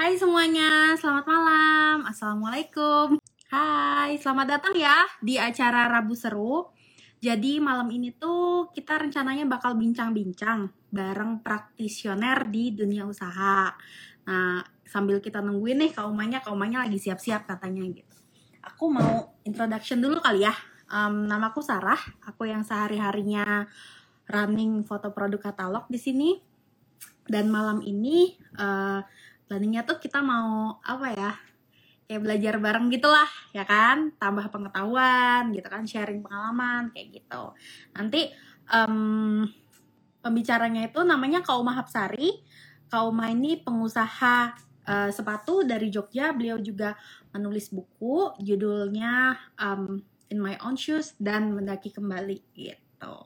Hai semuanya, selamat malam. Assalamualaikum. Hai, selamat datang ya di acara Rabu Seru. Jadi malam ini tuh kita rencananya bakal bincang-bincang bareng praktisioner di dunia usaha. Nah, sambil kita nungguin nih kaumanya, kaumanya lagi siap-siap katanya gitu. Aku mau introduction dulu kali ya. Um, namaku Sarah, aku yang sehari-harinya running foto produk katalog di sini. Dan malam ini uh, planningnya tuh kita mau apa ya kayak belajar bareng gitulah ya kan? Tambah pengetahuan gitu kan sharing pengalaman kayak gitu. Nanti um, pembicaranya itu namanya Kauma Hapsari Kauma ini pengusaha uh, sepatu dari Jogja. Beliau juga menulis buku judulnya um, In My Own Shoes dan mendaki kembali gitu.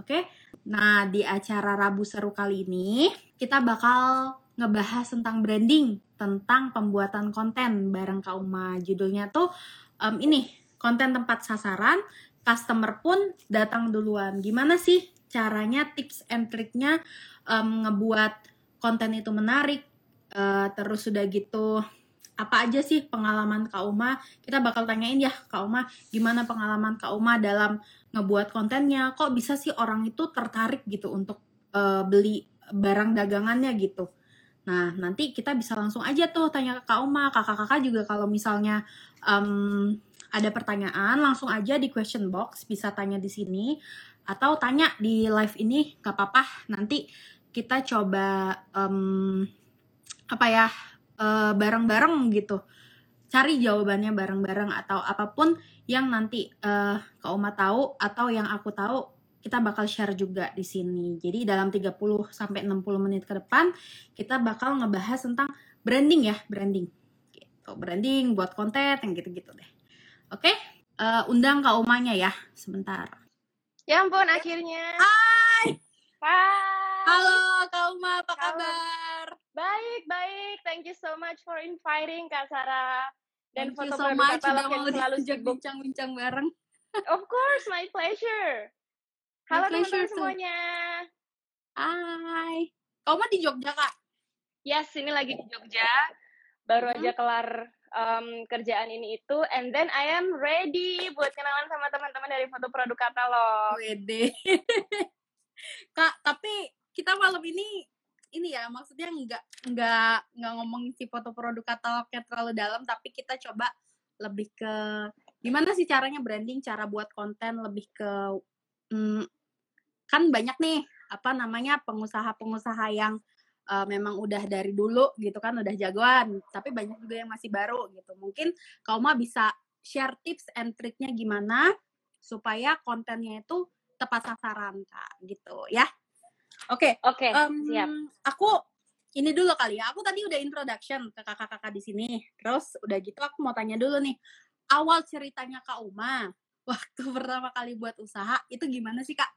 Oke? Okay? nah di acara Rabu seru kali ini kita bakal ngebahas tentang branding, tentang pembuatan konten bareng Kauma. Judulnya tuh um, ini, konten tempat sasaran, customer pun datang duluan. Gimana sih caranya, tips and triknya um, ngebuat konten itu menarik, uh, terus sudah gitu apa aja sih pengalaman Kak Uma? Kita bakal tanyain ya Kak Uma, gimana pengalaman Kak Uma dalam ngebuat kontennya? Kok bisa sih orang itu tertarik gitu untuk uh, beli barang dagangannya gitu? Nah, nanti kita bisa langsung aja tuh tanya ke Kak Uma, kakak-kakak juga kalau misalnya um, ada pertanyaan, langsung aja di question box, bisa tanya di sini, atau tanya di live ini, gak apa-apa, nanti kita coba, um, apa ya, uh, bareng-bareng gitu, cari jawabannya bareng-bareng, atau apa pun yang nanti uh, Kak Uma tahu, atau yang aku tahu, kita bakal share juga di sini. Jadi dalam 30 sampai 60 menit ke depan kita bakal ngebahas tentang branding ya, branding. Gitu. Branding buat konten yang gitu-gitu deh. Oke? Uh, undang Kak Umanya ya, sebentar. Ya ampun, akhirnya. Hai. Hai. Halo Kak Uma, apa Halo. kabar? Baik, baik. Thank you so much for inviting Kak Sarah. Dan Thank foto you so much udah mau selalu bincang-bincang bareng. Of course, my pleasure. Halo teman-teman semuanya. Hai. Kau mah di Jogja, Kak? Yes, ini lagi di Jogja. Baru hmm. aja kelar um, kerjaan ini itu. And then I am ready buat kenalan sama teman-teman dari foto produk katalog. Wede. Kak, tapi kita malam ini ini ya maksudnya nggak nggak nggak ngomong si foto produk katalognya terlalu dalam tapi kita coba lebih ke gimana sih caranya branding cara buat konten lebih ke hmm, kan banyak nih apa namanya pengusaha-pengusaha yang uh, memang udah dari dulu gitu kan udah jagoan tapi banyak juga yang masih baru gitu. Mungkin kau mah bisa share tips and triknya gimana supaya kontennya itu tepat sasaran kak gitu ya. Oke okay. oke okay, um, siap. aku ini dulu kali ya. Aku tadi udah introduction ke kakak-kakak di sini. Terus udah gitu aku mau tanya dulu nih awal ceritanya kak Uma waktu pertama kali buat usaha itu gimana sih kak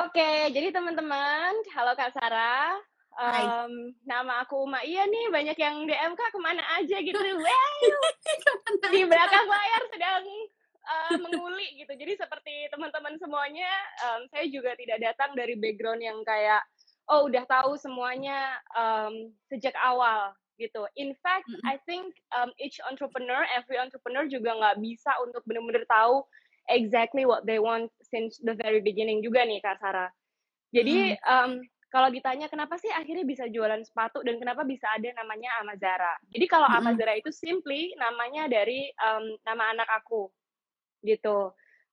Oke, jadi teman-teman, halo Kak Sarah. Um, nama aku Uma. Iya nih, banyak yang DM Kak ke mana aja gitu. Di belakang layar sedang uh, menguli gitu. Jadi seperti teman-teman semuanya, um, saya juga tidak datang dari background yang kayak, oh udah tahu semuanya um, sejak awal gitu. In fact, mm -hmm. I think um, each entrepreneur, every entrepreneur juga nggak bisa untuk benar-benar tahu exactly what they want since the very beginning juga nih Kak Sarah. Jadi hmm. um, kalau ditanya kenapa sih akhirnya bisa jualan sepatu dan kenapa bisa ada namanya Amazara. Jadi kalau hmm. Amazara itu simply namanya dari um, nama anak aku gitu.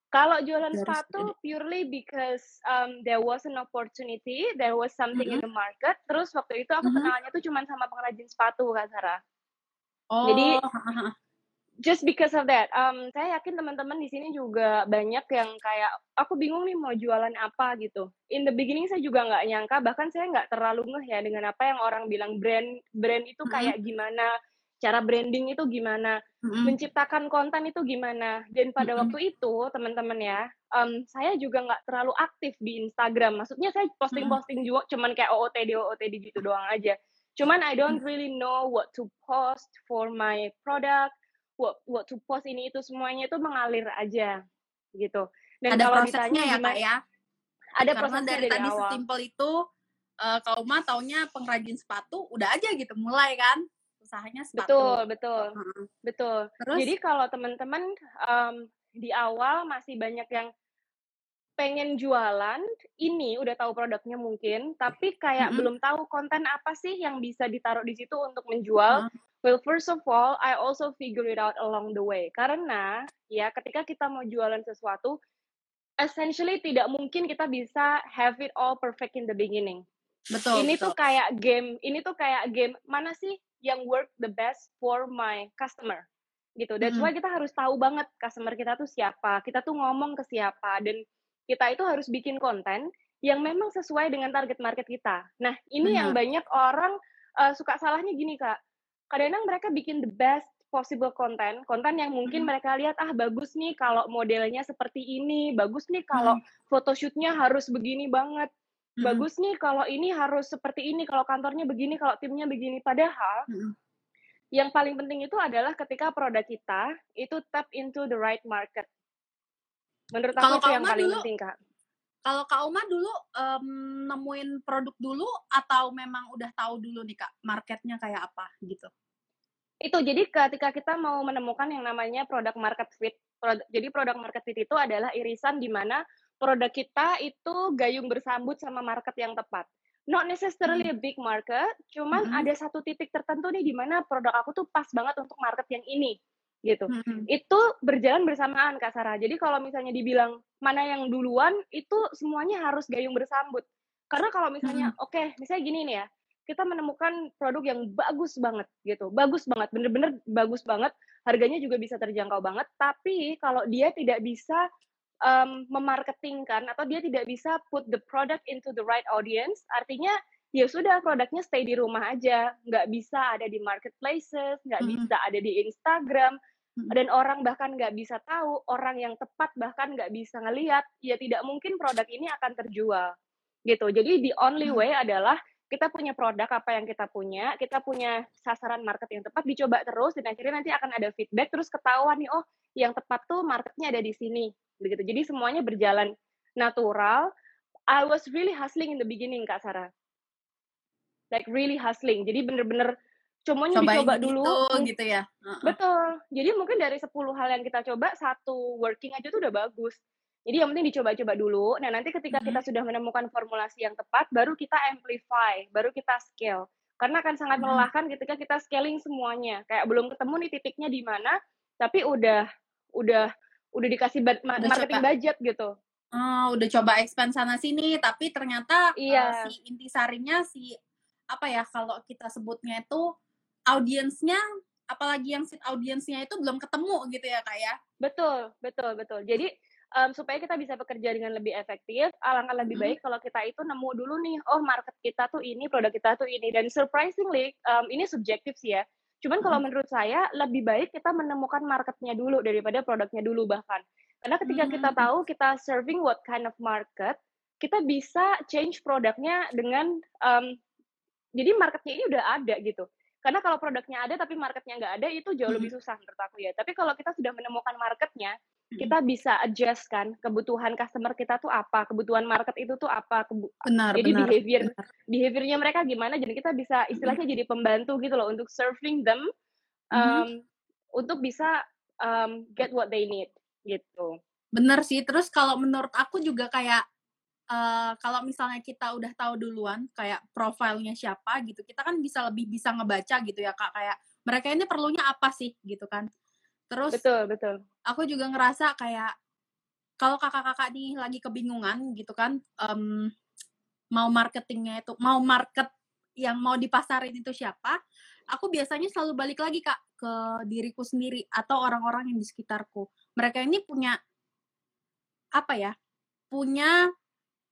Kalau jualan Dari sepatu purely because um, there was an opportunity, there was something mm -hmm. in the market. Terus waktu itu aku mm -hmm. kenalnya tuh cuma sama pengrajin sepatu Kak Sarah. Oh. Jadi just because of that, um, saya yakin teman-teman di sini juga banyak yang kayak aku bingung nih mau jualan apa gitu. In the beginning saya juga nggak nyangka, bahkan saya nggak terlalu ngeh ya dengan apa yang orang bilang brand brand itu kayak gimana, cara branding itu gimana, mm-hmm. menciptakan konten itu gimana. Dan pada mm-hmm. waktu itu teman-teman ya, um, saya juga nggak terlalu aktif di Instagram. Maksudnya saya posting-posting juga, cuman kayak OOTD OOTD gitu doang aja. Cuman I don't really know what to post for my product what, what to post ini itu semuanya itu mengalir aja gitu. Dan ada kalau prosesnya ditanya, ya kak ya. Ada Karena prosesnya dari, dari tadi awal. sesimpel itu uh, Kak Uma taunya pengrajin sepatu, udah aja gitu mulai kan usahanya sepatu. Betul, betul. Uh-huh. Betul. Terus Jadi kalau teman-teman um, di awal masih banyak yang pengen jualan, ini udah tahu produknya mungkin, tapi kayak mm-hmm. belum tahu konten apa sih yang bisa ditaruh di situ untuk menjual. Uh-huh. Well, first of all, I also figure it out along the way. Karena ya ketika kita mau jualan sesuatu, essentially tidak mungkin kita bisa have it all perfect in the beginning. Betul. Ini betul. tuh kayak game, ini tuh kayak game mana sih yang work the best for my customer gitu. That's mm-hmm. why kita harus tahu banget customer kita tuh siapa, kita tuh ngomong ke siapa dan kita itu harus bikin konten yang memang sesuai dengan target market kita. Nah, ini Benar. yang banyak orang uh, suka salahnya gini, Kak. Kadang-kadang mereka bikin the best possible konten, konten yang mungkin hmm. mereka lihat ah bagus nih kalau modelnya seperti ini, bagus nih kalau hmm. photoshootnya harus begini banget, hmm. bagus nih kalau ini harus seperti ini, kalau kantornya begini, kalau timnya begini. Padahal hmm. yang paling penting itu adalah ketika produk kita itu tap into the right market. Menurut aku kalau itu yang paling dulu, penting kak. Kalau Kak Uma dulu um, nemuin produk dulu atau memang udah tahu dulu nih Kak marketnya kayak apa gitu? Itu jadi ketika kita mau menemukan yang namanya produk market fit. Produk, jadi produk market fit itu adalah irisan di mana produk kita itu gayung bersambut sama market yang tepat. Not necessarily hmm. a big market, cuman hmm. ada satu titik tertentu nih di mana produk aku tuh pas banget untuk market yang ini gitu. Hmm. Itu berjalan bersamaan Kak Sarah. Jadi kalau misalnya dibilang mana yang duluan itu semuanya harus gayung bersambut. Karena kalau misalnya hmm. oke, okay, misalnya gini nih ya, kita menemukan produk yang bagus banget gitu. Bagus banget, bener-bener bagus banget. Harganya juga bisa terjangkau banget, tapi kalau dia tidak bisa um, memarketingkan atau dia tidak bisa put the product into the right audience, artinya ya sudah produknya stay di rumah aja, nggak bisa ada di marketplaces, nggak mm -hmm. bisa ada di Instagram, dan orang bahkan nggak bisa tahu, orang yang tepat bahkan nggak bisa ngelihat, ya tidak mungkin produk ini akan terjual, gitu. Jadi the only way adalah kita punya produk apa yang kita punya, kita punya sasaran market yang tepat, dicoba terus, dan akhirnya nanti akan ada feedback, terus ketahuan nih, oh yang tepat tuh marketnya ada di sini, begitu. Jadi semuanya berjalan natural. I was really hustling in the beginning, Kak Sarah like really hustling. Jadi bener-bener semuanya Cobain dicoba dulu. gitu ya. Uh-uh. Betul. Jadi mungkin dari 10 hal yang kita coba, satu working aja tuh udah bagus. Jadi yang penting dicoba-coba dulu. Nah, nanti ketika mm-hmm. kita sudah menemukan formulasi yang tepat, baru kita amplify, baru kita scale. Karena akan sangat mm-hmm. melelahkan ketika kita scaling semuanya. Kayak belum ketemu nih titiknya di mana, tapi udah udah udah dikasih udah marketing coba. budget gitu. Oh, udah coba expand sana sini, tapi ternyata iya. uh, si intisarinya si apa ya kalau kita sebutnya itu audiensnya apalagi yang seat audiensnya itu belum ketemu gitu ya kak ya? Betul betul betul. Jadi um, supaya kita bisa bekerja dengan lebih efektif alangkah lebih baik kalau kita itu nemu dulu nih oh market kita tuh ini produk kita tuh ini. Dan surprisingly um, ini subjektif sih ya. Cuman kalau menurut saya lebih baik kita menemukan marketnya dulu daripada produknya dulu bahkan. Karena ketika kita tahu kita serving what kind of market kita bisa change produknya dengan um, jadi marketnya ini udah ada gitu. Karena kalau produknya ada tapi marketnya nggak ada itu jauh lebih susah menurut aku ya. Tapi kalau kita sudah menemukan marketnya kita bisa adjust kan kebutuhan customer kita tuh apa kebutuhan market itu tuh apa Kebu benar, jadi benar, behavior benar. behaviornya mereka gimana jadi kita bisa istilahnya jadi pembantu gitu loh untuk serving them um, mm-hmm. untuk bisa um, get what they need gitu. Benar sih terus kalau menurut aku juga kayak uh, kalau misalnya kita udah tahu duluan kayak profilnya siapa gitu, kita kan bisa lebih bisa ngebaca gitu ya kak kayak mereka ini perlunya apa sih gitu kan. Terus betul betul. Aku juga ngerasa kayak kalau kakak-kakak nih lagi kebingungan gitu kan, um, mau marketingnya itu mau market yang mau dipasarin itu siapa, aku biasanya selalu balik lagi kak ke diriku sendiri atau orang-orang yang di sekitarku. Mereka ini punya apa ya? Punya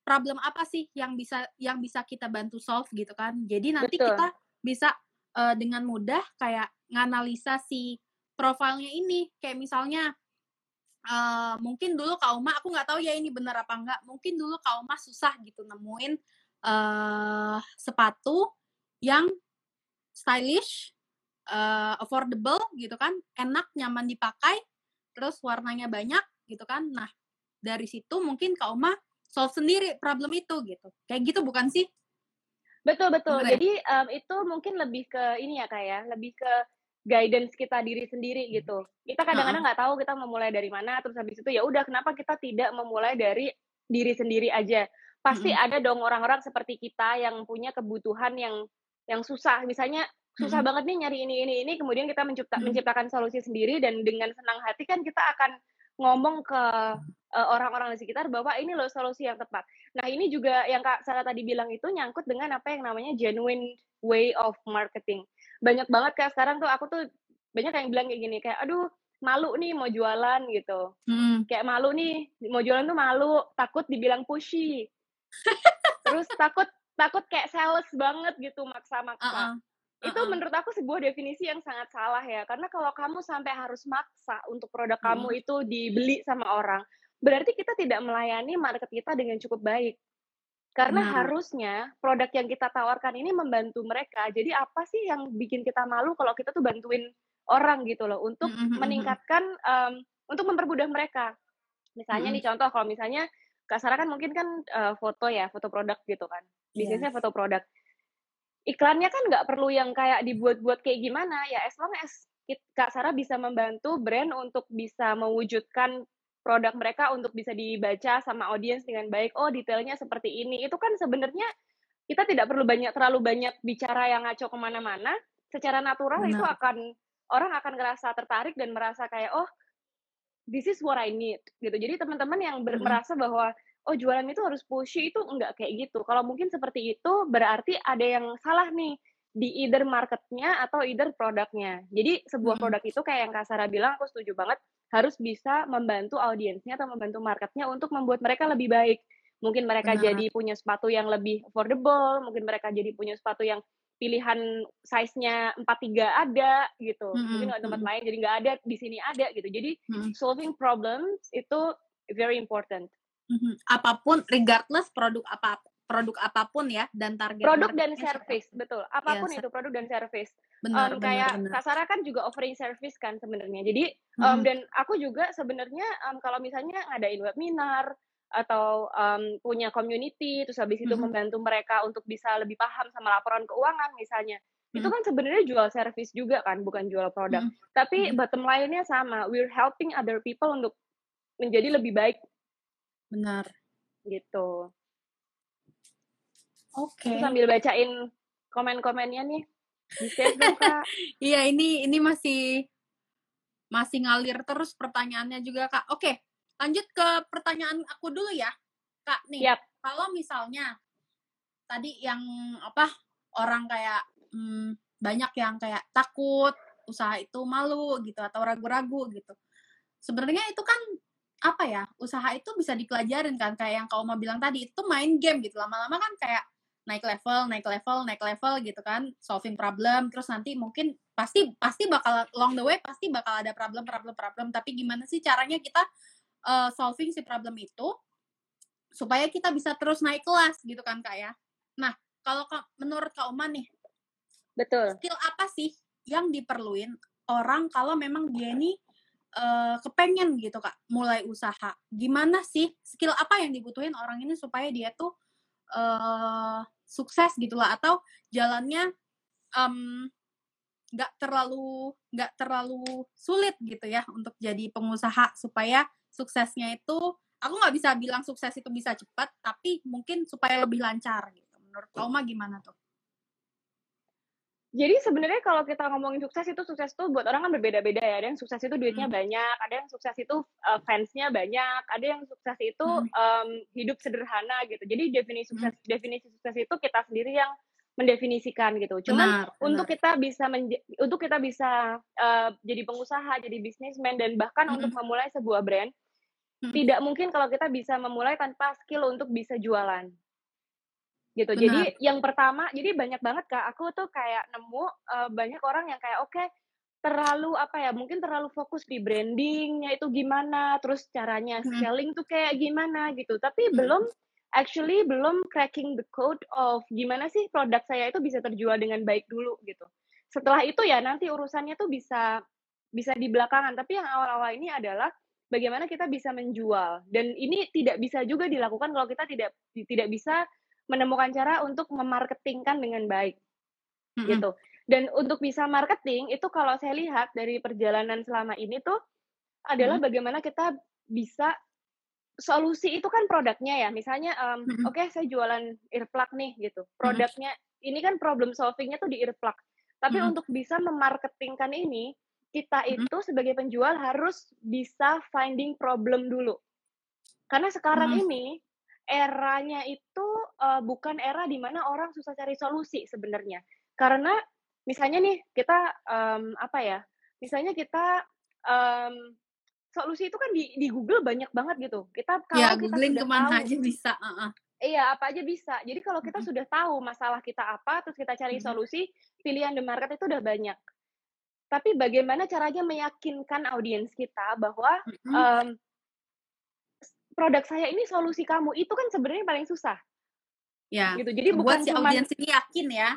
problem apa sih yang bisa yang bisa kita bantu solve gitu kan. Jadi nanti Betul. kita bisa uh, dengan mudah kayak nganalisa si profilnya ini kayak misalnya uh, mungkin dulu Kak Uma aku nggak tahu ya ini benar apa enggak. Mungkin dulu Kak Uma susah gitu nemuin uh, sepatu yang stylish, uh, affordable gitu kan, enak, nyaman dipakai, terus warnanya banyak gitu kan. Nah, dari situ mungkin Kak Uma solve sendiri problem itu gitu. Kayak gitu bukan sih? Betul betul. Bener, ya? Jadi um, itu mungkin lebih ke ini ya kayak ya, lebih ke guidance kita diri sendiri gitu. Kita kadang-kadang nggak -kadang tahu kita memulai dari mana, terus habis itu ya udah kenapa kita tidak memulai dari diri sendiri aja. Pasti -hmm. ada dong orang-orang seperti kita yang punya kebutuhan yang yang susah. Misalnya susah -hmm. banget nih nyari ini ini ini, kemudian kita mencipta -hmm. menciptakan solusi sendiri dan dengan senang hati kan kita akan ngomong ke uh, orang-orang di sekitar bahwa ini loh solusi yang tepat. Nah, ini juga yang Kak Sarah tadi bilang itu nyangkut dengan apa yang namanya genuine way of marketing. Banyak banget Kak sekarang tuh aku tuh banyak yang bilang kayak gini kayak aduh malu nih mau jualan gitu. Hmm. Kayak malu nih mau jualan tuh malu, takut dibilang pushy. Terus takut takut kayak sales banget gitu maksa-maksa. Uh -uh itu menurut aku sebuah definisi yang sangat salah ya karena kalau kamu sampai harus maksa untuk produk hmm. kamu itu dibeli sama orang berarti kita tidak melayani market kita dengan cukup baik karena hmm. harusnya produk yang kita tawarkan ini membantu mereka jadi apa sih yang bikin kita malu kalau kita tuh bantuin orang gitu loh untuk hmm. meningkatkan um, untuk mempermudah mereka misalnya hmm. nih contoh kalau misalnya Kak Sarah kan mungkin kan uh, foto ya foto produk gitu kan iya. bisnisnya yeah. foto produk iklannya kan nggak perlu yang kayak dibuat-buat kayak gimana ya as long as Kak Sarah bisa membantu brand untuk bisa mewujudkan produk mereka untuk bisa dibaca sama audiens dengan baik oh detailnya seperti ini itu kan sebenarnya kita tidak perlu banyak terlalu banyak bicara yang ngaco ke mana-mana secara natural Benar. itu akan orang akan ngerasa tertarik dan merasa kayak oh this is what I need gitu jadi teman-teman yang ber- hmm. merasa bahwa oh jualan itu harus pushy itu enggak kayak gitu. Kalau mungkin seperti itu berarti ada yang salah nih di either marketnya atau either produknya. Jadi sebuah produk itu kayak yang Kak Sarah bilang aku setuju banget harus bisa membantu audiensnya atau membantu marketnya untuk membuat mereka lebih baik. Mungkin mereka Benar. jadi punya sepatu yang lebih affordable, mungkin mereka jadi punya sepatu yang pilihan size-nya 43 ada gitu. Mm -hmm. Mungkin di tempat lain jadi nggak ada, di sini ada gitu. Jadi mm -hmm. solving problems itu very important. Mhm. Apa pun regardless produk apa produk apa pun ya dan target produk dan service betul apa pun ya, itu produk dan service benar, um, benar, kayak benar. Kasara kan juga offering service kan sebenarnya jadi um, hmm. dan aku juga sebenarnya um, kalau misalnya ngadain webinar atau um, punya community terus habis itu hmm. membantu mereka untuk bisa lebih paham sama laporan keuangan misalnya hmm. itu kan sebenarnya jual service juga kan bukan jual produk hmm. tapi hmm. bottom line-nya sama we're helping other people untuk menjadi lebih baik Benar. Gitu. Oke. Okay. Sambil bacain komen-komennya nih. Dong, Kak. Iya, ini ini masih masih ngalir terus pertanyaannya juga, Kak. Oke, lanjut ke pertanyaan aku dulu ya. Kak, nih. Yep. Kalau misalnya tadi yang apa? Orang kayak hmm, banyak yang kayak takut usaha itu malu gitu atau ragu-ragu gitu. Sebenarnya itu kan apa ya usaha itu bisa dipelajarin kan kayak yang kau mau bilang tadi itu main game gitu. Lama-lama kan kayak naik level naik level naik level gitu kan solving problem terus nanti mungkin pasti pasti bakal along the way pasti bakal ada problem problem problem. Tapi gimana sih caranya kita uh, solving si problem itu supaya kita bisa terus naik kelas gitu kan kak ya? Nah kalau menurut kak Uma nih betul. skill apa sih yang diperluin orang kalau memang dia ini uh, kepengen gitu kak mulai usaha. Gimana sih skill apa yang dibutuhin orang ini supaya dia tuh uh, sukses gitulah atau jalannya nggak um, terlalu nggak terlalu sulit gitu ya untuk jadi pengusaha supaya suksesnya itu aku nggak bisa bilang sukses itu bisa cepat tapi mungkin supaya lebih lancar gitu. Menurut kau mah gimana tuh jadi sebenarnya kalau kita ngomongin sukses itu sukses tuh buat orang kan berbeda-beda ya. Ada yang sukses itu duitnya hmm. banyak, ada yang sukses itu uh, fansnya banyak, ada yang sukses itu hmm. um, hidup sederhana gitu. Jadi definisi sukses hmm. definisi sukses itu kita sendiri yang mendefinisikan gitu. Cuman benar, untuk kita bisa untuk kita bisa uh, jadi pengusaha, jadi bisnismen dan bahkan hmm. untuk memulai sebuah brand, hmm. tidak mungkin kalau kita bisa memulai tanpa skill untuk bisa jualan gitu. Benar. Jadi yang pertama, jadi banyak banget kak. Aku tuh kayak nemu uh, banyak orang yang kayak oke okay, terlalu apa ya? Mungkin terlalu fokus di brandingnya itu gimana, terus caranya hmm. selling tuh kayak gimana gitu. Tapi hmm. belum actually belum cracking the code of gimana sih produk saya itu bisa terjual dengan baik dulu gitu. Setelah itu ya nanti urusannya tuh bisa bisa di belakangan. Tapi yang awal-awal ini adalah bagaimana kita bisa menjual dan ini tidak bisa juga dilakukan kalau kita tidak tidak bisa menemukan cara untuk memarketingkan dengan baik, Mhm. gitu. Dan untuk bisa marketing itu kalau saya lihat dari perjalanan selama ini tuh adalah Mhm. bagaimana kita bisa solusi itu kan produknya ya, misalnya, mmm, Mhm. oke saya jualan earplug nih gitu, produknya ini kan problem solving-nya tuh di earplug. Tapi Mhm. untuk bisa memarketingkan ini, kita itu sebagai penjual harus bisa finding problem dulu. Karena sekarang Mhm. ini eranya itu, eee, bukan era di mana orang susah cari solusi sebenarnya. Karena misalnya nih kita, mmm, apa ya, misalnya kita, mmm, solusi itu kan di di Google banyak banget gitu. Kita Ya, kalau kita googling sudah ke mana tahu aja bisa, heeh. Iya, apa aja bisa. Jadi kalau kita Mhm. sudah tahu masalah kita apa, terus kita cari Mhm. solusi, pilihan the market itu udah banyak. Tapi bagaimana caranya meyakinkan audiens kita bahwa, Mhm. mmm produk saya ini solusi kamu, itu kan sebenarnya paling susah. Ya, Gitu. Jadi buat bukan si cuman audiens ini yakin ya.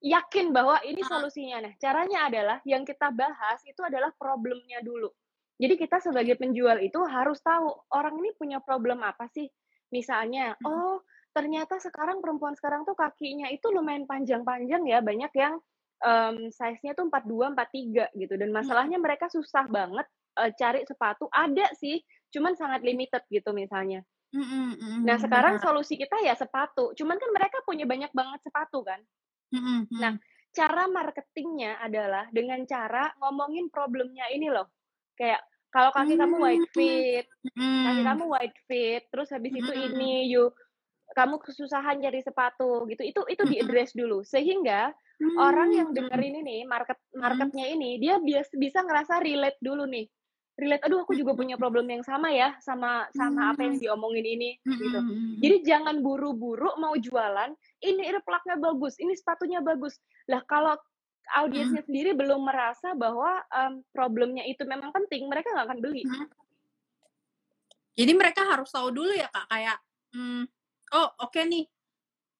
yakin bahwa ini solusinya. Nah, caranya adalah yang kita bahas itu adalah problemnya dulu. Jadi kita sebagai penjual itu harus tahu orang ini punya problem apa sih. Misalnya, Mhm. oh ternyata sekarang perempuan sekarang tuh kakinya itu lumayan panjang-panjang ya, banyak yang, mmm, size-nya tuh 42, 43 gitu dan Mhm. masalahnya mereka susah banget, eee, cari sepatu. Ada sih, cuman sangat limited gitu misalnya. Mhm mhm, Nah, sekarang solusi kita ya sepatu, cuman kan mereka punya banyak banget sepatu kan. Nah, cara marketingnya adalah dengan cara ngomongin problemnya ini loh. Kayak, kalau kaki kamu wide fit, kaki kamu wide fit, terus habis itu ini, you kamu kesusahan cari sepatu gitu, itu itu di-address dulu. Sehingga orang yang denger mhm. ini nih, market marketnya ini, dia bias bisa ngerasa relate dulu nih. Relate, "Aduh aku juga punya problem yang sama ya, sama sama apa yang Mmm. diomongin ini," Mhm gitu. mhm. Jadi jangan buru-buru mau jualan, "Ini earplug-nya bagus, ini sepatunya bagus." Lah kalau audiensnya sendiri belum merasa bahwa, mmm, problemnya itu memang penting, mereka nggak akan beli. Jadi mereka harus tahu dulu ya, Kak, kayak, mmm, "Oh, oke nih,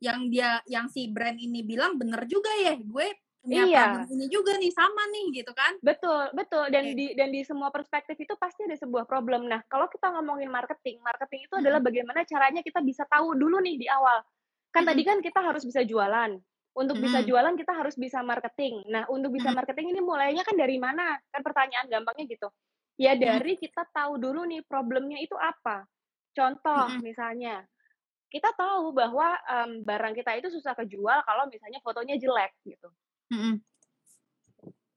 yang dia yang si brand ini bilang bener juga ya, gue Iya. ini juga nih, sama nih," gitu kan. Betul betul, dan Oke. di dan di semua perspektif itu pasti ada sebuah problem. Nah, kalau kita ngomongin marketing, marketing itu adalah Mhm. bagaimana caranya kita bisa tahu dulu nih di awal. Kan tadi Mhm. kan kita harus bisa jualan. Untuk bisa Mhm. jualan kita harus bisa marketing. Nah, untuk bisa Mhm. marketing ini mulainya kan dari mana? Kan pertanyaan gampangnya gitu. Ya dari kita tahu dulu nih problemnya itu apa. Contoh Mhm. misalnya, kita tahu bahwa, mmm, barang kita itu susah kejual kalau misalnya fotonya jelek gitu. Mhm.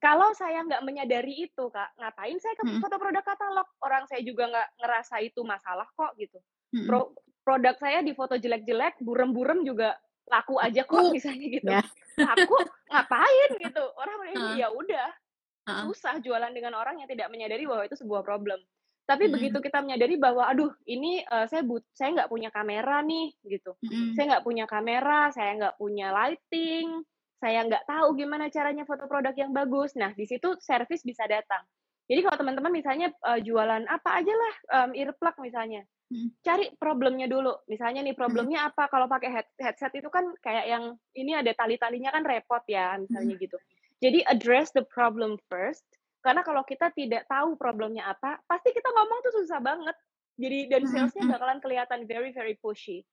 Kalau saya nggak menyadari itu, Kak, ngapain saya ke Mhm. foto produk katalog? Orang saya juga nggak ngerasa itu masalah kok gitu. Mhm. Pro produk saya di foto jelek-jelek, burem-burem juga laku aja kok misalnya gitu. Ya. Laku, ngapain gitu? Orang melihat, Heeh. ya udah, susah jualan dengan orang yang tidak menyadari bahwa itu sebuah problem. Tapi Mhm. begitu kita menyadari bahwa, aduh ini, eee, saya but saya nggak punya kamera nih gitu. Mhm. Saya nggak punya kamera, saya nggak punya lighting, saya nggak tahu gimana caranya foto produk yang bagus. Nah, di situ servis bisa datang. Jadi kalau teman-teman misalnya, eee, jualan apa aja lah, mmm, earplug misalnya, Mhm. cari problemnya dulu. Misalnya nih problemnya apa, kalau pakai head headset itu kan kayak yang ini ada tali-talinya kan repot ya, misalnya Mhm. gitu. Jadi address the problem first, karena kalau kita tidak tahu problemnya apa, pasti kita ngomong tuh susah banget. Jadi dan sales-nya bakalan kelihatan very very pushy.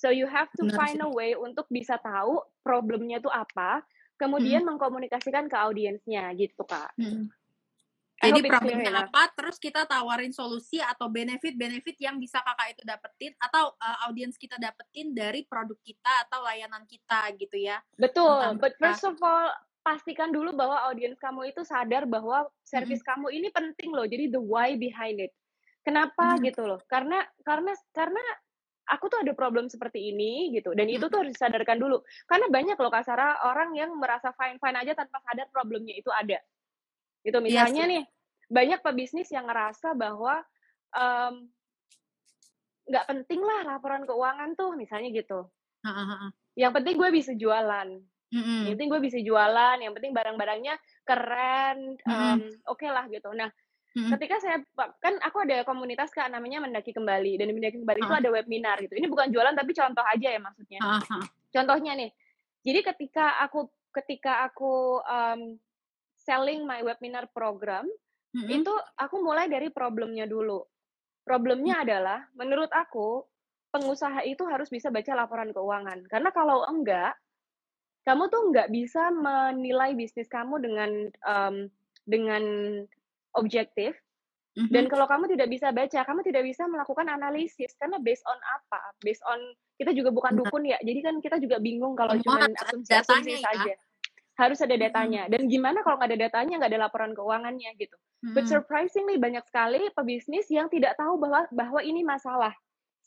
So you have to Benar find sih. a way untuk bisa tahu problemnya tuh apa, kemudian mengkomunikasikan ke audiensnya gitu, Kak. I Jadi problemnya enough. apa, terus kita tawarin solusi atau benefit-benefit yang bisa Kakak itu dapetin atau, eee, audiens kita dapetin dari produk kita atau layanan kita gitu ya. Betul, but first of all, pastikan dulu bahwa audiens kamu itu sadar bahwa Mhm. servis kamu ini penting loh, jadi the why behind it. Kenapa Mhm. gitu loh, karena karena karena aku tuh ada problem seperti ini gitu, dan itu tuh harus disadarkan dulu. Karena banyak loh Kak Sarah, orang yang merasa fine-fine aja tanpa sadar problemnya itu ada. Gitu, Iya misalnya sih. nih, banyak pebisnis yang ngerasa bahwa, mmm nggak penting lah laporan keuangan tuh, misalnya gitu. Heeh heeh. Yang penting gue bisa jualan. Yang Mhm. penting gue bisa jualan, yang penting barang-barangnya keren, Mhm. mmm, oke lah gitu. Nah, Mhm. ketika saya kan aku ada komunitas Kak, namanya Mendaki Kembali, dan Mendaki Kembali itu Heeh. ada webinar gitu. Ini bukan jualan tapi contoh aja ya maksudnya. Heeh heeh. Contohnya nih, jadi ketika aku ketika aku, mmm, selling my webinar program, Mhm. itu aku mulai dari problemnya dulu. Problemnya adalah menurut aku, pengusaha itu harus bisa baca laporan keuangan. Karena kalau enggak, kamu tuh nggak bisa menilai bisnis kamu dengan um, dengan objektif. Mm-hmm. Dan kalau kamu tidak bisa baca, kamu tidak bisa melakukan analisis karena based on apa? Based on kita juga bukan dukun ya, jadi kan kita juga bingung kalau cuma asumsi-asumsi ya. saja. Harus ada datanya. Dan gimana kalau nggak ada datanya, nggak ada laporan keuangannya gitu. Mm-hmm. But surprisingly banyak sekali pebisnis yang tidak tahu bahwa bahwa ini masalah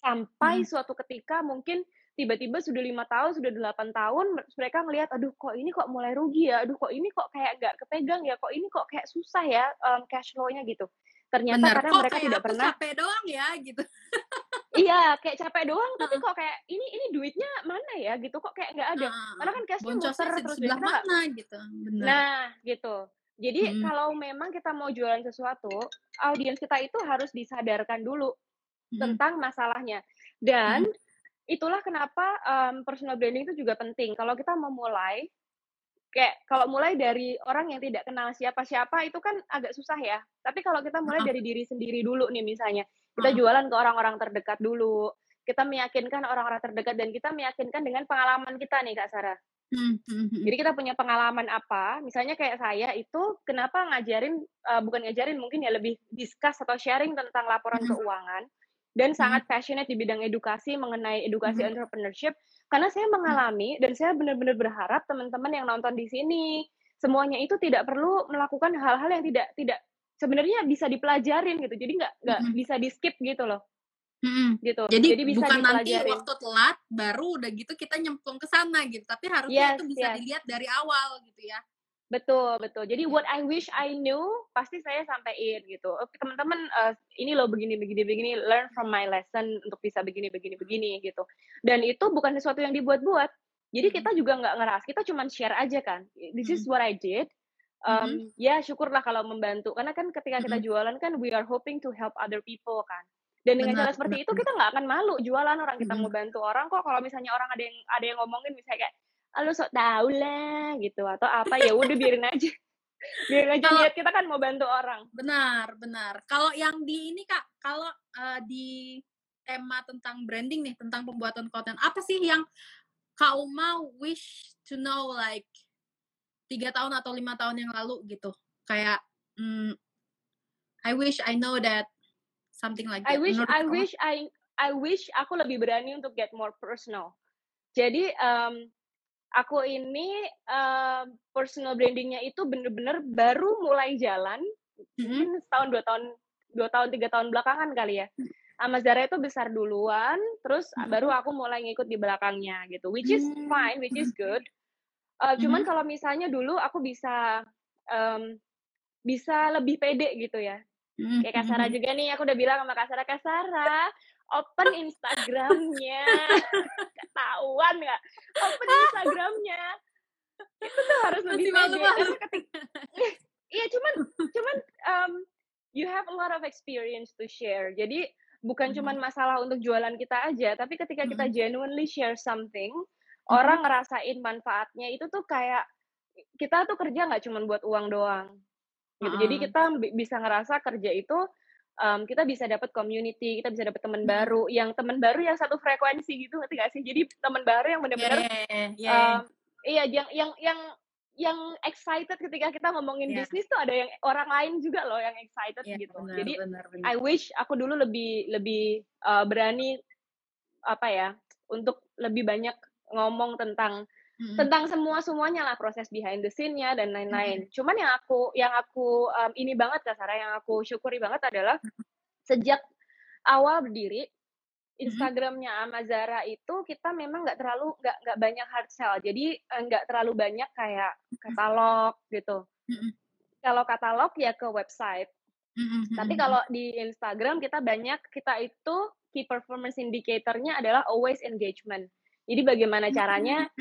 sampai hmm. suatu ketika mungkin tiba-tiba sudah lima tahun sudah delapan tahun mereka ngelihat aduh kok ini kok mulai rugi ya? Aduh kok ini kok kayak nggak kepegang ya? Kok ini kok kayak susah ya um, cash flow-nya? Gitu. Ternyata Bener. karena kok mereka tidak pernah capek doang ya? Gitu. Iya kayak capek doang tapi kok kayak ini ini duitnya mana ya? Gitu kok kayak nggak ada. Karena kan cashnya muter terus sebelah mana gitu Bener. nah gitu. Jadi hmm. kalau memang kita mau jualan sesuatu audiens kita itu harus disadarkan dulu hmm. tentang masalahnya. Dan hmm itulah kenapa um, personal branding itu juga penting. Kalau kita mau mulai, kayak kalau mulai dari orang yang tidak kenal siapa-siapa itu kan agak susah ya. Tapi kalau kita mulai dari diri sendiri dulu nih misalnya, kita jualan ke orang-orang terdekat dulu, kita meyakinkan orang-orang terdekat dan kita meyakinkan dengan pengalaman kita nih Kak Sarah. Hmm, hmm, hmm. Jadi kita punya pengalaman apa? Misalnya kayak saya itu kenapa ngajarin uh, bukan ngajarin mungkin ya lebih discuss atau sharing tentang laporan keuangan dan hmm. sangat passionate di bidang edukasi mengenai edukasi hmm. entrepreneurship karena saya hmm. mengalami dan saya benar-benar berharap teman-teman yang nonton di sini semuanya itu tidak perlu melakukan hal-hal yang tidak tidak sebenarnya bisa dipelajarin gitu jadi nggak nggak hmm. bisa di skip gitu loh Hmm. gitu. Jadi, Jadi bisa bukan nanti waktu telat baru udah gitu kita nyemplung ke sana gitu, tapi harusnya yes, itu bisa yes. dilihat dari awal gitu ya. Betul, betul. Jadi what I wish I knew pasti saya sampaikan gitu. Oke, teman-teman uh, ini loh begini begini begini learn from my lesson untuk bisa begini begini begini gitu. Dan itu bukan sesuatu yang dibuat-buat. Jadi kita hmm. juga nggak ngeras, kita cuma share aja kan. This is hmm. what I did. Um, mm-hmm. Ya syukurlah kalau membantu. Karena kan ketika kita mm-hmm. jualan kan we are hoping to help other people kan. Dan dengan benar, cara seperti benar. itu kita nggak akan malu jualan orang kita mm-hmm. mau bantu orang kok. Kalau misalnya orang ada yang ada yang ngomongin misalnya kayak ah, lu sok tahu lah gitu. Atau apa ya udah biarin aja. Biarin aja lihat kita kan mau bantu orang. Benar benar. Kalau yang di ini kak kalau uh, di tema tentang branding nih tentang pembuatan konten apa sih yang kak Uma wish to know like tiga tahun atau lima tahun yang lalu gitu? Kayak mm, I wish I know that something like that. I wish Menurut I wish I I wish aku lebih berani untuk get more personal. Jadi um, aku ini uh, personal brandingnya itu bener-bener baru mulai jalan mm-hmm. setahun dua tahun dua tahun tiga tahun belakangan kali ya. Amazara itu besar duluan terus mm-hmm. baru aku mulai ngikut di belakangnya gitu which is mm-hmm. fine which is good. Uh, cuman kalau misalnya dulu aku bisa um, bisa lebih pede gitu ya. Kayak Kasara juga nih aku udah bilang sama Kasara Kasara open Instagramnya. Ketahuan nggak? Open Instagramnya. Itu tuh harus lebih malu iya cuman cuman um, you have a lot of experience to share. Jadi bukan mm -hmm. cuman masalah untuk jualan kita aja tapi ketika kita genuinely share something mm -hmm. orang ngerasain manfaatnya. Itu tuh kayak kita tuh kerja nggak cuma buat uang doang. Gitu. Jadi kita bisa ngerasa kerja itu um, kita bisa dapat community, kita bisa dapat teman hmm. baru, yang teman baru yang satu frekuensi gitu, ngerti gak sih? Jadi teman baru yang benar-benar, yeah, yeah, yeah. um, iya, yang yang yang yang excited ketika kita ngomongin yeah. bisnis tuh ada yang orang lain juga loh yang excited yeah, gitu. Benar, Jadi benar, benar. I wish aku dulu lebih lebih uh, berani apa ya untuk lebih banyak ngomong tentang hmm. tentang semua semuanya lah proses behind the scene-nya dan lain-lain. Hmm. Cuman yang aku yang aku um, ini banget Kak Sarah yang aku syukuri banget adalah sejak awal berdiri Instagramnya Amazara itu kita memang nggak terlalu nggak nggak banyak hard sell, jadi eh, nggak terlalu banyak kayak katalog gitu. Kalau katalog ya ke website. Tapi kalau di Instagram kita banyak kita itu key performance indicatornya adalah always engagement. Jadi bagaimana caranya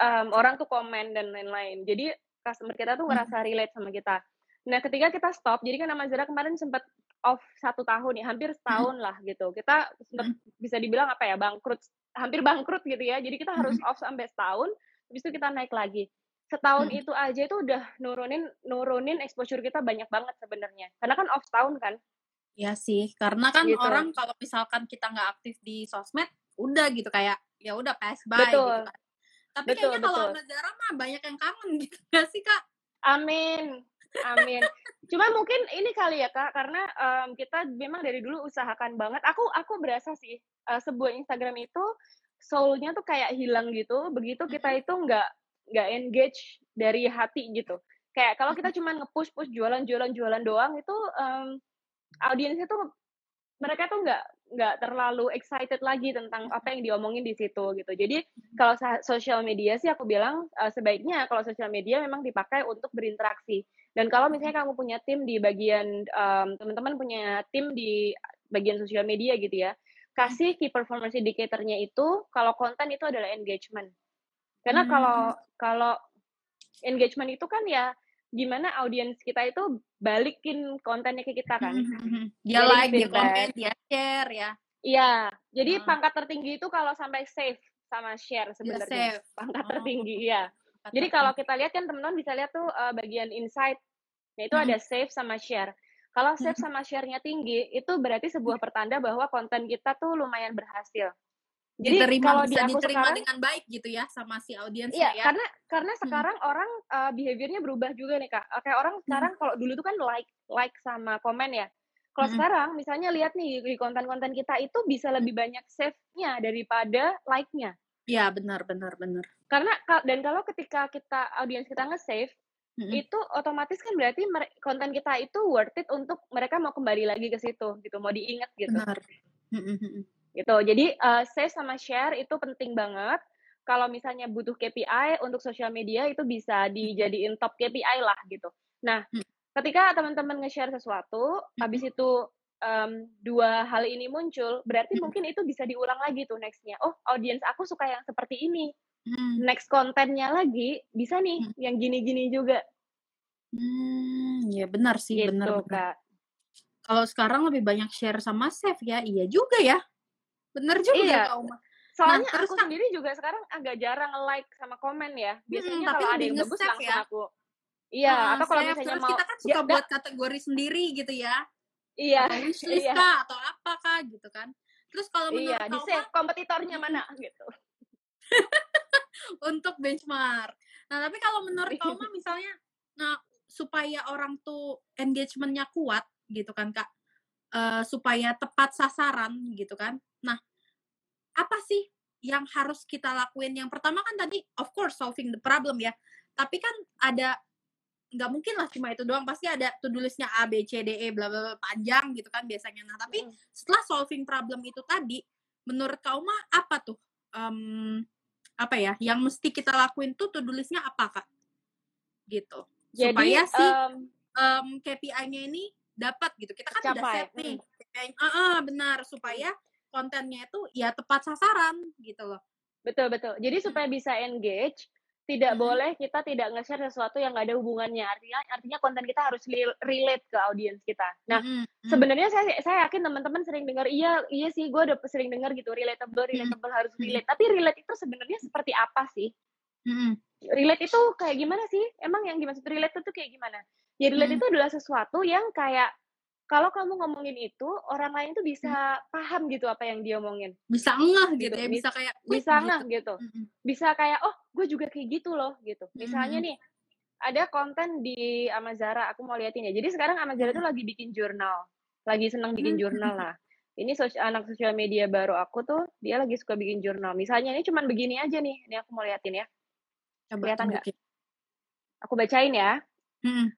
um, orang tuh komen dan lain-lain. Jadi customer kita tuh ngerasa relate sama kita. Nah, ketika kita stop, jadi kan nama Zara kemarin sempat off satu tahun ya, hampir setahun lah gitu. Kita sempat bisa dibilang apa ya, bangkrut, hampir bangkrut gitu ya. Jadi kita harus off sampai setahun, habis itu kita naik lagi. Setahun itu aja itu udah nurunin nurunin exposure kita banyak banget sebenarnya. Karena kan off tahun kan. Ya sih, karena kan gitu. orang kalau misalkan kita nggak aktif di sosmed, udah gitu kayak ya udah pass by gitu betul. gitu kan. Tapi betul, kayaknya kalau sama Zara mah banyak yang kangen gitu gak sih kak? Amin, amin. Cuma mungkin ini kali ya kak, karena um, kita memang dari dulu usahakan banget. Aku aku berasa sih uh, sebuah Instagram itu soulnya tuh kayak hilang gitu. Begitu kita itu nggak nggak engage dari hati gitu. Kayak kalau kita cuma nge-push push jualan jualan jualan doang itu um, audiensnya tuh mereka tuh nggak nggak terlalu excited lagi tentang apa yang diomongin di situ gitu. Jadi kalau sosial media sih aku bilang uh, sebaiknya kalau sosial media memang dipakai untuk berinteraksi. Dan kalau misalnya kamu punya tim di bagian um, teman-teman punya tim di bagian sosial media gitu ya, kasih key performance indicatornya itu kalau konten itu adalah engagement. Karena kalau hmm. kalau engagement itu kan ya gimana audiens kita itu balikin kontennya ke kita kan. Mm-hmm. Dia like, dia komen, dia share ya. Iya, jadi uh. pangkat tertinggi itu kalau sampai save sama share sebenarnya. Pangkat oh. tertinggi, iya. Jadi kalau kita lihat kan teman-teman bisa lihat tuh uh, bagian insight, yaitu hmm. ada save sama share. Kalau save sama share-nya tinggi, itu berarti sebuah pertanda bahwa konten kita tuh lumayan berhasil. Jadi diterima, kalau bisa di diterima sekarang, dengan baik gitu ya sama si audiens iya, ya. karena karena hmm. sekarang hmm. orang uh, behaviornya berubah juga nih kak. Kayak orang hmm. sekarang kalau dulu tuh kan like like sama komen ya. Kalau hmm. sekarang misalnya lihat nih di konten-konten kita itu bisa lebih banyak save-nya daripada like-nya. Iya benar benar benar. Karena dan kalau ketika kita audiens kita nge-save hmm itu otomatis kan berarti konten kita itu worth it untuk mereka mau kembali lagi ke situ gitu, mau diingat gitu. Benar. Mm-hmm gitu. Jadi uh, save sama share itu penting banget. Kalau misalnya butuh KPI untuk sosial media itu bisa dijadiin top KPI lah gitu. Nah, hmm. ketika teman-teman nge-share sesuatu, hmm. habis itu um, dua hal ini muncul, berarti hmm. mungkin itu bisa diulang lagi tuh nextnya. Oh, audiens aku suka yang seperti ini. Hmm. Next kontennya lagi bisa nih hmm. yang gini-gini juga. Hmm, ya benar sih, gitu, benar. Kak. Kalau sekarang lebih banyak share sama save ya, iya juga ya. Bener juga iya. Kak Uma. Soalnya nah, aku kan, sendiri juga sekarang agak jarang like sama komen ya. Biasanya hmm, kalau ada yang bagus langsung ya? aku. Iya, uh, atau kalau misalnya mau kita kan suka ya, buat kategori sendiri gitu ya. Iya. Atau wishlist iya. kah atau apa kah gitu kan. Terus kalau menurut iya, save kompetitornya mana gitu. untuk benchmark. Nah, tapi kalau menurut kamu misalnya nah supaya orang tuh engagementnya kuat gitu kan Kak. Uh, supaya tepat sasaran gitu kan. Nah, apa sih yang harus kita lakuin? Yang pertama kan tadi, of course, solving the problem ya. Tapi kan ada nggak mungkin lah cuma itu doang. Pasti ada to listnya A B C D E bla bla panjang gitu kan biasanya. Nah tapi setelah solving problem itu tadi menurut kau mah apa tuh um, apa ya yang mesti kita lakuin tuh to listnya apa kak? Gitu. Jadi, supaya si um, um, KPI-nya ini dapat gitu. Kita kan udah set nih mm. uh, uh, benar. Supaya kontennya itu ya tepat sasaran gitu loh. Betul betul. Jadi supaya bisa engage, tidak hmm. boleh kita tidak nge-share sesuatu yang nggak ada hubungannya. Artinya artinya konten kita harus relate ke audiens kita. Nah, hmm. sebenarnya saya saya yakin teman-teman sering dengar iya iya sih gue udah sering dengar gitu relatable relatable hmm. harus relate. Tapi relate itu sebenarnya seperti apa sih? Hmm. Relate itu kayak gimana sih? Emang yang dimaksud relate itu kayak gimana? Ya relate hmm. itu adalah sesuatu yang kayak kalau kamu ngomongin itu orang lain tuh bisa hmm. paham gitu apa yang dia omongin. Bisa ngeh gitu, gitu. ya bisa kayak bisa gitu. ngeh gitu. hmm. bisa kayak oh gue juga kayak gitu loh gitu. Misalnya hmm. nih ada konten di Amazara aku mau liatin ya. Jadi sekarang Amazara tuh lagi bikin jurnal. Lagi senang bikin jurnal lah. Ini sos anak sosial media baru aku tuh dia lagi suka bikin jurnal. Misalnya ini cuman begini aja nih. Ini aku mau liatin ya. Kelihatan nggak? aku bacain ya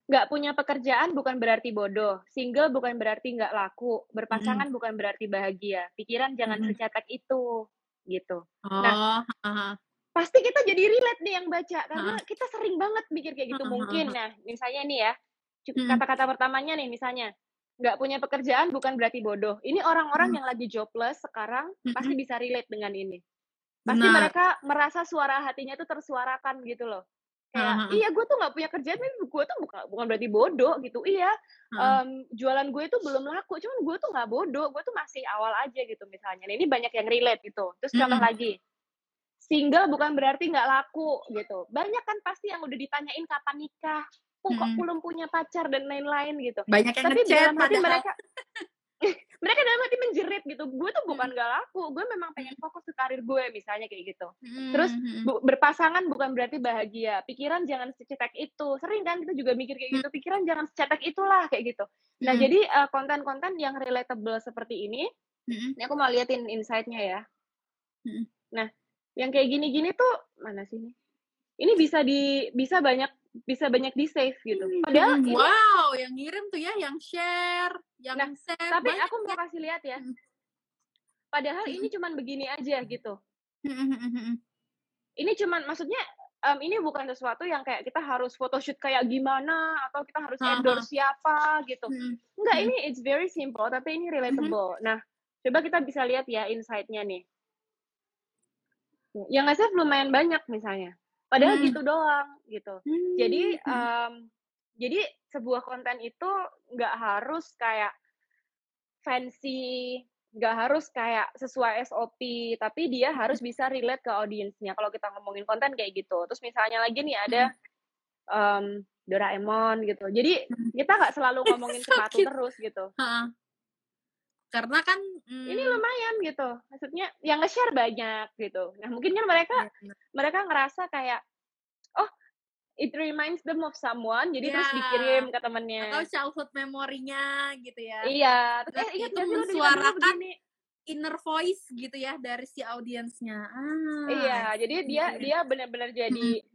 Nggak hmm. punya pekerjaan bukan berarti bodoh, single bukan berarti nggak laku, berpasangan hmm. bukan berarti bahagia. Pikiran jangan hmm. secetek itu, gitu. Nah, oh, uh-huh. pasti kita jadi relate nih yang baca karena uh-huh. kita sering banget mikir kayak gitu. Uh-huh. Mungkin, nah misalnya nih ya, hmm. kata-kata pertamanya nih misalnya, nggak punya pekerjaan bukan berarti bodoh. Ini orang-orang hmm. yang lagi jobless sekarang hmm. pasti bisa relate dengan ini. Pasti Benar. mereka merasa suara hatinya tuh tersuarakan gitu loh kayak uh-huh. iya gue tuh nggak punya kerjaan tapi gue tuh bukan bukan berarti bodoh gitu iya uh-huh. um, jualan gue itu belum laku cuman gue tuh nggak bodoh gue tuh masih awal aja gitu misalnya nah, ini banyak yang relate gitu terus uh-huh. contoh lagi single bukan berarti nggak laku gitu banyak kan pasti yang udah ditanyain kapan nikah kok hmm. belum punya pacar dan lain-lain gitu banyak yang tapi dalam hati mereka mereka dalam hati menjerit gitu. Gue tuh bukan gak laku. Gue memang pengen fokus ke karir gue misalnya kayak gitu. Terus bu, berpasangan bukan berarti bahagia. Pikiran jangan secetek itu. Sering kan kita juga mikir kayak gitu. Pikiran jangan secetek itulah kayak gitu. Nah jadi uh, konten-konten yang relatable seperti ini ini aku mau liatin insight-nya ya. Nah yang kayak gini-gini tuh mana sih ini? Ini bisa di bisa banyak bisa banyak di save gitu. Padahal hmm, wow, ini, yang ngirim tuh ya, yang share, yang nah, share. Tapi aku mau kasih lihat ya. Hmm. Padahal hmm. ini cuman begini aja gitu. Hmm. Ini cuman maksudnya um, ini bukan sesuatu yang kayak kita harus photoshoot kayak gimana atau kita harus endorse siapa gitu. Enggak, ini it's very simple tapi ini relatable. Nah, coba kita bisa lihat ya insight-nya nih. Yang nge-save lumayan banyak misalnya padahal hmm. gitu doang gitu. Hmm. jadi um, jadi sebuah konten itu nggak harus kayak fancy nggak harus kayak sesuai SOP tapi dia harus bisa relate ke audiensnya. Kalau kita ngomongin konten kayak gitu. Terus misalnya lagi nih ada um, Doraemon gitu. Jadi hmm. kita nggak selalu ngomongin sepatu terus gitu karena kan hmm, ini lumayan gitu maksudnya yang nge-share banyak gitu nah mungkin kan mereka ya, mereka ngerasa kayak oh it reminds them of someone jadi ya. terus dikirim ke temennya atau childhood memorinya gitu ya iya terus eh, itu mensuarakan inner voice gitu ya dari si audiensnya ah iya jadi dia dia benar-benar jadi hmm.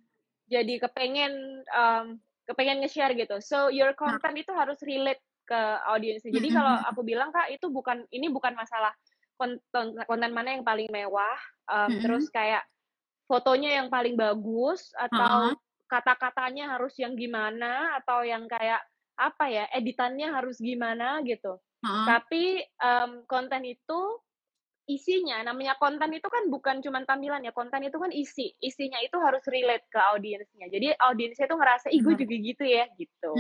jadi kepengen um, kepengen nge-share gitu so your nah. content nah. itu harus relate ke audiensnya. Jadi kalau aku bilang kak itu bukan ini bukan masalah konten konten mana yang paling mewah, um, terus kayak fotonya yang paling bagus atau uh-huh. kata-katanya harus yang gimana atau yang kayak apa ya editannya harus gimana gitu. Uh-huh. Tapi um, konten itu isinya namanya konten itu kan bukan cuma tampilan ya konten itu kan isi isinya itu harus relate ke audiensnya jadi audiensnya itu ngerasa ih gue juga gitu ya gitu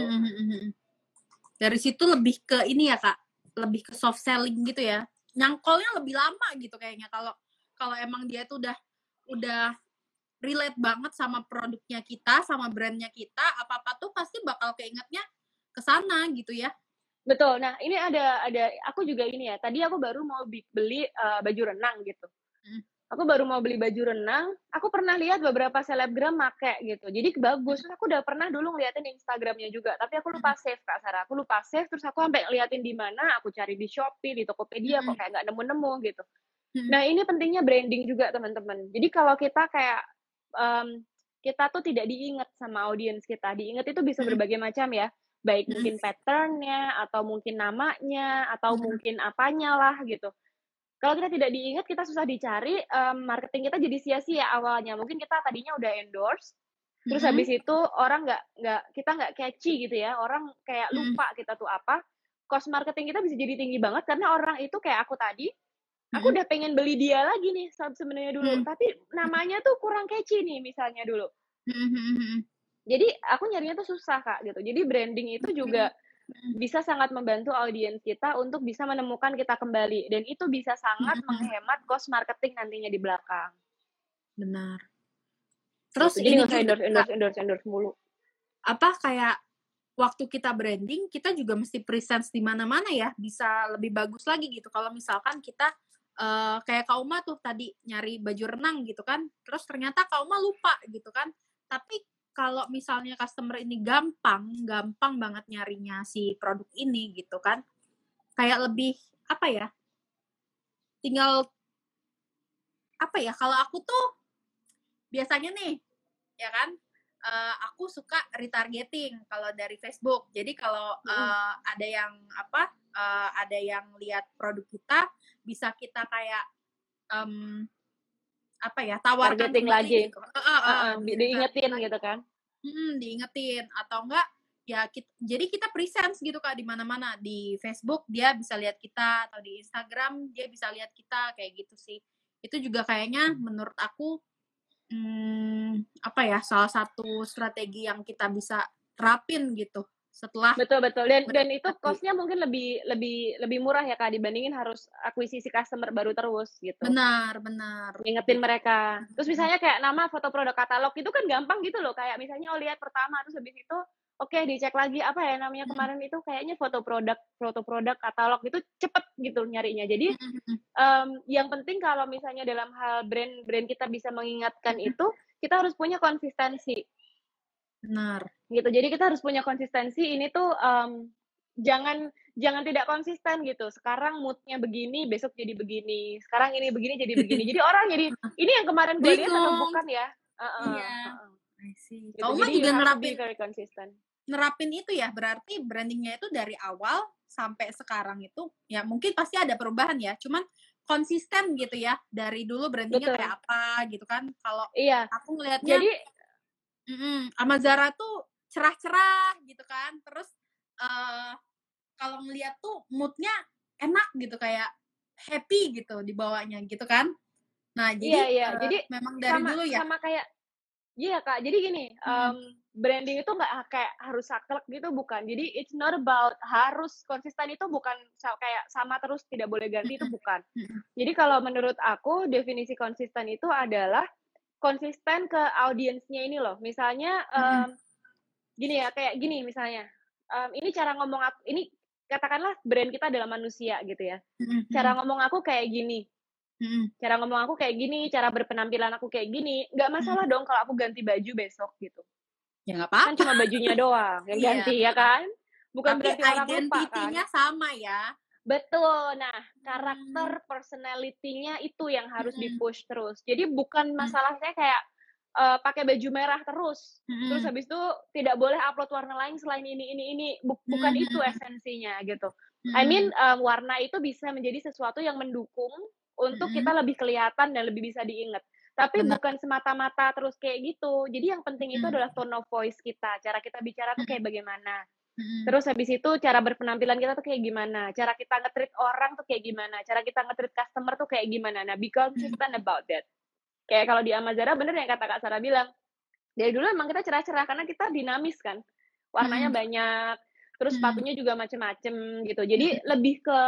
dari situ lebih ke ini ya kak. Lebih ke soft selling gitu ya. Nyangkolnya lebih lama gitu kayaknya. Kalau kalau emang dia tuh udah udah relate banget sama produknya kita sama brandnya kita apa apa tuh pasti bakal keingetnya ke sana gitu ya. Betul. Nah ini ada ada aku juga ini ya. Tadi aku baru mau beli uh, baju renang gitu. Hmm aku baru mau beli baju renang aku pernah lihat beberapa selebgram make gitu. Jadi bagus terus aku udah pernah dulu ngeliatin instagramnya juga tapi aku lupa save kak Sarah. Aku lupa save terus aku sampai ngeliatin di mana aku cari di shopee di tokopedia kok kayak nggak nemu-nemu gitu. Nah ini pentingnya branding juga teman-teman. Jadi kalau kita kayak um, kita tuh tidak diingat sama audiens kita. Diingat itu bisa berbagai macam ya. Baik mungkin patternnya atau mungkin namanya atau mungkin apanya lah gitu kalau kita tidak diingat kita susah dicari um, marketing kita jadi sia-sia awalnya mungkin kita tadinya udah endorse terus mm -hmm. habis itu orang nggak nggak kita nggak catchy gitu ya orang kayak lupa mm -hmm. kita tuh apa cost marketing kita bisa jadi tinggi banget karena orang itu kayak aku tadi aku udah pengen beli dia lagi nih sebenarnya dulu hmm. tapi namanya tuh kurang catchy nih misalnya dulu hmm. jadi aku nyarinya tuh susah kak gitu jadi branding itu juga bisa sangat membantu audiens kita untuk bisa menemukan kita kembali dan itu bisa sangat menghemat cost marketing nantinya di belakang. Benar. Terus Jadi ini endorse, endorse, endorse, endorse mulu. Apa kayak waktu kita branding, kita juga mesti presence di mana-mana ya, bisa lebih bagus lagi gitu. Kalau misalkan kita uh, kayak Kauma tuh tadi nyari baju renang gitu kan, terus ternyata Kauma lupa gitu kan. Tapi kalau misalnya customer ini gampang, gampang banget nyarinya si produk ini gitu kan. Kayak lebih apa ya? Tinggal apa ya? Kalau aku tuh biasanya nih, ya kan? Uh, aku suka retargeting kalau dari Facebook. Jadi kalau uh, ada yang apa? Uh, ada yang lihat produk kita, bisa kita kayak um, apa ya tawarkan targeting lagi gitu. uh, uh, uh, diingetin gitu kan hmm, diingetin. Atau enggak ya kita, jadi kita presence gitu kak di mana-mana. Di Facebook dia bisa lihat kita atau di Instagram dia bisa lihat kita kayak gitu sih. Itu juga kayaknya menurut aku hmm, apa ya salah satu strategi yang kita bisa terapin gitu setelah betul betul. Dan dan itu costnya mungkin lebih lebih lebih murah ya kak dibandingin harus akuisisi customer baru terus gitu. Benar benar. Ingetin mereka. Terus misalnya kayak nama foto produk katalog itu kan gampang gitu loh. Kayak misalnya oh lihat pertama terus habis itu oke okay, dicek lagi apa ya namanya kemarin itu kayaknya foto produk foto produk katalog itu cepet gitu nyarinya. Jadi um, yang penting kalau misalnya dalam hal brand brand kita bisa mengingatkan itu kita harus punya konsistensi benar gitu jadi kita harus punya konsistensi ini tuh um, jangan jangan tidak konsisten gitu. Sekarang moodnya begini, besok jadi begini. Sekarang ini begini jadi begini. Jadi orang jadi ini yang kemarin gue lihat atau bukan ya? Uh -uh, iya. Uh -uh. Gitu. Kamu juga nerapin konsisten. Nerapin itu ya berarti brandingnya itu dari awal sampai sekarang itu ya mungkin pasti ada perubahan ya. Cuman konsisten gitu ya dari dulu brandingnya Betul. kayak apa gitu kan. Kalau iya. aku ngelihatnya jadi mm -mm, Amazara tuh cerah-cerah gitu kan. Terus uh, kalau ngeliat tuh moodnya enak gitu kayak happy gitu dibawanya gitu kan nah jadi iya, iya. Uh, jadi memang dari sama, dulu ya sama kayak iya kak jadi gini hmm. um, branding itu nggak kayak harus saklek gitu bukan jadi it's not about harus konsisten itu bukan kayak sama terus tidak boleh ganti itu bukan jadi kalau menurut aku definisi konsisten itu adalah konsisten ke audiensnya ini loh misalnya um, gini ya kayak gini misalnya um, ini cara ngomong aku ini katakanlah brand kita adalah manusia gitu ya. Cara ngomong aku kayak gini. Cara ngomong aku kayak gini, cara berpenampilan aku kayak gini. Nggak masalah dong kalau aku ganti baju besok gitu. Ya nggak apa-apa. Kan cuma bajunya doang yang iya. ganti ya kan. Bukan Tapi berarti orang lupa kan. sama ya. Betul. Nah, karakter hmm. personality-nya itu yang harus hmm. dipush terus. Jadi bukan masalahnya kayak uh, pakai baju merah terus. Hmm. Terus habis itu tidak boleh upload warna lain selain ini ini ini. Bukan hmm. itu esensinya gitu. Hmm. I mean um, warna itu bisa menjadi sesuatu yang mendukung untuk hmm. kita lebih kelihatan dan lebih bisa diingat. Tapi Benar. bukan semata-mata terus kayak gitu. Jadi yang penting itu hmm. adalah tone of voice kita, cara kita bicara tuh kayak bagaimana. Terus habis itu cara berpenampilan kita tuh kayak gimana, cara kita ngetrit orang tuh kayak gimana, cara kita ngetrit customer tuh kayak gimana. Nah, be consistent about that kayak kalau di Amazara bener yang kata Kak Sarah bilang dari dulu emang kita cerah-cerah karena kita dinamis kan warnanya hmm. banyak terus hmm. sepatunya juga macem-macem gitu jadi hmm. lebih ke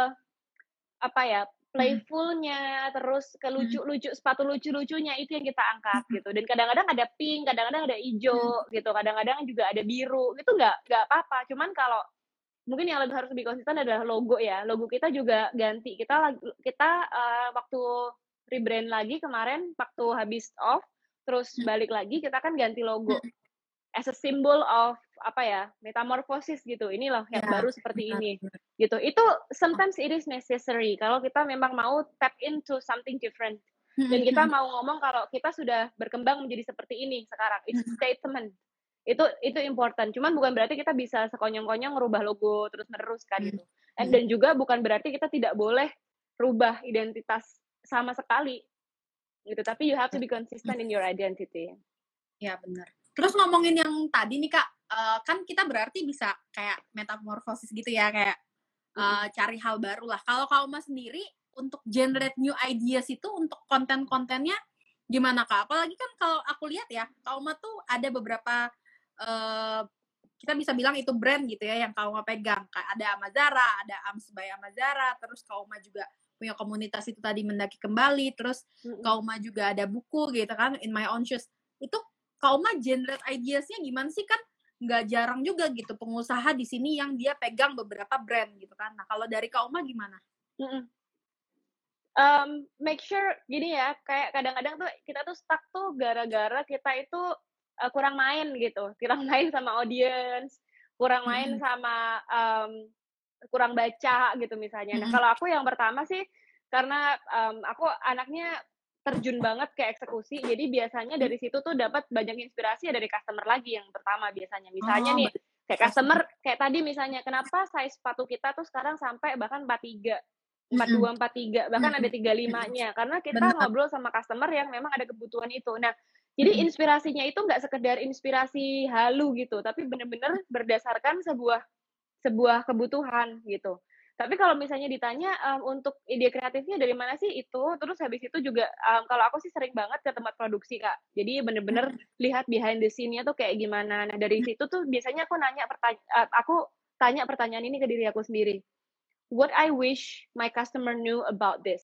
apa ya playfulnya terus ke lucu-lucu sepatu lucu-lucunya itu yang kita angkat gitu. Dan kadang-kadang ada pink kadang-kadang ada hijau gitu. Kadang-kadang juga ada biru itu nggak nggak apa-apa. Cuman kalau mungkin yang lebih harus lebih konsisten adalah logo ya. Logo kita juga ganti. Kita kita uh, waktu rebrand lagi kemarin waktu habis off terus hmm. balik lagi kita kan ganti logo. Hmm. as a symbol of apa ya metamorphosis gitu. Ini loh yang ya, baru seperti ini. gitu. Itu sometimes it is necessary. Kalau kita memang mau tap into something different. Hmm, dan kita mau ngomong kalau kita sudah berkembang menjadi seperti ini sekarang. It's statement. Itu itu important. Cuman bukan berarti kita bisa sekonyong-konyong merubah logo terus menerus kan gitu. dan juga bukan berarti kita tidak boleh rubah identitas sama sekali. Gitu. Tapi you have to be consistent in your identity. Ya benar terus ngomongin yang tadi nih kak uh, kan kita berarti bisa kayak metamorfosis gitu ya kayak uh, cari hal baru lah. Kalau kauma sendiri untuk generate new ideas itu untuk konten-kontennya gimana kak? Apalagi kan kalau aku lihat ya kauma tuh ada beberapa uh, kita bisa bilang itu brand gitu ya yang kauma pegang. Kayak ada Amazara ada Ams by Amazara terus kauma juga punya komunitas itu tadi mendaki kembali terus. Kauma juga ada buku gitu kan in my own shoes. Itu Kauma generate ideasnya gimana sih kan nggak jarang juga gitu pengusaha di sini yang dia pegang beberapa brand gitu kan nah kalau dari Kauma gimana mm-hmm. um, make sure gini ya kayak kadang-kadang tuh kita tuh stuck tuh gara-gara kita itu uh, kurang main gitu kurang main sama audience kurang main hmm. sama um, kurang baca gitu misalnya. Nah, kalau aku yang pertama sih karena um, aku anaknya terjun banget ke eksekusi, jadi biasanya dari situ tuh dapat banyak inspirasi dari customer lagi yang pertama biasanya. Misalnya oh, nih, kayak customer kayak tadi misalnya kenapa size sepatu kita tuh sekarang sampai bahkan 43 42 43 bahkan ada 35-nya karena kita Benar. ngobrol sama customer yang memang ada kebutuhan itu. Nah, jadi inspirasinya itu nggak sekedar inspirasi halu gitu, tapi benar-benar berdasarkan sebuah sebuah kebutuhan gitu. Tapi kalau misalnya ditanya um, untuk ide kreatifnya dari mana sih itu, terus habis itu juga um, kalau aku sih sering banget ke tempat produksi kak. Jadi bener-bener lihat behind the scene-nya tuh kayak gimana. Nah dari situ tuh biasanya aku nanya pertanyaan, uh, aku tanya pertanyaan ini ke diri aku sendiri. What I wish my customer knew about this.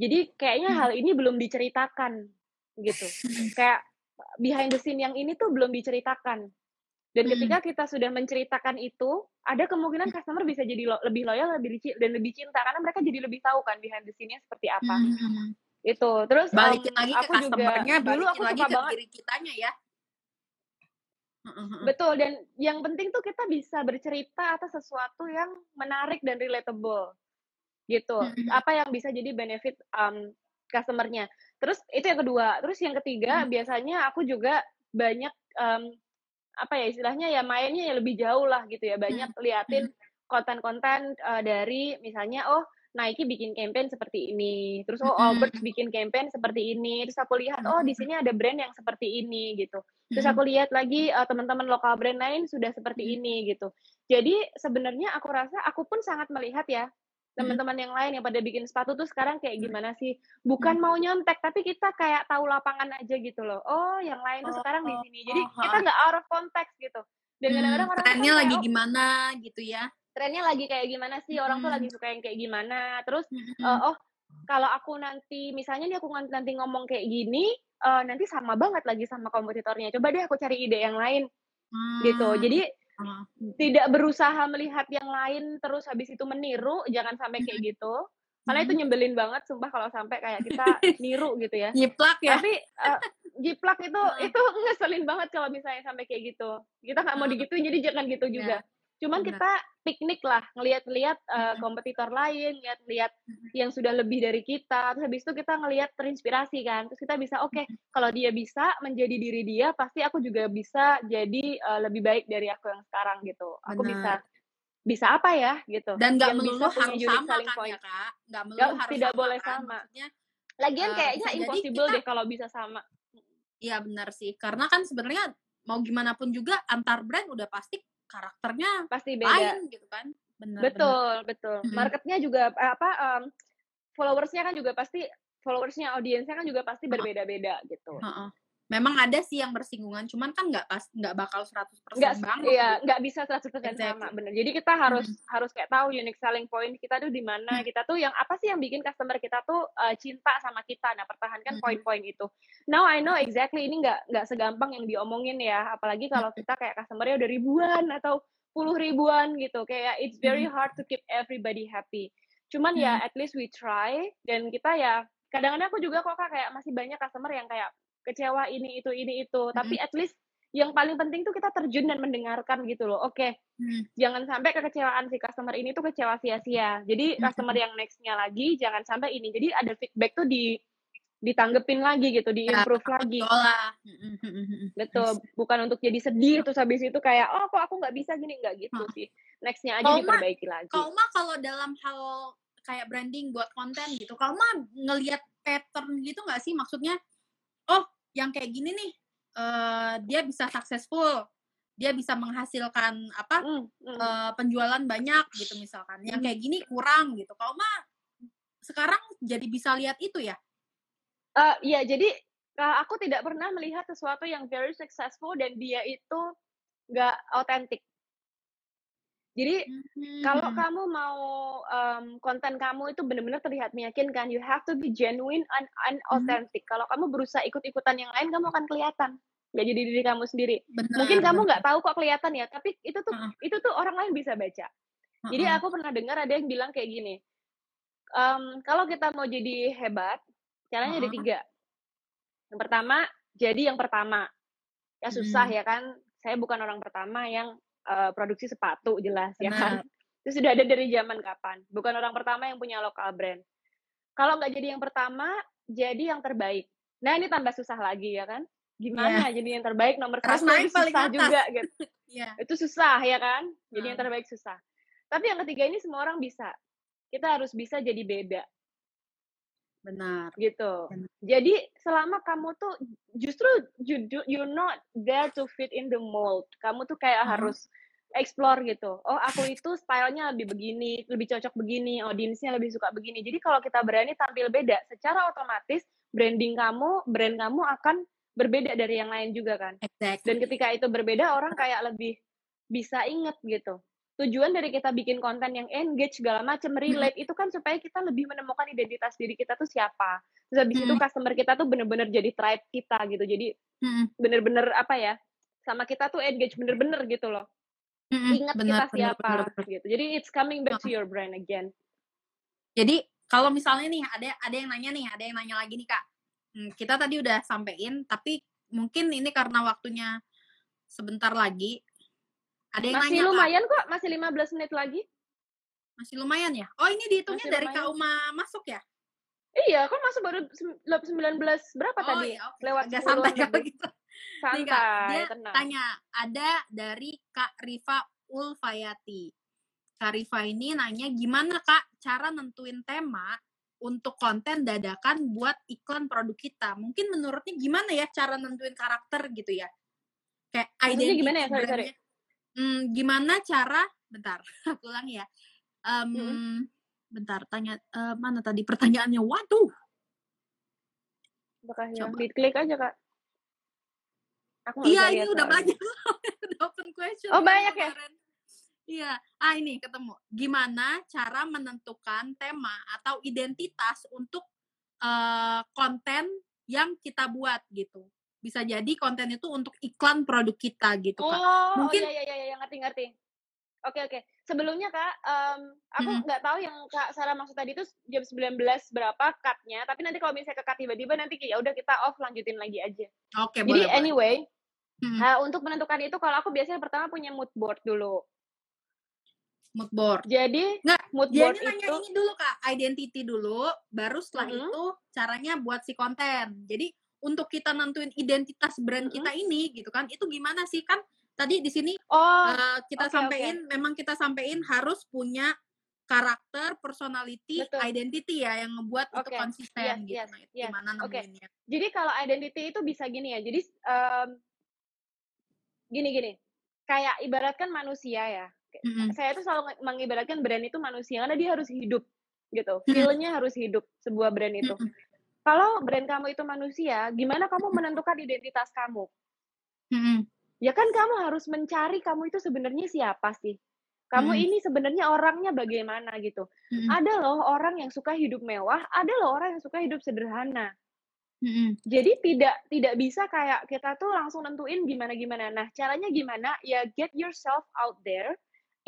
Jadi kayaknya hal ini belum diceritakan gitu. Kayak behind the scene yang ini tuh belum diceritakan Dan ketika kita sudah menceritakan itu, ada kemungkinan customer bisa jadi lo lebih loyal, lebih dan lebih cinta karena mereka jadi lebih tahu kan behind the scene-nya seperti apa. Mhm. Itu. Terus Balikin um, lagi ke aku juga customer-nya, dulu aku lagi suka ke banget diri kitanya ya. Betul dan yang penting tuh kita bisa bercerita atas sesuatu yang menarik dan relatable. Gitu. Apa yang bisa jadi benefit um, customer-nya. Terus itu yang kedua. Terus yang ketiga biasanya aku juga banyak um, apa ya istilahnya ya mainnya ya lebih jauh lah gitu ya. Banyak Mhm. liatin Mhm. konten-konten uh, dari misalnya oh Nike bikin campaign seperti ini, terus oh Mhm. Allbirds bikin campaign seperti ini, terus aku lihat oh di sini ada brand yang seperti ini gitu. Terus aku lihat lagi uh, teman-teman lokal brand lain sudah seperti ini gitu. Jadi sebenarnya aku rasa aku pun sangat melihat ya. Teman-teman yang lain yang pada bikin sepatu tuh sekarang kayak Mhm. gimana sih? Bukan mau nyontek tapi kita kayak tahu lapangan aja gitu loh. Oh, yang lain tuh sekarang di Oh, sini. Jadi oh, kita nggak out of context gitu. Dan kadang-kadang Mmm, orang trennya lagi oh gimana gitu ya. trennya lagi kayak gimana sih? Orang tuh lagi suka yang kayak gimana? Terus Mhm. uh, oh kalau aku nanti misalnya nih aku nanti ngomong kayak gini, uh, nanti sama banget lagi sama kompetitornya. Coba deh aku cari ide yang lain gitu. Mmm, Jadi heeh. Tidak berusaha melihat yang lain terus habis itu meniru, jangan sampai kayak gitu. Karena itu nyebelin banget sumpah kalau sampai kayak kita niru gitu ya. Nyiplak ya? Tapi uh, jiplak itu itu ngeselin banget kalau misalnya sampai kayak gitu. Kita nggak mau digituin jadi jangan gitu Iya, juga. Cuman bener. kita piknik lah, ngelihat-lihat uh, Mhm. kompetitor lain, lihat-lihat Mhm. yang sudah lebih dari kita. Terus habis itu kita ngelihat terinspirasi kan. Terus kita bisa oke, Mhm. kalau dia bisa menjadi diri dia, pasti aku juga bisa jadi uh, lebih baik dari aku yang sekarang gitu. Aku bisa Bener. bisa apa ya gitu, Dan nggak bisa melulu harus sama kan point. ya, Kak? Nggak melulu harus tidak sama boleh kan? sama. Maksudnya, Lagian eee, kayaknya bisa impossible kita deh kalau bisa sama. Iya benar sih. Karena kan sebenarnya mau gimana pun juga antar brand udah pasti karakternya Pasti beda. lain gitu kan. Bener bener. Betul betul. Mhm. Market-nya juga eh, apa, mmm, followers-nya kan juga pasti followers-nya, audiensnya kan juga pasti berbeda-beda gitu. Heeh. Memang ada sih yang bersinggungan, cuman kan nggak pas nggak bakal 100% Nggak banget iya, gitu. nggak bisa 100% sama, Exactly. bener. Jadi kita harus Mhm. harus kayak tahu unique selling point kita tuh di mana, Mhm. kita tuh yang apa sih yang bikin customer kita tuh, eee, cinta sama kita. Nah, pertahankan Mhm. poin-poin itu. Now I know exactly ini nggak nggak segampang yang diomongin ya, apalagi kalau Mhm. kita kayak customer-nya udah ribuan atau puluh ribuan gitu, kayak it's very Mhm. hard to keep everybody happy. Cuman ya Mhm. at least we try dan kita ya kadang-kadang aku juga kok Kak, kayak masih banyak customer yang kayak kecewa ini itu ini itu, tapi Mhm. at least yang paling penting tuh kita terjun dan mendengarkan gitu loh. Oke, Mhm. jangan sampai kekecewaan si customer ini tuh kecewa sia-sia. Jadi customer Mhm. yang next-nya lagi jangan sampai ini. Jadi ada feedback tuh di ditanggepin lagi gitu, Ya, di-improve lagi. Mhm mhm mhm. Betul, Nice. bukan untuk jadi sedih terus habis itu kayak, "Oh, kok aku nggak bisa gini," nggak gitu Heeh. sih. Next-nya aja mah diperbaiki lagi. kalau mah kalau dalam hal kayak branding buat konten gitu, kalau mah ngelihat pattern gitu nggak sih? Maksudnya, oh yang kayak gini nih, eee, dia bisa successful, dia bisa menghasilkan apa, Mmm, mhm. eee, penjualan banyak gitu misalkan, yang Mhm. kayak gini kurang gitu. Kalau mah sekarang jadi bisa lihat itu ya? Eee, iya jadi, aku tidak pernah melihat sesuatu yang very successful dan dia itu nggak otentik. Jadi kalau Mmm. kamu mau, mmm, konten kamu itu bener-bener terlihat meyakinkan, you have to be genuine and and Mhm. authentic. Kalau kamu berusaha ikut-ikutan yang lain, kamu akan kelihatan, nggak jadi diri kamu sendiri. Bener Mungkin kamu nggak tahu kok kelihatan ya, tapi itu tuh Heeh. itu tuh orang lain bisa baca. Jadi aku pernah dengar ada yang bilang kayak gini, mmm, kalau kita mau jadi hebat, caranya ada Heeh. 3. Yang pertama, jadi yang pertama. Ya susah Mhm. ya kan, saya bukan orang pertama yang, eee, produksi sepatu jelas ya kan. Itu sudah ada dari zaman kapan, bukan orang pertama yang punya lokal brand. Kalau nggak jadi yang pertama, jadi yang terbaik. Nah ini tambah susah lagi ya kan, gimana jadi yang terbaik nomor 1 naik itu susah atas. juga gitu. Iya. Itu susah ya kan, jadi yang Heeh. terbaik susah. Tapi yang ketiga ini semua orang bisa. Kita harus bisa jadi beda. Benar. Gitu. Benar. Jadi selama kamu tuh justru you do you're not there to fit in the mold. Kamu tuh kayak Heeh. harus explore gitu. Oh aku itu style-nya lebih begini, lebih cocok begini, audiensnya lebih suka begini. Jadi kalau kita berani tampil beda, secara otomatis branding kamu, brand kamu akan berbeda dari yang lain juga kan. Dan Exactly. ketika itu berbeda, orang kayak lebih bisa inget gitu. Tujuan dari kita bikin konten yang engage segala macam, relate itu kan supaya kita lebih menemukan identitas diri kita tuh siapa. Terus habis itu Mhm. customer kita tuh bener-bener jadi tribe kita gitu. Jadi Mhm. bener-bener apa ya, sama kita tuh engage bener-bener gitu loh. Mm-mm, Ingat bener, kita bener, siapa bener, bener. gitu. Jadi it's coming back to your brain again. Jadi kalau misalnya nih ada ada yang nanya nih, ada yang nanya lagi nih kak. Hmm, kita tadi udah sampein, tapi mungkin ini karena waktunya sebentar lagi. Ada yang Masih nanya kak, lumayan kok, masih 15 menit lagi. masih lumayan ya? Oh ini dihitungnya Masih dari kak lumayan. Uma masuk ya? Iya, kan masuk baru sem- 19 berapa Oh tadi? iya, oke. Lewat agak 10 santai kalau gitu. Nih kak, Santai, dia tenang. tanya ada dari Kak Rifa Ulfayati. Kak Rifa ini nanya gimana kak cara nentuin tema untuk konten dadakan buat iklan produk kita. Mungkin menurutnya gimana ya cara nentuin karakter gitu ya? Kayak Maksudnya identity gimana ya? Sorry, sorry. Hmm, gimana cara? Bentar, aku ulang ya. Em, Mm-mm. Bentar, tanya eh, mana tadi pertanyaannya? Waduh, Makanya Coba. klik aja kak. Aku Iya, ini udah banyak udah open question. Oh, kan banyak ya? Iya. Ah, ini ketemu. Gimana cara menentukan tema atau identitas untuk eh, konten yang kita buat gitu. Bisa jadi konten itu untuk iklan produk kita gitu, Kak. Oh, Mungkin- oh iya iya iya ngerti ngerti. Oke oke. Sebelumnya kak, em, aku nggak tahu yang kak Sarah maksud tadi itu jam 19 berapa cutnya. Tapi nanti kalau misalnya ke cut tiba-tiba nanti ya udah kita off lanjutin lagi aja. Oke, Jadi boleh. boleh. anyway, Mm-mm. eh, untuk menentukan itu kalau aku biasanya pertama punya mood board dulu. Mood board. Jadi Nggak, mood board nanya itu ini dulu Kak, identity dulu, baru setelah Mm-mm. itu caranya buat si konten. Jadi untuk kita nentuin identitas brand kita ini gitu kan, itu gimana sih kan? Tadi di sini oh eh, kita oke, sampein, memang kita sampein harus punya karakter, personality, Betul. identity ya yang ngebuat itu Oke, konsisten yes, gitu. yes, Nah, itu yes. gimana Oke. nemuinnya? jadi kalau identity itu bisa gini ya. Jadi em, gini gini. Kayak ibaratkan manusia ya. Mm-mm. saya itu selalu mengibaratkan brand itu manusia karena dia harus hidup gitu Mm-mm. feel-nya harus hidup sebuah brand itu. Kalau brand kamu itu manusia gimana kamu menentukan identitas kamu Mm-mm. ya kan kamu harus mencari kamu itu sebenarnya siapa sih kamu Mm-mm. ini sebenarnya orangnya bagaimana gitu Mm-mm. ada loh orang yang suka hidup mewah ada loh orang yang suka hidup sederhana Mm-mm. jadi tidak tidak bisa kayak kita tuh langsung nentuin gimana gimana. Nah caranya gimana? Ya get yourself out there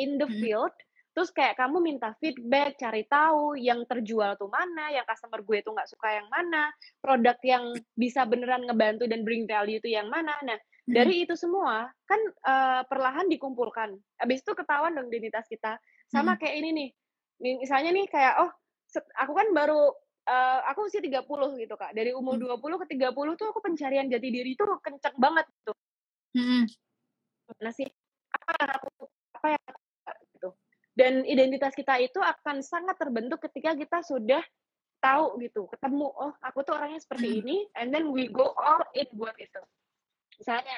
in the Mm-mm. field. Terus kayak kamu minta feedback, cari tahu yang terjual tuh mana, yang customer gue tuh nggak suka yang mana, produk yang bisa beneran ngebantu dan bring value itu yang mana. Nah Mm-mm. dari itu semua kan eh, perlahan dikumpulkan. Habis itu ketahuan dong identitas kita. Sama Mm-mm. kayak ini nih. Misalnya nih kayak oh aku kan baru eh, aku usia 30 gitu Kak. Dari umur Hmm. 20 ke 30 tuh aku pencarian jati diri tuh kenceng banget gitu. Mm-mm. Mana sih? Apa yang aku apa yang aku. Dan identitas kita itu akan sangat terbentuk ketika kita sudah tahu gitu, ketemu oh aku tuh orangnya seperti Hmm. ini and then we go all in buat itu. Misalnya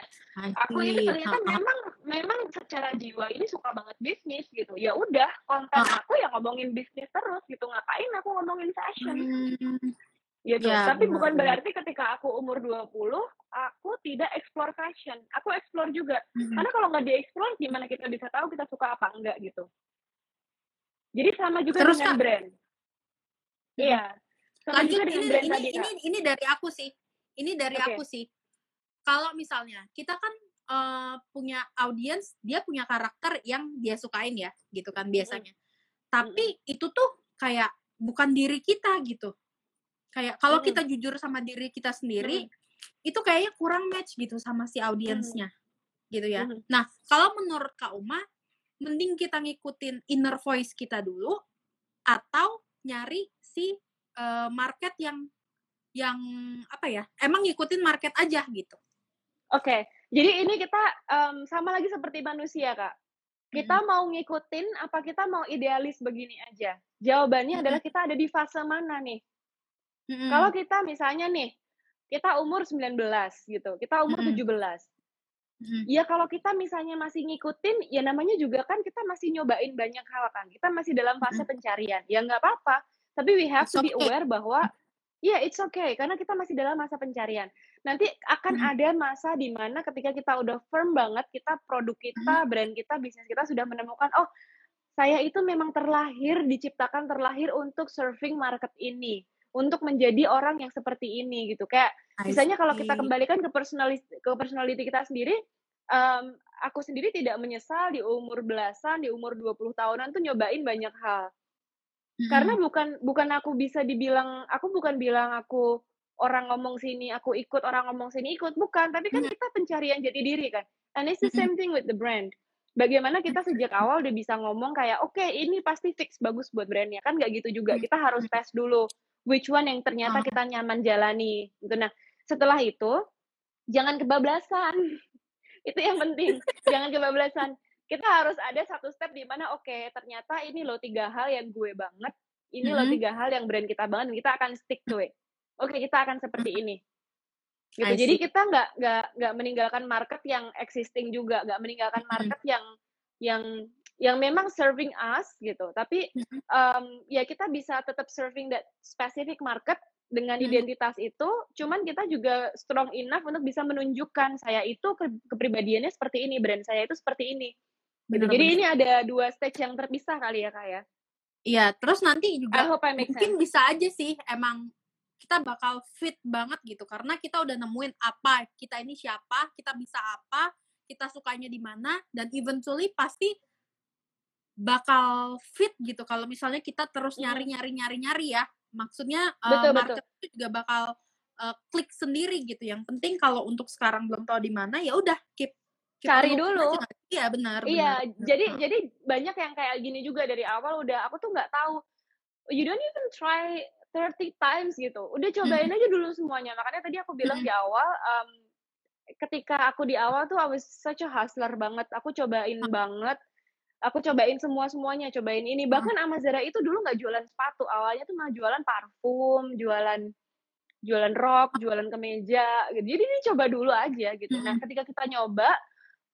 aku ini ternyata memang memang secara jiwa ini suka banget bisnis gitu. Ya udah, konten aku ya ngomongin bisnis terus gitu. Ngapain aku ngomongin fashion? Hmm. gitu. Ya, Tapi bukan berarti ketika aku umur 20, aku tidak explore fashion. Aku explore juga. Mm-mm. Karena kalau nggak di-explore, gimana kita bisa tahu kita suka apa enggak gitu. Jadi sama juga Terus, dengan Kak? brand. Iya. Sama lanjut juga dengan ini brand ini tadi, ini Kak. ini dari aku sih ini dari Oke. aku sih kalau misalnya kita kan eh, punya audiens dia punya karakter yang dia sukain ya gitu kan biasanya tapi itu tuh kayak bukan diri kita gitu kayak kalau Mm-mm. kita jujur sama diri kita sendiri itu kayaknya kurang match gitu sama si audiensnya gitu ya Mhm. nah kalau menurut Kak Uma mending kita ngikutin inner voice kita dulu atau nyari si eh, market yang yang apa ya emang ngikutin market aja gitu Oke, jadi ini kita em, sama lagi seperti manusia, Kak. Kita mau ngikutin apa kita mau idealis begini aja? Jawabannya Mm-mm. adalah kita ada di fase mana nih? Mm-mm. Kalau kita misalnya nih, kita umur 19 gitu, kita umur Mm-mm. 17. Mm-mm. Ya kalau kita misalnya masih ngikutin, ya namanya juga kan kita masih nyobain banyak hal kan. Kita masih dalam fase pencarian. Ya nggak apa-apa. Tapi we have It's to be okay. aware bahwa ya it's okay karena kita masih dalam masa pencarian. Nanti akan Mm-mm. ada masa di mana ketika kita udah firm banget, kita produk kita, brand kita, bisnis kita sudah menemukan oh saya itu memang terlahir diciptakan terlahir untuk serving market ini, untuk menjadi orang yang seperti ini gitu. Kayak Misalnya kalau kita kembalikan ke personality ke personality kita sendiri, um, aku sendiri tidak menyesal di umur belasan, di umur 20 tahunan tuh nyobain banyak hal. Hmm. Karena bukan bukan aku bisa dibilang aku bukan bilang aku orang ngomong sini aku ikut, orang ngomong sini ikut, bukan, tapi kan hmm. kita pencarian jati diri kan. And it's the same thing with the brand. Bagaimana kita sejak awal udah bisa ngomong kayak oke okay, ini pasti fix bagus buat brandnya kan nggak gitu juga kita harus tes dulu which one yang ternyata kita nyaman jalani? Gitu. Nah setelah itu jangan kebablasan. Itu yang penting. Jangan kebablasan. Kita harus ada satu step di mana oke okay, ternyata ini loh tiga hal yang gue banget ini mm -hmm. loh tiga hal yang brand kita banget kita akan stick to it. Oke okay, kita akan seperti ini. Gitu. Jadi kita nggak nggak nggak meninggalkan market yang existing juga nggak meninggalkan market yang yang yang memang serving us gitu tapi um, ya kita bisa tetap serving that specific market dengan identitas itu, cuman kita juga strong enough untuk bisa menunjukkan saya itu ke kepribadiannya seperti ini, brand saya itu seperti ini. Gitu. Jadi ini ada dua stage yang terpisah kali ya kak ya. Iya, terus nanti juga mungkin sense. bisa aja sih emang kita bakal fit banget gitu karena kita udah nemuin apa kita ini siapa, kita bisa apa, kita sukanya di mana dan eventually pasti bakal fit gitu kalau misalnya kita terus nyari nyari nyari nyari ya maksudnya uh, betul, market betul. itu juga bakal uh, klik sendiri gitu yang penting kalau untuk sekarang belum tahu di mana ya udah keep, keep cari dulu iya benar iya benar. jadi benar. jadi banyak yang kayak gini juga dari awal udah aku tuh nggak tahu you don't even try 30 times gitu udah cobain hmm. aja dulu semuanya makanya tadi aku bilang hmm. di awal um, ketika aku di awal tuh I was such a hustler banget aku cobain hmm. banget aku cobain semua semuanya cobain ini hmm. bahkan Amazara itu dulu nggak jualan sepatu awalnya tuh malah jualan parfum jualan jualan rok jualan kemeja gitu. jadi ini coba dulu aja gitu nah hmm. ketika kita nyoba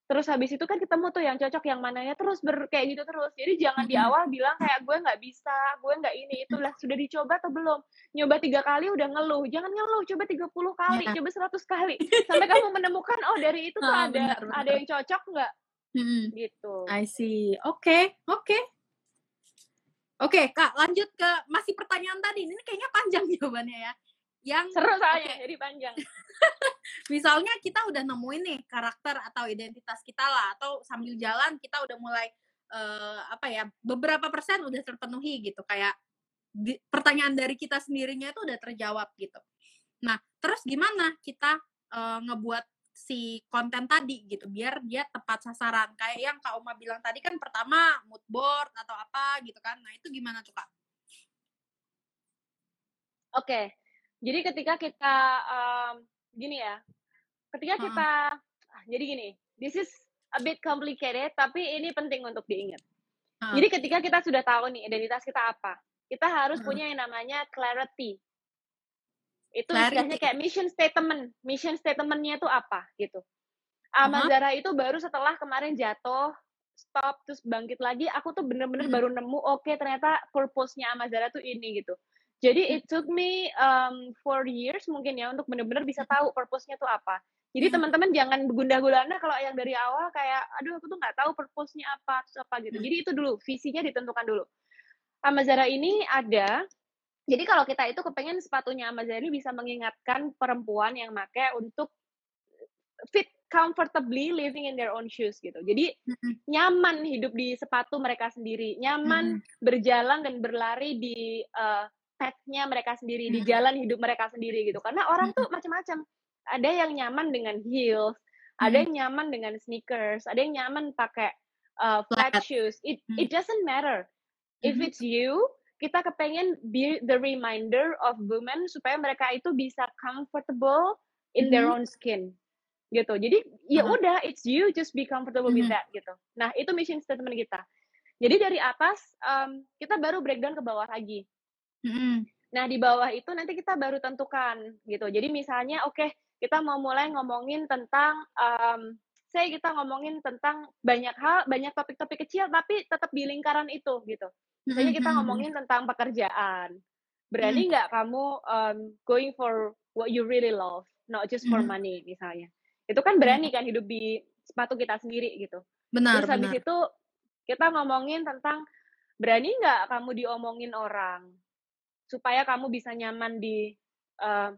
terus habis itu kan ketemu tuh yang cocok yang mananya terus ber kayak gitu terus jadi jangan di hmm. awal bilang kayak gue nggak bisa gue nggak ini itulah sudah dicoba atau belum nyoba tiga kali udah ngeluh jangan ngeluh coba 30 kali ya. coba 100 kali sampai kamu menemukan oh dari itu tuh oh, ada benar, benar. ada yang cocok nggak Hmm. Gitu. I see. Oke, okay, oke. Okay. Oke, okay, Kak, lanjut ke masih pertanyaan tadi. Ini kayaknya panjang jawabannya ya. Yang seru soalnya okay. jadi panjang. Misalnya kita udah nemuin nih karakter atau identitas kita lah atau sambil jalan kita udah mulai uh, apa ya, beberapa persen udah terpenuhi gitu kayak di, pertanyaan dari kita sendirinya itu udah terjawab gitu. Nah, terus gimana kita uh, ngebuat si konten tadi gitu biar dia tepat sasaran kayak yang Kak Uma bilang tadi kan pertama mood board atau apa gitu kan nah itu gimana tuh Kak? Oke okay. jadi ketika kita um, gini ya ketika hmm. kita ah, jadi gini this is a bit complicated tapi ini penting untuk diingat hmm. jadi ketika kita sudah tahu nih identitas kita apa kita harus hmm. punya yang namanya clarity itu istilahnya kayak mission statement. Mission statementnya itu apa gitu. Amazara uh-huh. itu baru setelah kemarin jatuh, stop, terus bangkit lagi, aku tuh bener-bener hmm. baru nemu, oke okay, ternyata purpose-nya Amazara tuh ini gitu. Jadi it took me um, four years mungkin ya untuk bener-bener bisa tahu purpose-nya tuh apa. Jadi teman-teman jangan gundah gulana kalau yang dari awal kayak, aduh aku tuh nggak tahu purpose-nya apa, terus apa gitu. Jadi itu dulu, visinya ditentukan dulu. Amazara ini ada jadi kalau kita itu kepengen sepatunya Amazon ini bisa mengingatkan perempuan yang pakai untuk fit comfortably living in their own shoes gitu. Jadi mm-hmm. nyaman hidup di sepatu mereka sendiri, nyaman mm-hmm. berjalan dan berlari di uh, path-nya mereka sendiri, mm-hmm. di jalan hidup mereka sendiri gitu. Karena orang mm-hmm. tuh macam-macam. Ada yang nyaman dengan heels, mm-hmm. ada yang nyaman dengan sneakers, ada yang nyaman pakai uh, flat, flat shoes. It mm-hmm. it doesn't matter. If it's you, kita kepengen be the reminder of women supaya mereka itu bisa comfortable in their mm-hmm. own skin gitu jadi ya uh-huh. udah it's you just be comfortable mm-hmm. with that gitu nah itu mission statement kita jadi dari atas um, kita baru breakdown ke bawah lagi mm-hmm. nah di bawah itu nanti kita baru tentukan gitu jadi misalnya oke okay, kita mau mulai ngomongin tentang um, saya kita ngomongin tentang banyak hal banyak topik-topik kecil tapi tetap di lingkaran itu gitu Misalnya kita ngomongin tentang pekerjaan. Berani nggak kamu um, going for what you really love, not just for money misalnya. Itu kan berani kan hidup di sepatu kita sendiri gitu. Benar, Terus habis benar. itu kita ngomongin tentang berani nggak kamu diomongin orang supaya kamu bisa nyaman di uh,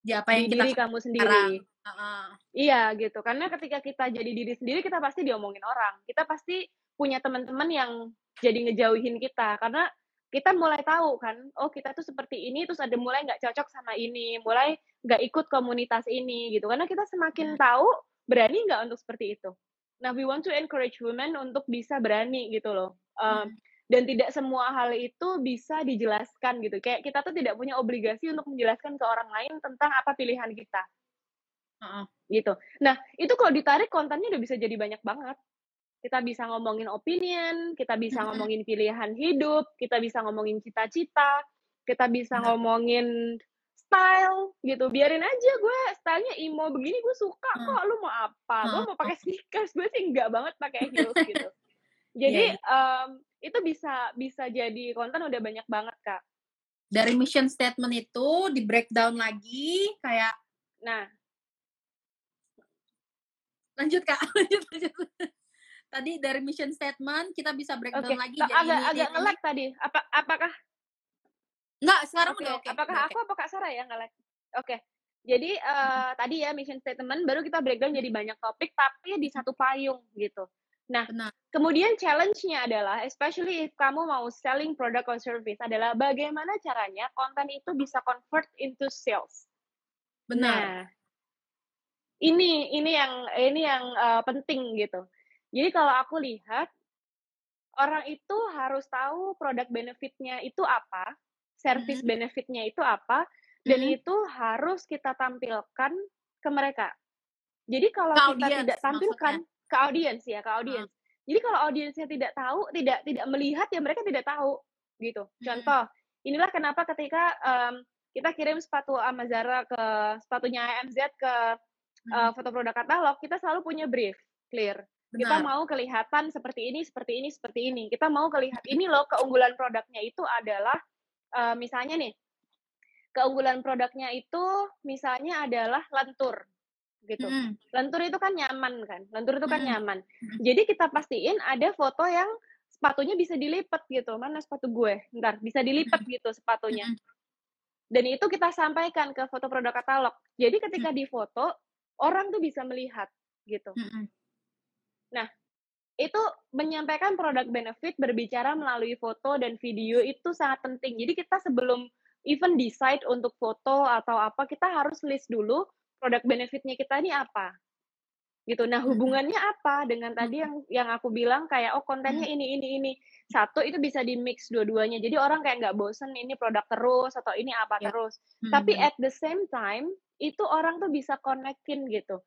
di apa yang di diri kamu sendiri. Uh-uh. Iya gitu, karena ketika kita jadi diri sendiri kita pasti diomongin orang. Kita pasti punya teman-teman yang jadi ngejauhin kita karena kita mulai tahu kan, oh kita tuh seperti ini, terus ada mulai nggak cocok sama ini, mulai nggak ikut komunitas ini gitu. Karena kita semakin hmm. tahu, berani nggak untuk seperti itu. Nah, we want to encourage women untuk bisa berani gitu loh. Um, hmm. Dan tidak semua hal itu bisa dijelaskan gitu. Kayak kita tuh tidak punya obligasi untuk menjelaskan ke orang lain tentang apa pilihan kita uh-uh. gitu. Nah, itu kalau ditarik kontennya udah bisa jadi banyak banget. Kita bisa ngomongin opinion, kita bisa ngomongin pilihan hidup, kita bisa ngomongin cita-cita, kita bisa ngomongin style gitu. Biarin aja gue stylenya emo begini gue suka kok. Lu mau apa? Gue mau pakai sneakers, gue sih enggak banget pakai heels gitu. Jadi yeah. Iya. um, itu bisa bisa jadi konten udah banyak banget kak. Dari mission statement itu di breakdown lagi kayak nah lanjut kak lanjut lanjut tadi dari mission statement kita bisa breakdown okay. lagi jadi agak agak ngelek tadi apa apakah Enggak, sekarang okay. udah oke. Okay. Apakah okay. aku apa Kak Sarah ya ngelek? Oke. Okay. Jadi uh, hmm. tadi ya mission statement baru kita breakdown jadi banyak topik tapi di satu payung gitu. Nah, Benar. kemudian challenge-nya adalah especially if kamu mau selling product or service adalah bagaimana caranya konten itu bisa convert into sales. Benar. Nah, ini ini yang ini yang uh, penting gitu. Jadi kalau aku lihat orang itu harus tahu produk benefitnya itu apa, service hmm. benefitnya itu apa, dan hmm. itu harus kita tampilkan ke mereka. Jadi kalau ke kita audience, tidak tampilkan maksudnya. ke audiens ya, ke audiens. Hmm. Jadi kalau audiensnya tidak tahu, tidak tidak melihat ya mereka tidak tahu gitu. Contoh, inilah kenapa ketika um, kita kirim sepatu Amazara ke sepatunya AMZ ke uh, foto produk katalog, kita selalu punya brief, clear. Benar. Kita mau kelihatan seperti ini, seperti ini, seperti ini. Kita mau kelihatan ini loh keunggulan produknya itu adalah uh, misalnya nih, keunggulan produknya itu misalnya adalah lentur gitu. Mm. Lentur itu kan nyaman kan. Lentur itu kan mm. nyaman. Mm. Jadi kita pastiin ada foto yang sepatunya bisa dilipat gitu. Mana sepatu gue? Ntar bisa dilipat mm. gitu sepatunya. Dan itu kita sampaikan ke foto produk katalog. Jadi ketika di foto orang tuh bisa melihat gitu. Mm-hmm. Nah, itu menyampaikan produk benefit berbicara melalui foto dan video itu sangat penting. Jadi kita sebelum even decide untuk foto atau apa, kita harus list dulu produk benefitnya kita ini apa. Gitu. Nah, hubungannya apa dengan tadi yang yang aku bilang kayak oh kontennya ini ini ini. Satu itu bisa di mix dua-duanya. Jadi orang kayak nggak bosen ini produk terus atau ini apa yeah. terus. Hmm. Tapi at the same time itu orang tuh bisa konekin gitu.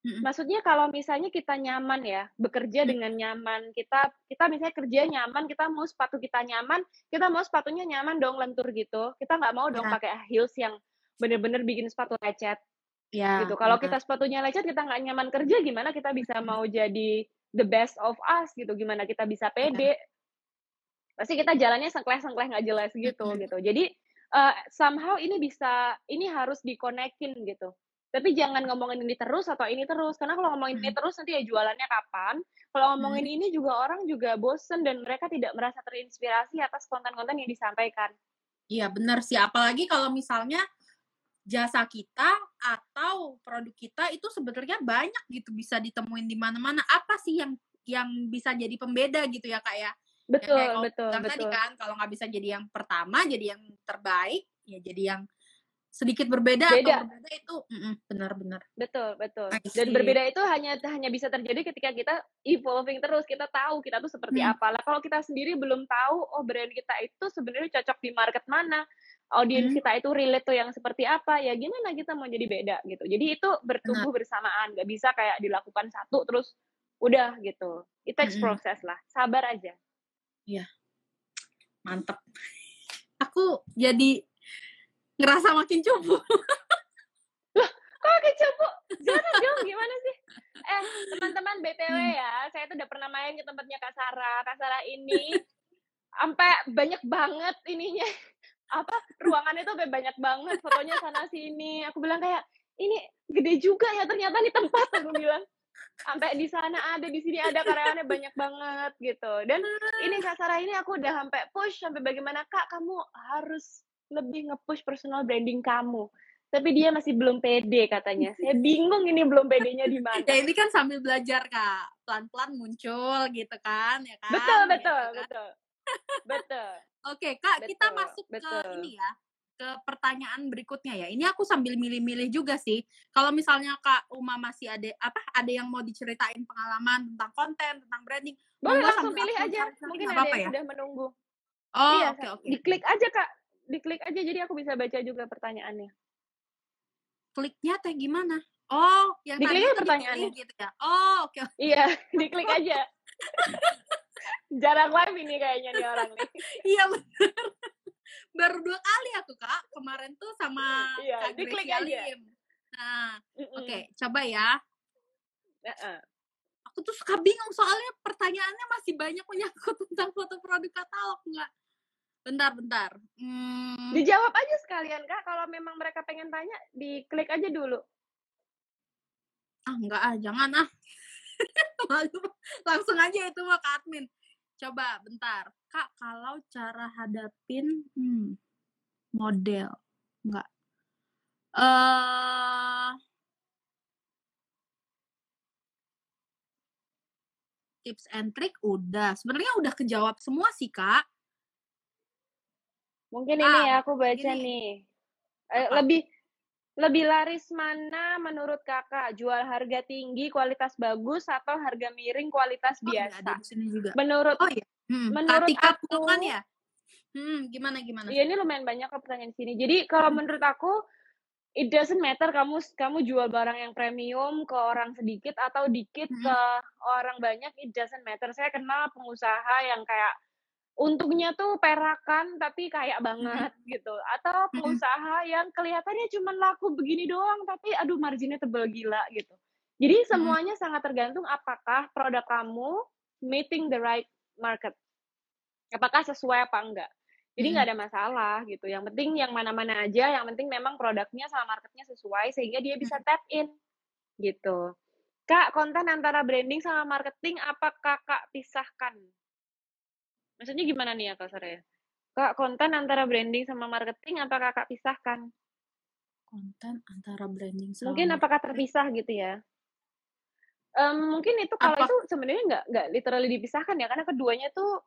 Maksudnya kalau misalnya kita nyaman ya, bekerja dengan nyaman, kita kita misalnya kerja nyaman, kita mau sepatu kita nyaman, kita mau sepatunya nyaman dong lentur gitu. Kita nggak mau dong nah. pakai heels yang bener-bener bikin sepatu lecet. Ya, gitu. Kalau kita sepatunya lecet, kita nggak nyaman kerja, gimana kita bisa mau jadi the best of us gitu? Gimana kita bisa pede? Ya. Pasti kita jalannya sengkleh-sengkleh nggak jelas gitu gitu. Jadi uh, somehow ini bisa ini harus dikonekin gitu tapi jangan ngomongin ini terus atau ini terus karena kalau ngomongin ini terus nanti ya jualannya kapan kalau ngomongin ini juga orang juga bosen dan mereka tidak merasa terinspirasi atas konten-konten yang disampaikan iya benar sih apalagi kalau misalnya jasa kita atau produk kita itu sebenarnya banyak gitu bisa ditemuin di mana-mana. Apa sih yang yang bisa jadi pembeda gitu ya kak ya? Betul ya, betul betul tadi kan kalau nggak bisa jadi yang pertama jadi yang terbaik ya jadi yang sedikit berbeda Beda. atau berbeda itu benar-benar betul betul dan berbeda itu hanya hanya bisa terjadi ketika kita evolving terus kita tahu kita tuh seperti hmm. apa lah kalau kita sendiri belum tahu oh brand kita itu sebenarnya cocok di market mana audiens hmm. kita itu relate tuh yang seperti apa ya gimana kita mau jadi beda gitu jadi itu bertumbuh Benar. bersamaan nggak bisa kayak dilakukan satu terus udah gitu itu hmm. proses lah sabar aja Iya. Mantep. Aku jadi ngerasa makin cupu. Loh, kok makin cupu? Jangan dong, gimana sih? Eh, teman-teman BTW hmm. ya, saya tuh udah pernah main ke tempatnya Kak Sarah. Kak Sarah ini sampai banyak banget ininya. Apa, ruangannya tuh banyak banget, fotonya sana sini. Aku bilang kayak, ini gede juga ya ternyata nih tempat, aku bilang sampai di sana ada di sini ada karyawannya banyak banget gitu dan ini kak Sarah ini aku udah sampai push sampai bagaimana kak kamu harus lebih nge-push personal branding kamu tapi dia masih belum pede katanya. Saya bingung ini belum pedenya di mana. ya ini kan sambil belajar kak, pelan-pelan muncul gitu kan, ya kan? Betul Ya betul kan? betul betul. Oke kak, kita Betul, masuk ke betul. ini ya, ke pertanyaan berikutnya ya. Ini aku sambil milih-milih juga sih. Kalau misalnya kak Uma masih ada apa, ada yang mau diceritain pengalaman tentang konten, tentang branding, Boleh langsung pilih aja. Mungkin ada apa-apa yang ya? sudah menunggu. Oh iya, oke oke. diklik aja kak. Diklik aja jadi aku bisa baca juga pertanyaannya. Kliknya teh gimana? Oh, yang Diklik tadi pertanyaannya. gitu ya. Oh oke. oke. Iya, diklik aja. Jarang live ini kayaknya nih orang nih. Iya bener. Baru dua kali aku kak. Kemarin tuh sama Iya, Kak diklik aja. Nah, oke, coba ya. Heeh. Aku tuh suka bingung soalnya pertanyaannya masih banyak menyangkut tentang foto produk katalog nggak? Bentar, bentar. Hmm, Dijawab aja sekalian kak. Kalau memang mereka pengen tanya, diklik aja dulu. ah enggak ah, jangan ah. Langsung aja itu mah ke admin. Coba bentar. Kak, kalau cara hadapin hmm, model enggak. Eh tips and trick udah. Sebenarnya udah kejawab semua sih, Kak. Mungkin Ah, ini ya aku baca gini. nih. Eh, Apa? lebih lebih laris mana menurut kakak? Jual harga tinggi, kualitas bagus, atau harga miring, kualitas Oh, nggak ada biasa? di sini juga. Menurut Oh iya. Hmm, menurut aku, Pulungan ya? Hmm, gimana gimana? Iya ini lumayan banyak pertanyaan di sini. Jadi kalau Hmm. menurut aku it doesn't matter kamu kamu jual barang yang premium ke orang sedikit atau dikit Hmm. ke orang banyak it doesn't matter. Saya kenal pengusaha yang kayak untungnya tuh perakan tapi kayak banget gitu. Atau Hmm. pengusaha yang kelihatannya cuma laku begini doang tapi aduh marginnya tebel gila gitu. Jadi Hmm. semuanya sangat tergantung apakah produk kamu meeting the right market. Apakah sesuai apa enggak. Jadi Hmm. nggak ada masalah gitu. Yang penting yang mana-mana aja, yang penting memang produknya sama marketnya sesuai sehingga dia bisa Hmm. tap in gitu. Kak, konten antara branding sama marketing apa kakak pisahkan? Maksudnya gimana nih ya Kak Saraya? Kak, konten antara branding sama marketing apa kakak pisahkan? Konten antara branding sama Mungkin apakah terpisah gitu ya? Em, mungkin itu kalau Apa? itu sebenarnya nggak nggak literally dipisahkan ya karena keduanya tuh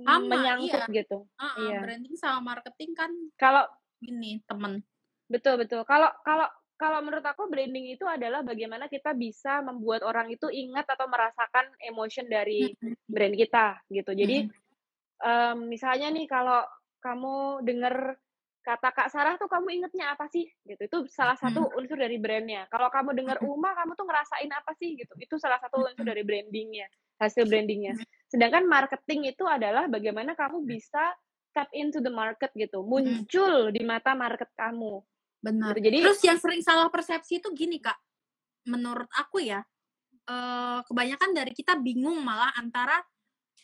Sama, menyangkut iya. gitu. Ah, ah, Iya. branding sama marketing kan Kalau gini, temen. Betul betul. Kalau kalau kalau menurut aku branding itu adalah bagaimana kita bisa membuat orang itu ingat atau merasakan emotion dari brand kita gitu. Jadi Mm-mm. Em, misalnya nih kalau kamu denger kata Kak Sarah tuh kamu ingetnya apa sih gitu. Itu salah satu unsur dari brandnya. Kalau kamu denger Mm-mm. Uma kamu tuh ngerasain apa sih gitu. Itu salah satu unsur dari brandingnya, hasil brandingnya. Sedangkan marketing itu adalah bagaimana kamu bisa tap into the market gitu, muncul di mata market kamu. Benar. Gitu. Jadi Terus yang sering salah persepsi itu gini, Kak. Menurut aku ya, eh, kebanyakan dari kita bingung malah antara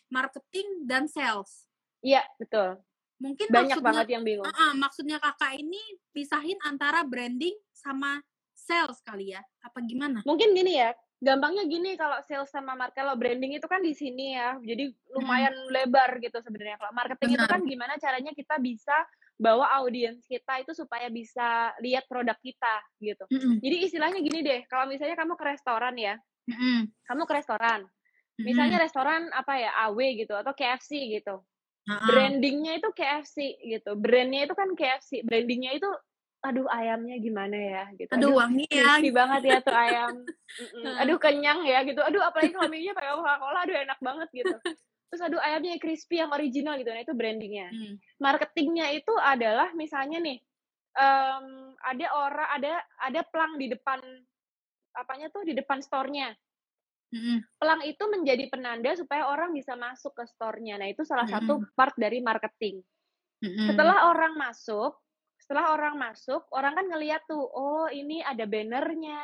marketing dan sales. Iya, betul. Mungkin Banyak maksudnya banget yang bingung. Ah, ah, maksudnya kakak ini pisahin antara branding sama sales kali ya? Apa gimana? Mungkin gini ya, gampangnya gini kalau sales sama market, kalau branding itu kan di sini ya, jadi lumayan lebar gitu sebenarnya. Kalau marketing itu Benar. kan gimana caranya kita bisa bawa audiens kita itu supaya bisa lihat produk kita gitu. Mm-mm. Jadi istilahnya gini deh, kalau misalnya kamu ke restoran ya, Mm-mm. kamu ke restoran. Misalnya restoran apa ya, AW gitu atau KFC gitu. Ah. Brandingnya itu KFC gitu, brandnya itu kan KFC, brandingnya itu aduh ayamnya gimana ya gitu. Aduh wangi ya. crispy banget ya tuh ayam. Aduh kenyang ya gitu. Aduh apalagi kalau minumnya pakai Coca-Cola aduh enak banget gitu. Terus aduh ayamnya crispy yang original gitu. Nah itu brandingnya. Hmm. Marketingnya itu adalah misalnya nih em, ada orang ada ada pelang di depan apanya tuh di depan store-nya. Mm-mm. Pelang itu menjadi penanda supaya orang bisa masuk ke store-nya. Nah itu salah satu Mm-mm. part dari marketing. Mm-mm. Setelah orang masuk, setelah orang masuk, orang kan ngeliat tuh, oh ini ada bannernya,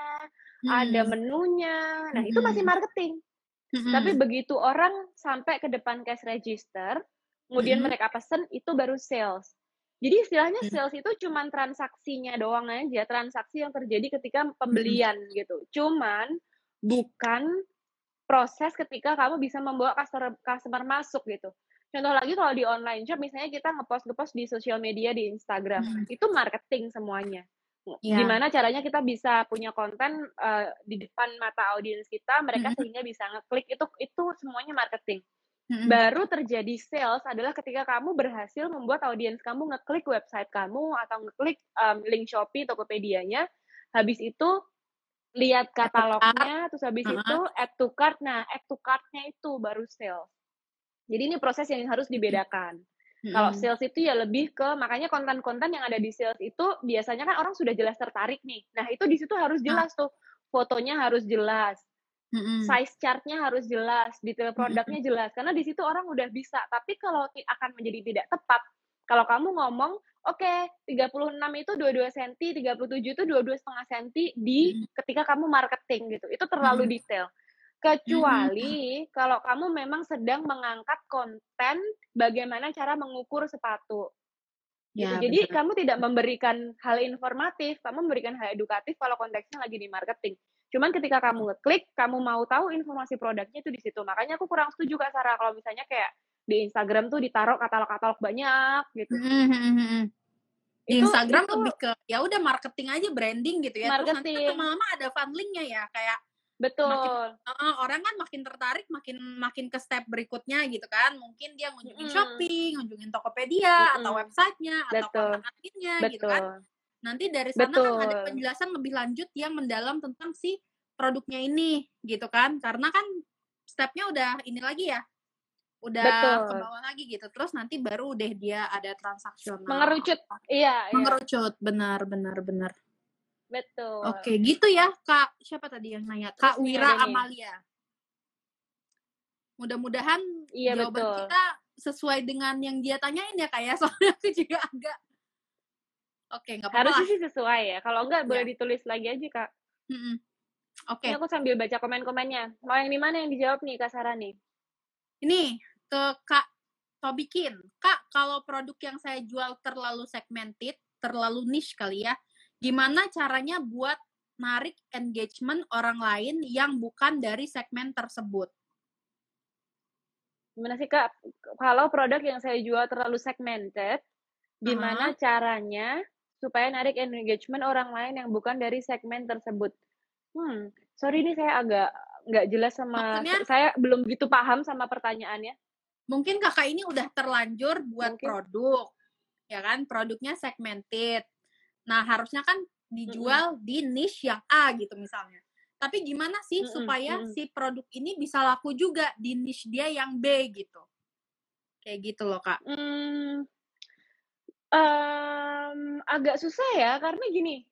ada Mm. menunya. Nah, itu masih marketing. Mm-mm. Tapi begitu orang sampai ke depan cash register, kemudian Mm-mm. mereka pesen, itu baru sales. Jadi istilahnya Mm. sales itu cuman transaksinya doang aja, transaksi yang terjadi ketika pembelian gitu. Cuman bukan proses ketika kamu bisa membawa customer customer masuk gitu. Contoh lagi kalau di online shop misalnya kita ngepost ngepost di sosial media di Instagram, Mm. itu marketing semuanya. yeah. gimana caranya kita bisa punya konten uh, di depan mata audiens kita mereka mm -hmm. sehingga bisa ngeklik itu itu semuanya marketing mm-hmm. baru terjadi sales adalah ketika kamu berhasil membuat audiens kamu ngeklik website kamu atau ngeklik um, link Shopee Tokopedia-nya habis itu lihat katalognya terus habis uh-huh. itu add to cart nah add to cart-nya itu baru sales jadi ini proses yang harus dibedakan Hmm. Kalau sales itu ya lebih ke makanya konten-konten yang ada di sales itu biasanya kan orang sudah jelas tertarik nih. Nah, itu di situ harus jelas tuh. Fotonya harus jelas. hmm Size chartnya harus jelas, detail produknya hmm jelas karena di situ orang udah bisa. Tapi kalau akan menjadi tidak tepat kalau kamu ngomong oke okay, 36 itu 22 cm, 37 itu 22 setengah cm di hmm ketika kamu marketing gitu. Itu terlalu hmm detail. Kecuali mm-hmm. kalau kamu memang sedang mengangkat konten bagaimana cara mengukur sepatu. Ya, gitu. Jadi betul. kamu tidak memberikan hal informatif, kamu memberikan hal edukatif kalau konteksnya lagi di marketing. Cuman ketika kamu ngeklik, kamu mau tahu informasi produknya itu di situ. Makanya aku kurang setuju Kak Sarah kalau misalnya kayak di Instagram tuh ditaruh katalog-katalog banyak gitu. Mm-hmm. Di Instagram itu, lebih ke ya udah marketing aja branding gitu ya. Marketing. Terus nanti lama-lama ada funneling-nya ya kayak Betul. Makin, uh, orang kan makin tertarik, makin makin ke step berikutnya gitu kan. Mungkin dia ngunjungin mm. Shopee, ngunjungin Tokopedia mm. atau websitenya atau konten adminnya gitu kan. Nanti dari sana Betul. kan ada penjelasan lebih lanjut yang mendalam tentang si produknya ini gitu kan. Karena kan stepnya udah ini lagi ya. Udah Betul. ke bawah lagi gitu. Terus nanti baru deh dia ada transaksional. Mengerucut. Iya, iya. Mengerucut, benar benar benar. Betul. Oke, gitu ya, Kak. Siapa tadi yang nanya? Kak Wira Amalia. Mudah-mudahan iya, jawaban betul. kita sesuai dengan yang dia tanyain ya, Kak ya. Soalnya aku juga agak Oke, nggak apa-apa. Harusnya sih sesuai ya. Kalau enggak, ya. boleh ditulis lagi aja, Kak. Mm -mm. Oke. Okay. aku sambil baca komen-komennya. Mau yang di mana yang dijawab nih, Kak Sarah nih? Ini, ke Kak Tobikin. Kak, kalau produk yang saya jual terlalu segmented, terlalu niche kali ya, gimana caranya buat narik engagement orang lain yang bukan dari segmen tersebut? Gimana sih Kak, kalau produk yang saya jual terlalu segmented, gimana uh-huh. caranya supaya narik engagement orang lain yang bukan dari segmen tersebut? Hmm, sorry ini saya agak nggak jelas sama, Maksudnya, saya belum begitu paham sama pertanyaannya. Mungkin kakak ini udah terlanjur buat Mungkin. produk, ya kan? Produknya segmented. Nah, harusnya kan dijual mm -hmm. di niche yang A gitu misalnya. Tapi gimana sih mm -hmm. supaya mm -hmm. si produk ini bisa laku juga di niche dia yang B gitu? Kayak gitu loh, Kak. Hmm, um, agak susah ya karena gini,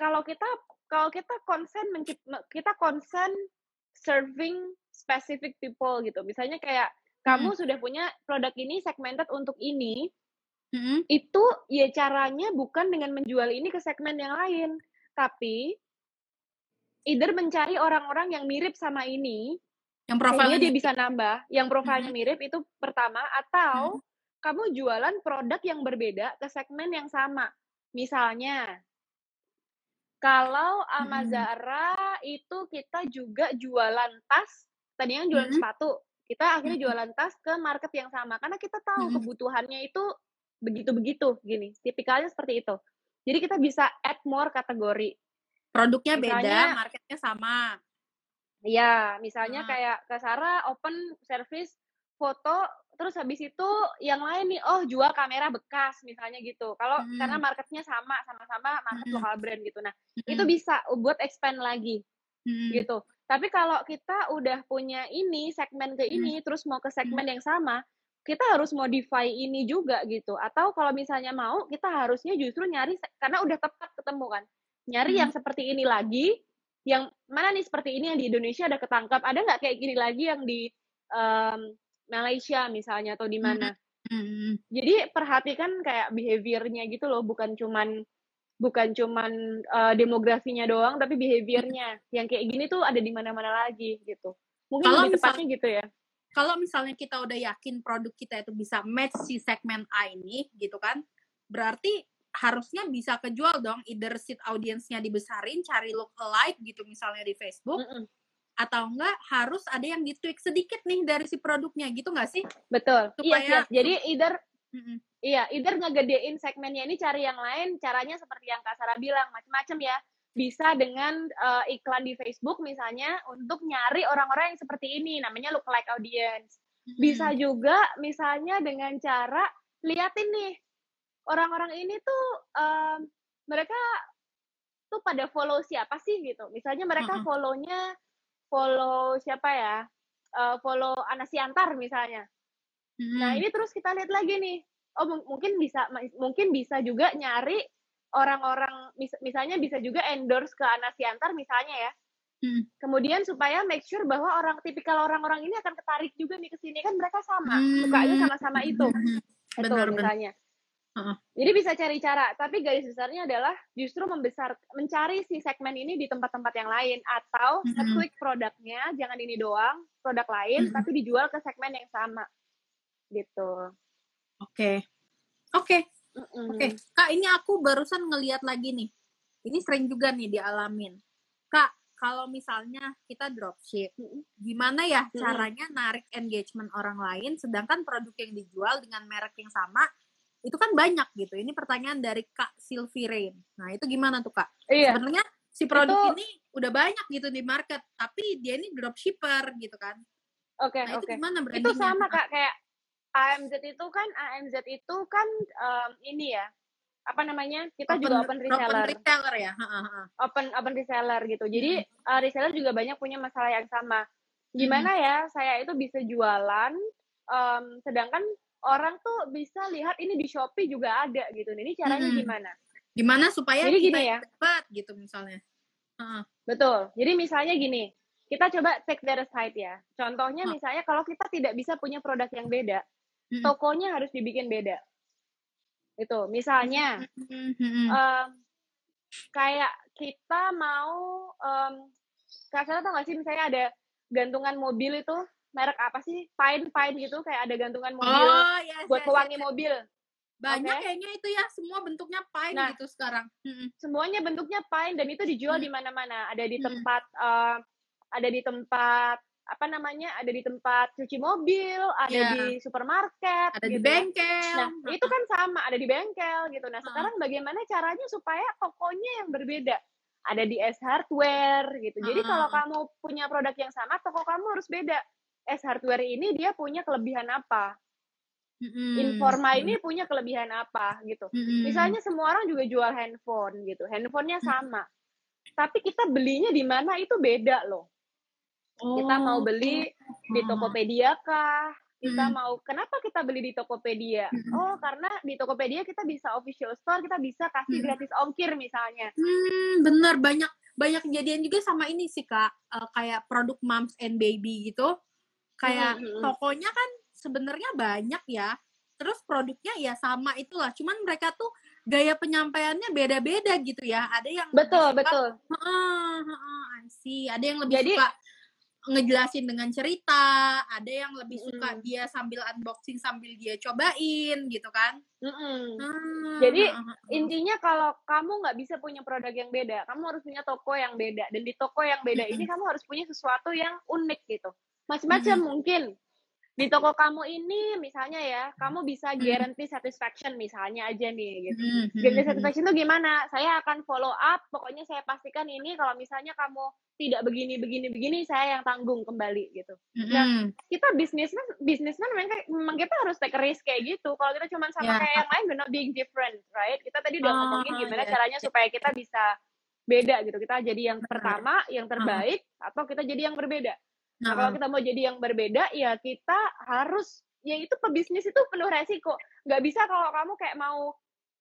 kalau kita kalau kita konsen kita konsen serving specific people gitu. Misalnya kayak hmm. kamu sudah punya produk ini segmented untuk ini, Hmm. Itu ya caranya bukan dengan menjual ini ke segmen yang lain, tapi either mencari orang-orang yang mirip sama ini, yang profilnya dia bisa nambah, yang profilnya hmm. mirip itu pertama, atau hmm. kamu jualan produk yang berbeda ke segmen yang sama. Misalnya, kalau Amazara hmm. itu kita juga jualan tas, tadi yang jualan hmm. sepatu, kita akhirnya jualan tas ke market yang sama karena kita tahu hmm. kebutuhannya itu begitu-begitu gini. Tipikalnya seperti itu. Jadi kita bisa add more kategori. Produknya misalnya, beda, marketnya sama. Iya, misalnya hmm. kayak ke Sarah open service foto terus habis itu yang lain nih oh jual kamera bekas misalnya gitu kalau hmm. karena marketnya sama sama-sama market hmm. lokal brand gitu nah hmm. itu bisa buat expand lagi hmm. gitu tapi kalau kita udah punya ini segmen ke ini hmm. terus mau ke segmen hmm. yang sama kita harus modify ini juga gitu. Atau kalau misalnya mau, kita harusnya justru nyari karena udah tepat ketemu kan. Nyari hmm. yang seperti ini lagi, yang mana nih seperti ini yang di Indonesia ada ketangkap. Ada nggak kayak gini lagi yang di um, Malaysia misalnya atau di hmm, mana? Hmm. Jadi perhatikan kayak behaviornya gitu loh, bukan cuman bukan cuman uh, demografinya doang, tapi behaviornya. Yang kayak gini tuh ada di mana-mana lagi gitu. Mungkin kalau lebih tepatnya gitu ya kalau misalnya kita udah yakin produk kita itu bisa match si segmen A ini gitu kan berarti harusnya bisa kejual dong either seat audiensnya dibesarin cari look alike gitu misalnya di Facebook mm -mm. atau enggak harus ada yang ditweak sedikit nih dari si produknya gitu nggak sih betul iya, supaya yes, yes. jadi either Mm-hmm. Iya, either ngegedein segmennya ini cari yang lain, caranya seperti yang Kak Sarah bilang, macam-macam ya. Bisa dengan uh, iklan di Facebook misalnya untuk nyari orang-orang yang seperti ini, namanya look like audience. Bisa juga misalnya dengan cara liatin nih orang-orang ini tuh um, mereka tuh pada follow siapa sih gitu. Misalnya mereka follow-nya follow siapa ya? Uh, follow Anasiantar misalnya. Hmm. Nah, ini terus kita lihat lagi nih. Oh, mungkin bisa mungkin bisa juga nyari orang-orang mis misalnya bisa juga endorse ke Anasiantar misalnya ya. Hmm. Kemudian supaya make sure bahwa orang tipikal orang-orang ini akan ketarik juga nih ke sini kan mereka sama, hmm. sukanya sama-sama itu. Hmm. Itu misalnya. Uh-huh. Jadi bisa cari cara, tapi garis besarnya adalah justru membesar mencari si segmen ini di tempat-tempat yang lain atau mm-hmm. klik produknya jangan ini doang, produk lain mm-hmm. tapi dijual ke segmen yang sama gitu. Oke. Okay. Oke. Okay. Mm-hmm. Oke. Okay. Kak, ini aku barusan ngeliat lagi nih. Ini sering juga nih dialamin. Kak, kalau misalnya kita dropship, gimana ya caranya narik engagement orang lain sedangkan produk yang dijual dengan merek yang sama itu kan banyak gitu. Ini pertanyaan dari Kak Sylvie Rain. Nah, itu gimana tuh, Kak? Iya. Sebenarnya si produk itu... ini udah banyak gitu di market, tapi dia ini dropshipper gitu kan. Oke, okay, nah, oke. Okay. Itu gimana Itu sama Kak kayak AMZ itu kan AMZ itu kan um, ini ya apa namanya kita open, juga open reseller open reseller ya open open reseller gitu jadi hmm. uh, reseller juga banyak punya masalah yang sama gimana hmm. ya saya itu bisa jualan um, sedangkan orang tuh bisa lihat ini di shopee juga ada gitu ini caranya hmm. gimana gimana supaya jadi gini ya dapat gitu misalnya uh. betul jadi misalnya gini kita coba take their side ya contohnya misalnya kalau kita tidak bisa punya produk yang beda. Tokonya harus dibikin beda. Itu misalnya um, kayak kita mau um, kasar tau gak sih misalnya ada gantungan mobil itu merek apa sih? Pine Pine gitu kayak ada gantungan mobil oh, yes, buat yes, pewangi yes. mobil. Banyak okay. kayaknya itu ya semua bentuknya pine nah, gitu sekarang. Semuanya bentuknya pine dan itu dijual hmm. di mana-mana. Ada di tempat hmm. uh, ada di tempat apa namanya ada di tempat cuci mobil, ada yeah. di supermarket, ada gitu. di bengkel. Nah itu kan sama ada di bengkel gitu. Nah sekarang bagaimana caranya supaya tokonya yang berbeda? Ada di S Hardware gitu. Jadi kalau kamu punya produk yang sama, toko kamu harus beda. S Hardware ini dia punya kelebihan apa? Mm-hmm. Informa ini punya kelebihan apa gitu. Mm-hmm. Misalnya semua orang juga jual handphone gitu. Handphonenya sama. Mm-hmm. Tapi kita belinya di mana itu beda loh. Oh. Kita mau oh, beli di Tokopedia kah? Kita hmm. mau kenapa kita beli di Tokopedia? Hmm. Oh, karena di Tokopedia kita bisa official store, kita bisa kasih hmm. gratis ongkir misalnya. Hmm, bener banyak banyak kejadian juga sama ini sih kak, uh, kayak produk moms and baby gitu. Kayak hmm. hmm, tokonya kan sebenarnya banyak ya, terus produknya ya sama itulah, cuman mereka tuh gaya penyampaiannya beda-beda gitu ya. Ada yang betul suka, betul. Uh, sih, ada yang lebih Jadi, suka ngejelasin dengan cerita, ada yang lebih suka mm. dia sambil unboxing sambil dia cobain gitu kan. Mm -mm. Hmm. Jadi intinya kalau kamu nggak bisa punya produk yang beda, kamu harus punya toko yang beda dan di toko yang beda mm -hmm. ini kamu harus punya sesuatu yang unik gitu. Macam-macam mm -hmm. mungkin di toko kamu ini misalnya ya kamu bisa guarantee satisfaction misalnya aja nih gitu. Guarantee satisfaction itu gimana? Saya akan follow up pokoknya saya pastikan ini kalau misalnya kamu tidak begini begini begini saya yang tanggung kembali gitu. Nah kita bisnismen bisnismen memang, memang kita harus take risk kayak gitu. Kalau kita cuma sama yeah. kayak yang lain we're not being different right? Kita tadi udah oh, ngomongin gimana yeah. caranya supaya kita bisa beda gitu. Kita jadi yang pertama yang terbaik atau kita jadi yang berbeda Nah, kalau kita mau jadi yang berbeda, ya kita harus ya itu pebisnis itu penuh resiko. Nggak bisa kalau kamu kayak mau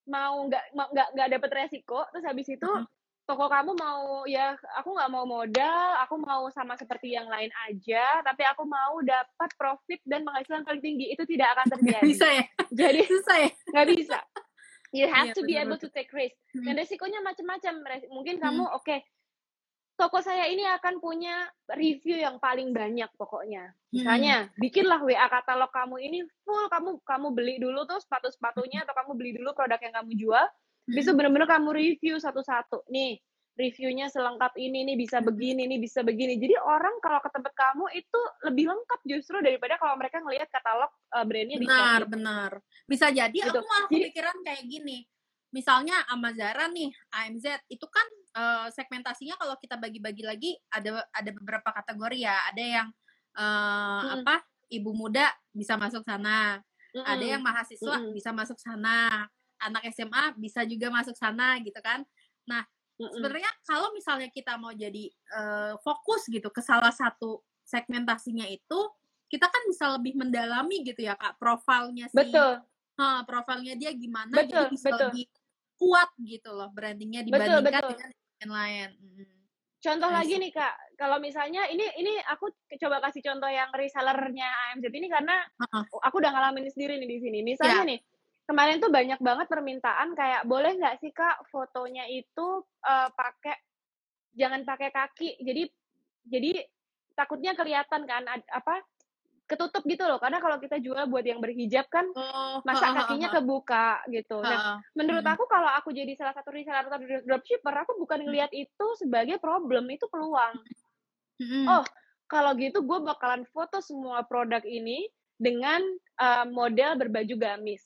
mau nggak nggak nggak dapet resiko, terus habis itu uh -huh. toko kamu mau ya aku nggak mau modal, aku mau sama seperti yang lain aja, tapi aku mau dapat profit dan penghasilan paling tinggi itu tidak akan terjadi. bisa ya? Jadi susah ya? Nggak bisa. You have yeah, to be able to take risk. Dan hmm. resikonya macam-macam. Mungkin kamu hmm. oke okay, toko saya ini akan punya review yang paling banyak pokoknya. Misalnya, hmm. bikinlah WA katalog kamu ini full kamu kamu beli dulu tuh sepatu-sepatunya atau kamu beli dulu produk yang kamu jual. Hmm. Bisa benar-benar kamu review satu-satu. Nih, reviewnya selengkap ini, nih bisa begini, nih bisa begini. Jadi orang kalau ke tempat kamu itu lebih lengkap justru daripada kalau mereka ngelihat katalog uh, brandnya di Benar, benar. Bisa jadi gitu. aku malah kepikiran kayak gini. Misalnya Amazara nih, AMZ itu kan uh, segmentasinya kalau kita bagi-bagi lagi ada ada beberapa kategori ya. Ada yang uh, hmm. apa? Ibu muda bisa masuk sana. Hmm. Ada yang mahasiswa hmm. bisa masuk sana. Anak SMA bisa juga masuk sana gitu kan. Nah, Mm-mm. Sebenarnya kalau misalnya kita mau jadi uh, fokus gitu ke salah satu segmentasinya itu, kita kan bisa lebih mendalami gitu ya kak profilnya sih. Betul. Profilnya dia gimana, betul, jadi bisa betul. lebih kuat gitu loh brandingnya dibandingkan betul, betul. dengan yang lain. Hmm. Contoh lagi nih kak, kalau misalnya ini ini aku coba kasih contoh yang resellernya AMZ ini karena uh-uh. aku udah ngalamin sendiri nih di sini. Misalnya yeah. nih, kemarin tuh banyak banget permintaan kayak boleh nggak sih kak fotonya itu uh, pakai jangan pakai kaki jadi jadi takutnya kelihatan kan apa ketutup gitu loh karena kalau kita jual buat yang berhijab kan oh, masa kakinya kebuka gitu. Nah, menurut hmm. aku kalau aku jadi salah satu reseller atau dropshipper, aku bukan hmm. ngelihat itu sebagai problem, itu peluang. Hmm. Oh, kalau gitu gue bakalan foto semua produk ini dengan uh, model berbaju gamis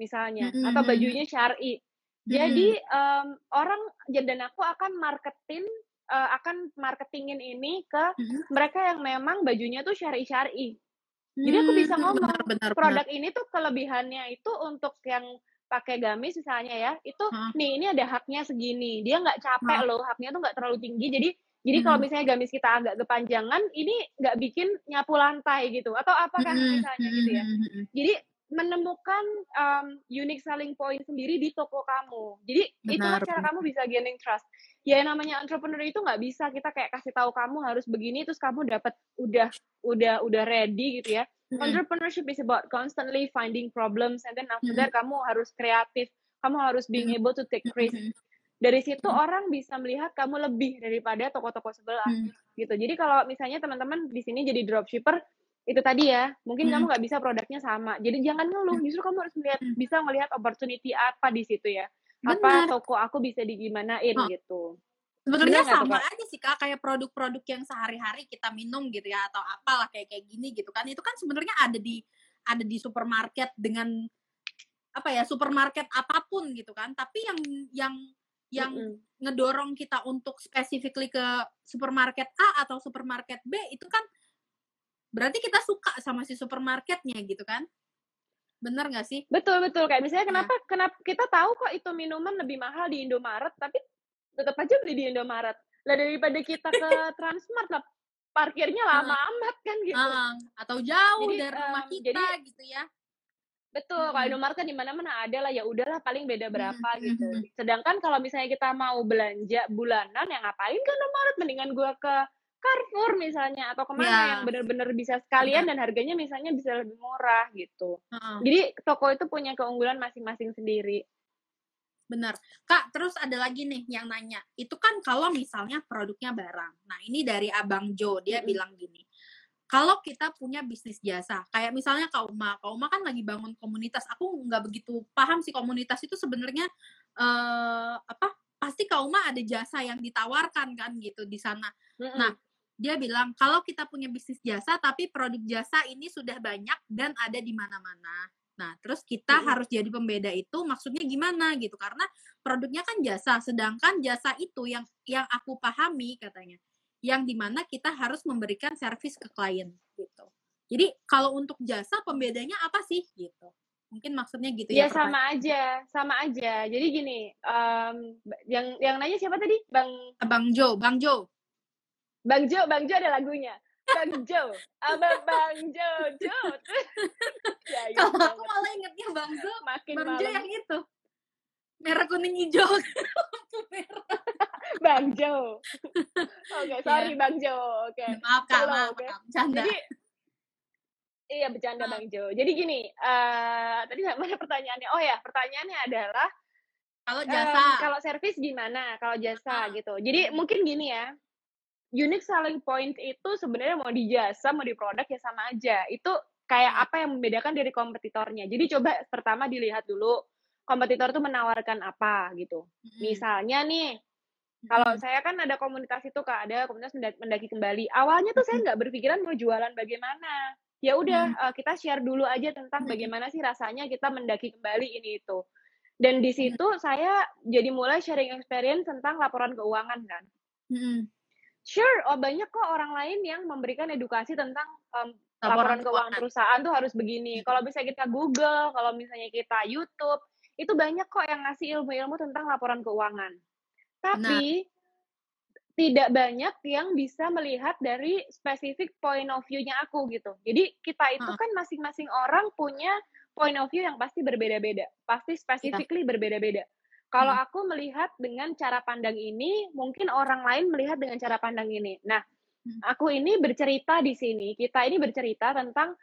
misalnya mm -hmm. atau bajunya syari. Jadi um, orang dan aku akan marketing uh, akan marketingin ini ke -hmm. mereka yang memang bajunya tuh syari-syari. Jadi aku bisa ngomong benar, benar, produk benar. ini tuh kelebihannya itu untuk yang pakai gamis misalnya ya, itu huh? nih ini ada haknya segini. Dia nggak capek huh? loh, haknya tuh nggak terlalu tinggi. Jadi jadi hmm. kalau misalnya gamis kita agak kepanjangan, ini nggak bikin nyapu lantai gitu, atau apakah hmm. misalnya gitu ya. Jadi menemukan um, unique selling point sendiri di toko kamu. Jadi itu cara kamu bisa gaining trust. Ya namanya entrepreneur itu nggak bisa kita kayak kasih tahu kamu harus begini terus kamu dapat udah udah udah ready gitu ya. Mm-hmm. Entrepreneurship is about constantly finding problems and then after mm-hmm. that kamu harus kreatif, kamu harus being able to take risk. Mm-hmm. Dari situ mm-hmm. orang bisa melihat kamu lebih daripada toko-toko sebelah mm-hmm. gitu. Jadi kalau misalnya teman-teman di sini jadi dropshipper itu tadi ya mungkin hmm. kamu nggak bisa produknya sama jadi jangan ngeluh justru kamu harus melihat hmm. bisa melihat opportunity apa di situ ya apa toko aku bisa digimanain oh. gitu sebenarnya sama aja sih kak kayak produk-produk yang sehari-hari kita minum gitu ya atau apalah kayak kayak gini gitu kan itu kan sebenarnya ada di ada di supermarket dengan apa ya supermarket apa pun gitu kan tapi yang yang yang mm -hmm. ngedorong kita untuk specifically ke supermarket A atau supermarket B itu kan berarti kita suka sama si supermarketnya gitu kan? Bener nggak sih? Betul betul. Kayak misalnya nah. kenapa nah. kenapa kita tahu kok itu minuman lebih mahal di Indomaret tapi tetap aja beli di Indomaret. Lah daripada kita ke Transmart lah parkirnya lama uh, amat kan gitu. Uh, atau jauh jadi, dari rumah um, kita jadi, gitu ya. Betul hmm. kalau Indomaret kan di mana-mana ada lah ya udahlah paling beda berapa hmm. gitu. sedangkan kalau misalnya kita mau belanja bulanan yang ngapain ke Indomaret? Mendingan gua ke Carrefour misalnya atau ke mana yeah. yang benar-benar bisa sekalian dan harganya misalnya bisa lebih murah gitu. Uh-uh. Jadi toko itu punya keunggulan masing-masing sendiri. Benar. Kak, terus ada lagi nih yang nanya. Itu kan kalau misalnya produknya barang. Nah, ini dari Abang Jo, dia mm-hmm. bilang gini. Kalau kita punya bisnis jasa, kayak misalnya Kak Uma, Kak Uma kan lagi bangun komunitas. Aku nggak begitu paham sih komunitas itu sebenarnya uh, apa? Pasti Kak Uma ada jasa yang ditawarkan kan gitu di sana. Mm-hmm. Nah, dia bilang kalau kita punya bisnis jasa tapi produk jasa ini sudah banyak dan ada di mana-mana. Nah, terus kita hmm. harus jadi pembeda itu maksudnya gimana gitu karena produknya kan jasa, sedangkan jasa itu yang yang aku pahami katanya, yang di mana kita harus memberikan servis ke klien gitu. Jadi kalau untuk jasa pembedanya apa sih gitu? Mungkin maksudnya gitu ya? Ya sama aja, sama aja. Jadi gini, um, yang yang nanya siapa tadi? Bang Bang Jo, Bang Jo. Bang Jo, Bang Jo ada lagunya. Bang Jo, abang Bang Jo, Jo. ya, ya, Kalau aku malah ingetnya Bang Jo, makin Bang malam. Jo yang itu. Merah kuning hijau. Bang Jo. Oke, okay, sorry yeah. Bang Jo. Oke. Okay. Maaf Kak, Halo, maaf, okay. bercanda. Jadi, iya bercanda Bang Jo. Jadi gini, uh, tadi mana pertanyaannya? Oh ya, pertanyaannya adalah kalau jasa, um, kalau servis gimana? Kalau jasa uh. gitu. Jadi mungkin gini ya, unique selling point itu sebenarnya mau di jasa mau di produk ya sama aja itu kayak hmm. apa yang membedakan dari kompetitornya jadi coba pertama dilihat dulu kompetitor tuh menawarkan apa gitu hmm. misalnya nih Kalau saya kan ada komunitas itu kak, ada komunitas mendaki kembali. Awalnya tuh saya nggak berpikiran mau jualan bagaimana. Ya udah uh, kita share dulu aja tentang bagaimana sih rasanya kita mendaki kembali ini itu. Dan di situ saya jadi mulai sharing experience tentang laporan keuangan kan. Sure, oh banyak kok orang lain yang memberikan edukasi tentang um, laporan, laporan keuangan perusahaan tuh harus begini. Kalau bisa kita Google, kalau misalnya kita YouTube, itu banyak kok yang ngasih ilmu-ilmu tentang laporan keuangan. Tapi nah. tidak banyak yang bisa melihat dari spesifik point of view-nya aku gitu. Jadi kita itu kan masing-masing orang punya point of view yang pasti berbeda-beda, pasti iya. specifically yeah. berbeda-beda. Kalau hmm. aku melihat dengan cara pandang ini, mungkin orang lain melihat dengan cara pandang ini. Nah, hmm. aku ini bercerita di sini, kita ini bercerita tentang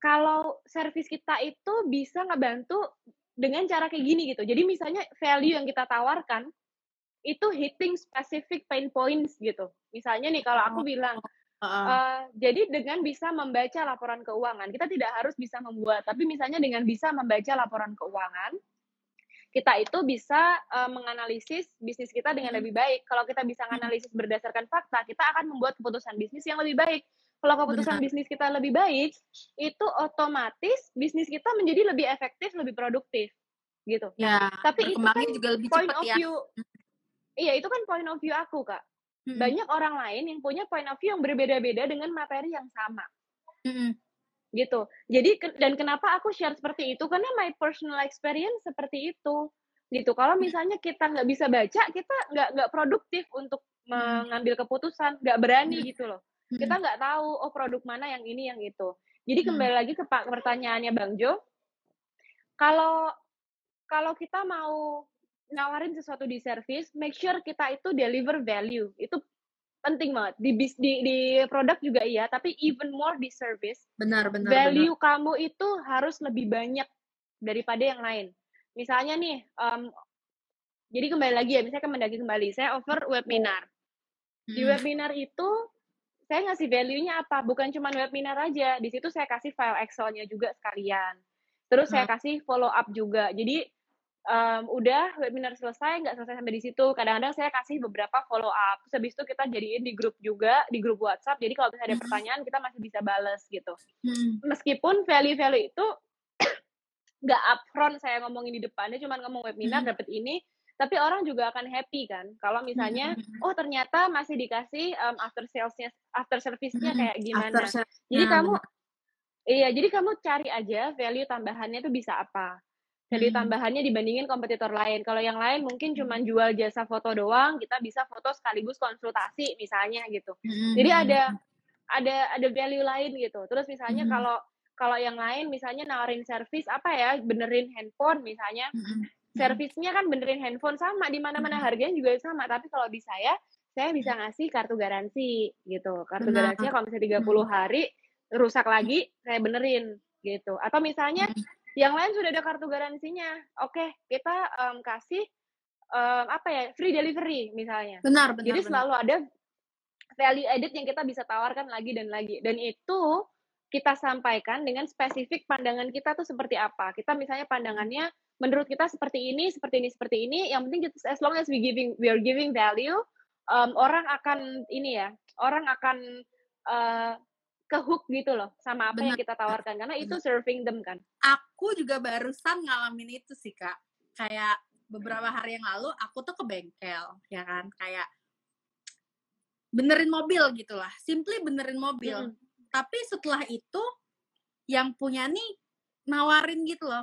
kalau service kita itu bisa ngebantu dengan cara kayak gini gitu. Jadi misalnya value yang kita tawarkan itu hitting specific pain points gitu. Misalnya nih kalau aku oh. bilang, uh, jadi dengan bisa membaca laporan keuangan, kita tidak harus bisa membuat, tapi misalnya dengan bisa membaca laporan keuangan, kita itu bisa uh, menganalisis bisnis kita dengan hmm. lebih baik. Kalau kita bisa menganalisis berdasarkan fakta, kita akan membuat keputusan bisnis yang lebih baik. Kalau keputusan Benar. bisnis kita lebih baik, itu otomatis bisnis kita menjadi lebih efektif, lebih produktif, gitu. Ya. Tapi itu kan juga lebih point cepat of ya. view Iya, itu kan point of view aku, Kak. Mm-hmm. Banyak orang lain yang punya point of view yang berbeda-beda dengan materi yang sama. Mm-hmm. Gitu. Jadi dan kenapa aku share seperti itu? Karena my personal experience seperti itu. Gitu. Kalau misalnya kita nggak bisa baca, kita nggak nggak produktif untuk mengambil keputusan, nggak berani gitu loh. Kita nggak tahu oh produk mana yang ini yang itu. Jadi kembali lagi ke pertanyaannya Bang Jo. Kalau kalau kita mau nawarin sesuatu di service, make sure kita itu deliver value. Itu penting banget. Di bis, di, di produk juga iya, tapi even more di service. Benar, benar. Value benar. kamu itu harus lebih banyak daripada yang lain. Misalnya nih, um, jadi kembali lagi ya, misalnya mendaki kembali, saya offer webinar. Di hmm. webinar itu saya ngasih value-nya apa? Bukan cuma webinar aja, di situ saya kasih file Excel-nya juga sekalian. Terus hmm. saya kasih follow up juga. Jadi um, udah webinar selesai nggak selesai sampai di situ. Kadang-kadang saya kasih beberapa follow up terus habis itu kita jadiin di grup juga di grup WhatsApp. Jadi kalau misalnya ada hmm. pertanyaan kita masih bisa balas gitu. Hmm. meskipun value-value itu nggak upfront saya ngomongin di depannya cuma ngomong webinar hmm. dapat ini. Tapi orang juga akan happy kan? Kalau misalnya oh ternyata masih dikasih um, after salesnya after service-nya kayak gimana? jadi kamu iya jadi kamu cari aja value tambahannya itu bisa apa value hmm. tambahannya dibandingin kompetitor lain. Kalau yang lain mungkin cuma hmm. jual jasa foto doang, kita bisa foto sekaligus konsultasi misalnya gitu. Hmm. Jadi ada ada ada value lain gitu. Terus misalnya kalau kalau yang lain misalnya nawarin servis apa ya, benerin handphone misalnya. Servisnya kan benerin handphone sama di mana-mana harganya juga sama, tapi kalau di saya saya bisa ngasih kartu garansi gitu. Kartu Benar. garansinya kalau misalnya 30 hari rusak lagi saya benerin gitu. Atau misalnya yang lain sudah ada kartu garansinya. Oke, okay, kita um, kasih um, apa ya free delivery misalnya. Benar, benar. Jadi benar. selalu ada value added yang kita bisa tawarkan lagi dan lagi. Dan itu kita sampaikan dengan spesifik pandangan kita tuh seperti apa. Kita misalnya pandangannya menurut kita seperti ini, seperti ini, seperti ini. Yang penting kita as long as we giving we are giving value, um, orang akan ini ya, orang akan uh, ke hook gitu loh sama apa Bener. yang kita tawarkan karena itu serving them kan. Aku juga barusan ngalamin itu sih kak. Kayak beberapa hari yang lalu aku tuh ke bengkel ya kan kayak benerin mobil gitulah, simply benerin mobil. Hmm. Tapi setelah itu yang punya nih nawarin gitu loh,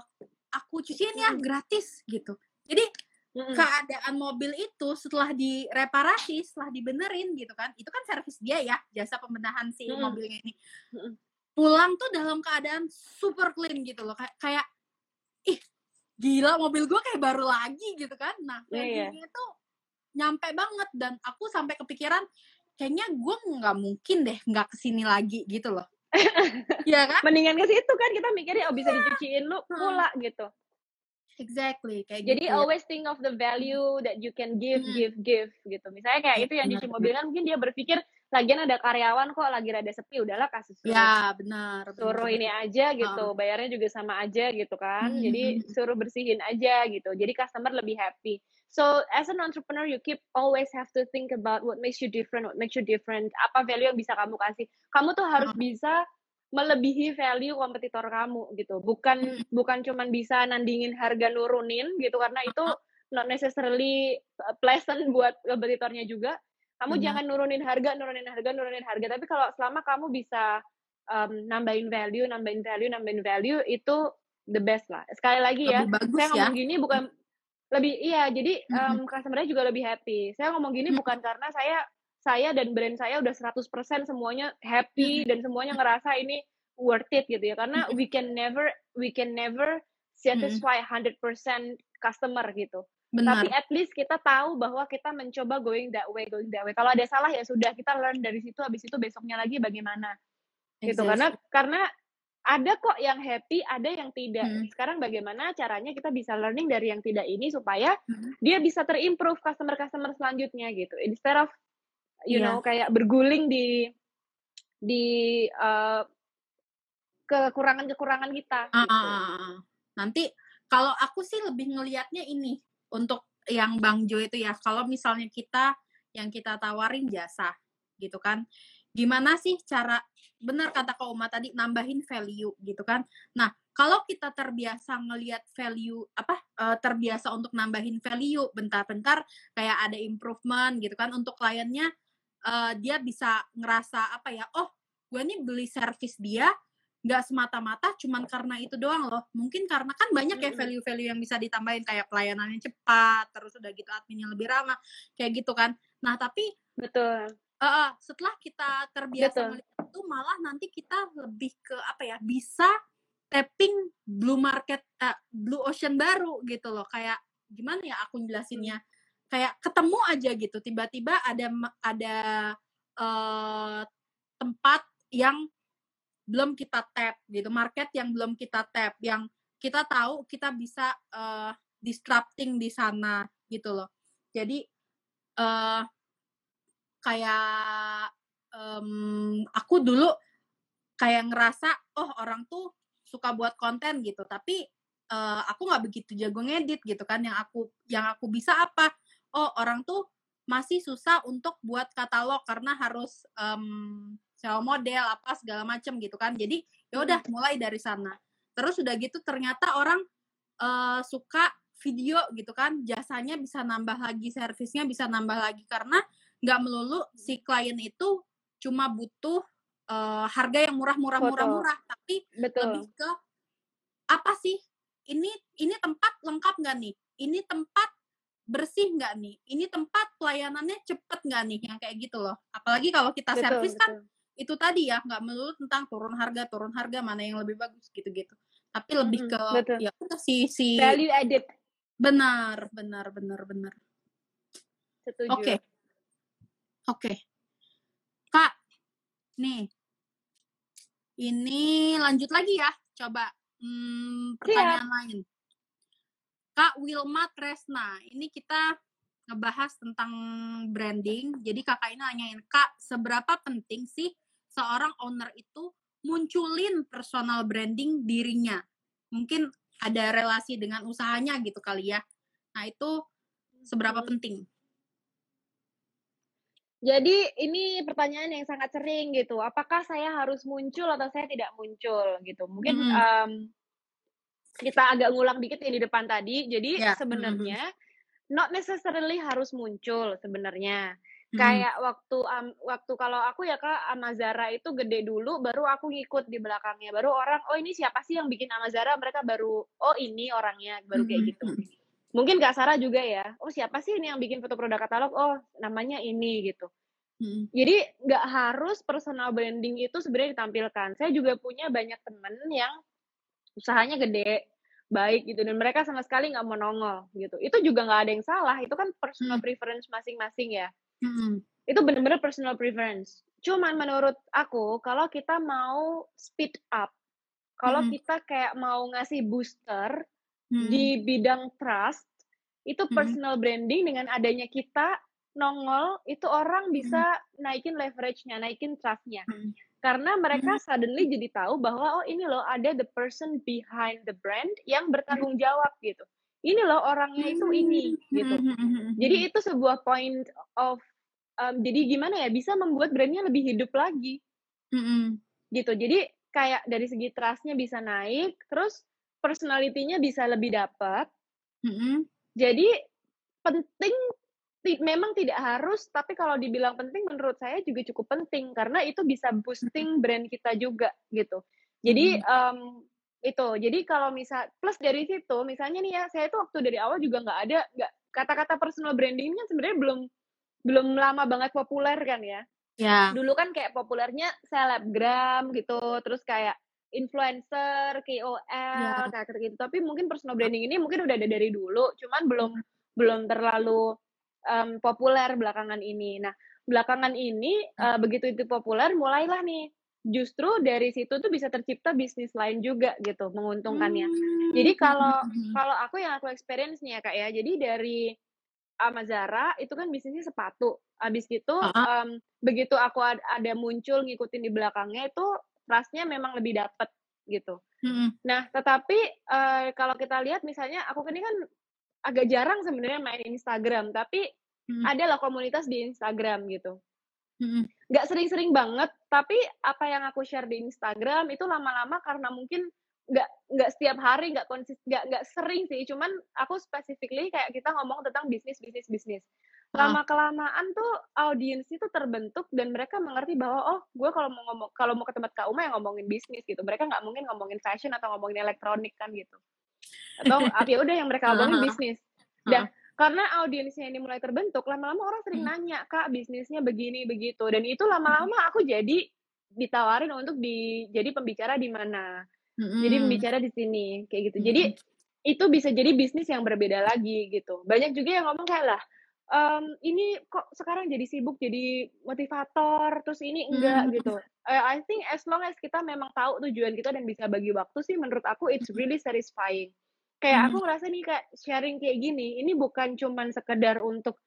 aku cuciin ya gratis gitu. Jadi mm keadaan mobil itu setelah direparasi, setelah dibenerin gitu kan, itu kan servis dia ya, jasa pembenahan si mm mobilnya ini. Pulang tuh dalam keadaan super clean gitu loh, kayak kayak ih gila mobil gue kayak baru lagi gitu kan. Nah, yeah, yeah. itu nyampe banget dan aku sampai kepikiran kayaknya gue nggak mungkin deh nggak ke sini lagi gitu loh. Iya kan? Mendingan ke situ kan kita mikirnya oh bisa dicuciin lu pula gitu. Exactly, kayak Jadi gitu. always think of the value that you can give, hmm. give, give gitu. Misalnya kayak itu yang cuci mobil kan mungkin dia berpikir lagian ada karyawan kok lagi rada sepi udahlah kasih suruh. ya benar suruh ini aja gitu bayarnya juga sama aja gitu kan. Hmm, jadi suruh bersihin aja gitu. Jadi customer lebih happy. So as an entrepreneur you keep always have to think about what makes you different what makes you different. Apa value yang bisa kamu kasih? Kamu tuh harus bisa melebihi value kompetitor kamu gitu. Bukan bukan cuman bisa nandingin harga nurunin gitu karena itu not necessarily uh, pleasant buat kompetitornya juga. Kamu Benar. jangan nurunin harga nurunin harga nurunin harga. Tapi kalau selama kamu bisa um, nambahin value nambahin value nambahin value itu the best lah. Sekali lagi ya lebih bagus saya ya. ngomong gini bukan lebih iya jadi Mhm. um, customer-nya juga lebih happy. Saya ngomong gini Mhm. bukan karena saya saya dan brand saya udah 100% semuanya happy dan semuanya ngerasa ini worth it gitu ya. Karena Mhm. we can never we can never satisfy 100% customer gitu. Benar. tapi at least kita tahu bahwa kita mencoba going that way going that way. Kalau ada salah ya sudah kita learn dari situ habis itu besoknya lagi bagaimana. Gitu Exactly. karena karena ada kok yang happy ada yang tidak. Hmm. sekarang bagaimana caranya kita bisa learning dari yang tidak ini supaya Hmm. dia bisa terimprove customer customer selanjutnya gitu. Instead of you Iya. know kayak berguling di di uh, kekurangan kekurangan kita Ah, gitu. Nanti kalau aku sih lebih ngelihatnya ini untuk yang Bang Jo itu ya. Kalau misalnya kita yang kita tawarin jasa gitu kan. Gimana sih cara benar kata Kak Uma tadi nambahin value gitu kan. Nah, kalau kita terbiasa ngelihat value apa eh, terbiasa untuk nambahin value bentar-bentar kayak ada improvement gitu kan untuk kliennya eh, dia bisa ngerasa apa ya, oh, gue nih beli servis dia nggak semata-mata cuman karena itu doang loh. Mungkin karena kan banyak ya value-value yang bisa ditambahin kayak pelayanannya cepat terus udah gitu adminnya lebih ramah kayak gitu kan. Nah tapi betul. Eh, setelah kita terbiasa Betul. melihat itu malah nanti kita lebih ke apa ya bisa tapping blue market eh, blue ocean baru gitu loh. Kayak gimana ya aku jelasinnya kayak ketemu aja gitu. Tiba-tiba ada ada eh, tempat yang belum kita tap gitu market yang belum kita tap yang kita tahu kita bisa eh, disrupting di sana gitu loh. Jadi eh kayak em, aku dulu kayak ngerasa oh orang tuh suka buat konten gitu. Tapi eh, aku nggak begitu jago ngedit gitu kan yang aku yang aku bisa apa oh orang tuh masih susah untuk buat katalog karena harus em, sewa model apa segala macem gitu kan. Jadi ya udah mulai dari sana. Terus udah gitu ternyata orang eh, suka video gitu kan. Jasanya bisa nambah lagi servisnya bisa nambah lagi. Karena nggak melulu si klien itu cuma butuh eh, harga yang murah murah murah Foto. murah. Tapi betul. lebih ke apa sih? Ini ini tempat lengkap nggak nih? Ini tempat bersih nggak nih? Ini tempat pelayanannya cepet nggak nih? Yang kayak gitu loh. Apalagi kalau kita betul servis kan betul. itu tadi ya nggak melulu tentang turun harga turun harga mana yang lebih bagus gitu-gitu. Tapi lebih Mm-mm, ke betul. ya udah si si value added. Benar benar benar benar. Setuju. Oke. Oke. Kak nih. Ini lanjut lagi ya coba. Hmm, pertanyaan lain kak Wilma Tresna ini kita ngebahas tentang branding jadi kakak ini nanyain kak seberapa penting sih seorang owner itu munculin personal branding dirinya mungkin ada relasi dengan usahanya gitu kali ya nah itu seberapa Hmm. penting Jadi ini pertanyaan yang sangat sering gitu. Apakah saya harus muncul atau saya tidak muncul gitu? Mungkin Mm-mm. em, kita agak ngulang dikit yang di depan tadi. Jadi Ya, sebenarnya not necessarily harus muncul sebenarnya. Mm-mm. Kayak waktu am- waktu kalau aku ya Kak Amazara itu gede dulu baru aku ngikut di belakangnya. Baru orang oh ini siapa sih yang bikin Amazara? Mereka baru oh ini orangnya baru kayak gitu. Mm-mm. Mungkin Kak Sarah juga ya. Oh siapa sih ini yang bikin foto produk katalog? Oh namanya ini gitu. Mm-mm. Jadi nggak harus personal branding itu sebenarnya ditampilkan. Saya juga punya banyak temen yang usahanya gede, baik gitu, dan mereka sama sekali nggak mau nongol gitu. Itu juga nggak ada yang salah. Itu kan personal Hmm. preference masing-masing ya. Mm-mm. Itu benar-benar personal preference. Cuman menurut aku kalau kita mau speed up, kalau Mm-mm. kita kayak mau ngasih booster Mm-mm. di bidang trust, itu Mm-mm. personal branding dengan adanya kita nongol itu orang Hmm. bisa naikin leverage-nya, naikin trust-nya. Hmm. Karena mereka Hmm. suddenly jadi tahu bahwa, oh ini loh ada the person behind the brand yang Hmm. bertanggung jawab gitu. Ini loh orangnya itu ini gitu. Hmm, hmm, hmm, hmm, Jadi hmm. itu sebuah point of um, jadi gimana ya bisa membuat brandnya lebih hidup lagi Hmm. gitu. Jadi kayak dari segi trust-nya bisa naik, terus personality-nya bisa lebih dapat. Hmm. Jadi penting ti memang tidak harus, tapi kalau dibilang penting menurut saya juga cukup penting karena itu bisa boosting brand kita juga gitu. Jadi, mmm, itu, jadi kalau misal plus dari situ misalnya nih ya, saya tuh waktu dari awal juga nggak ada nggak kata-kata personal branding kan sebenarnya belum belum lama banget populer kan ya. Ya. Dulu kan kayak populernya selebgram gitu, terus kayak influencer, KOL, Ya. kayak gitu-gitu. Tapi mungkin personal branding ini mungkin udah ada dari dulu, cuman belum belum terlalu, mmm, populer belakangan ini. Nah, belakangan ini, eee, begitu itu populer mulailah nih, justru dari situ tuh bisa tercipta bisnis lain juga gitu, menguntungkannya. Jadi Mmm, kalau mhm mhm. kalau aku yang aku experience nih ya, Kak, ya, jadi dari sama Zara itu kan bisnisnya sepatu, habis gitu, Heeh. mmm, begitu aku ad ada muncul ngikutin di belakangnya itu trust-nya memang lebih dapet gitu. Mhm. Nah, tetapi, eee, kalau kita lihat misalnya aku ini kan agak jarang sebenarnya main Instagram, tapi Mhm. ada lah komunitas di Instagram gitu. Mhm. Nggak sering-sering banget, tapi apa yang aku share di Instagram itu lama-lama karena mungkin nggak nggak setiap hari, nggak konsis nggak nggak sering sih, cuman aku specifically kayak kita ngomong tentang bisnis bisnis bisnis. Heeh. Lama-kelamaan tuh audiens itu terbentuk dan mereka mengerti bahwa, oh gue kalau mau ngomong kalau mau ke tempat Kak Uma ya ngomongin bisnis gitu, mereka nggak mungkin ngomongin fashion atau ngomongin elektronik kan gitu. Atau ah, ya udah yang mereka omongin bisnis. Dah, karena audiensnya ini mulai terbentuk, lama-lama orang sering Mmm. nanya, "Kak, bisnisnya begini, begitu." Dan itu lama-lama aku jadi ditawarin untuk di jadi pembicara di mana, jadi Mhm. pembicara di sini, kayak gitu. Jadi Mhm. itu bisa jadi bisnis yang berbeda lagi gitu. Banyak juga yang ngomong kayak, "Lah, mmm, ini kok sekarang jadi sibuk jadi motivator, terus ini enggak," Mmm. gitu. Eee, I think as long as kita memang tahu tujuan kita dan bisa bagi waktu sih menurut aku it's Mhm. really satisfying. Kayak aku Mhm. ngerasa nih kayak sharing kayak gini, ini bukan cuman sekedar untuk,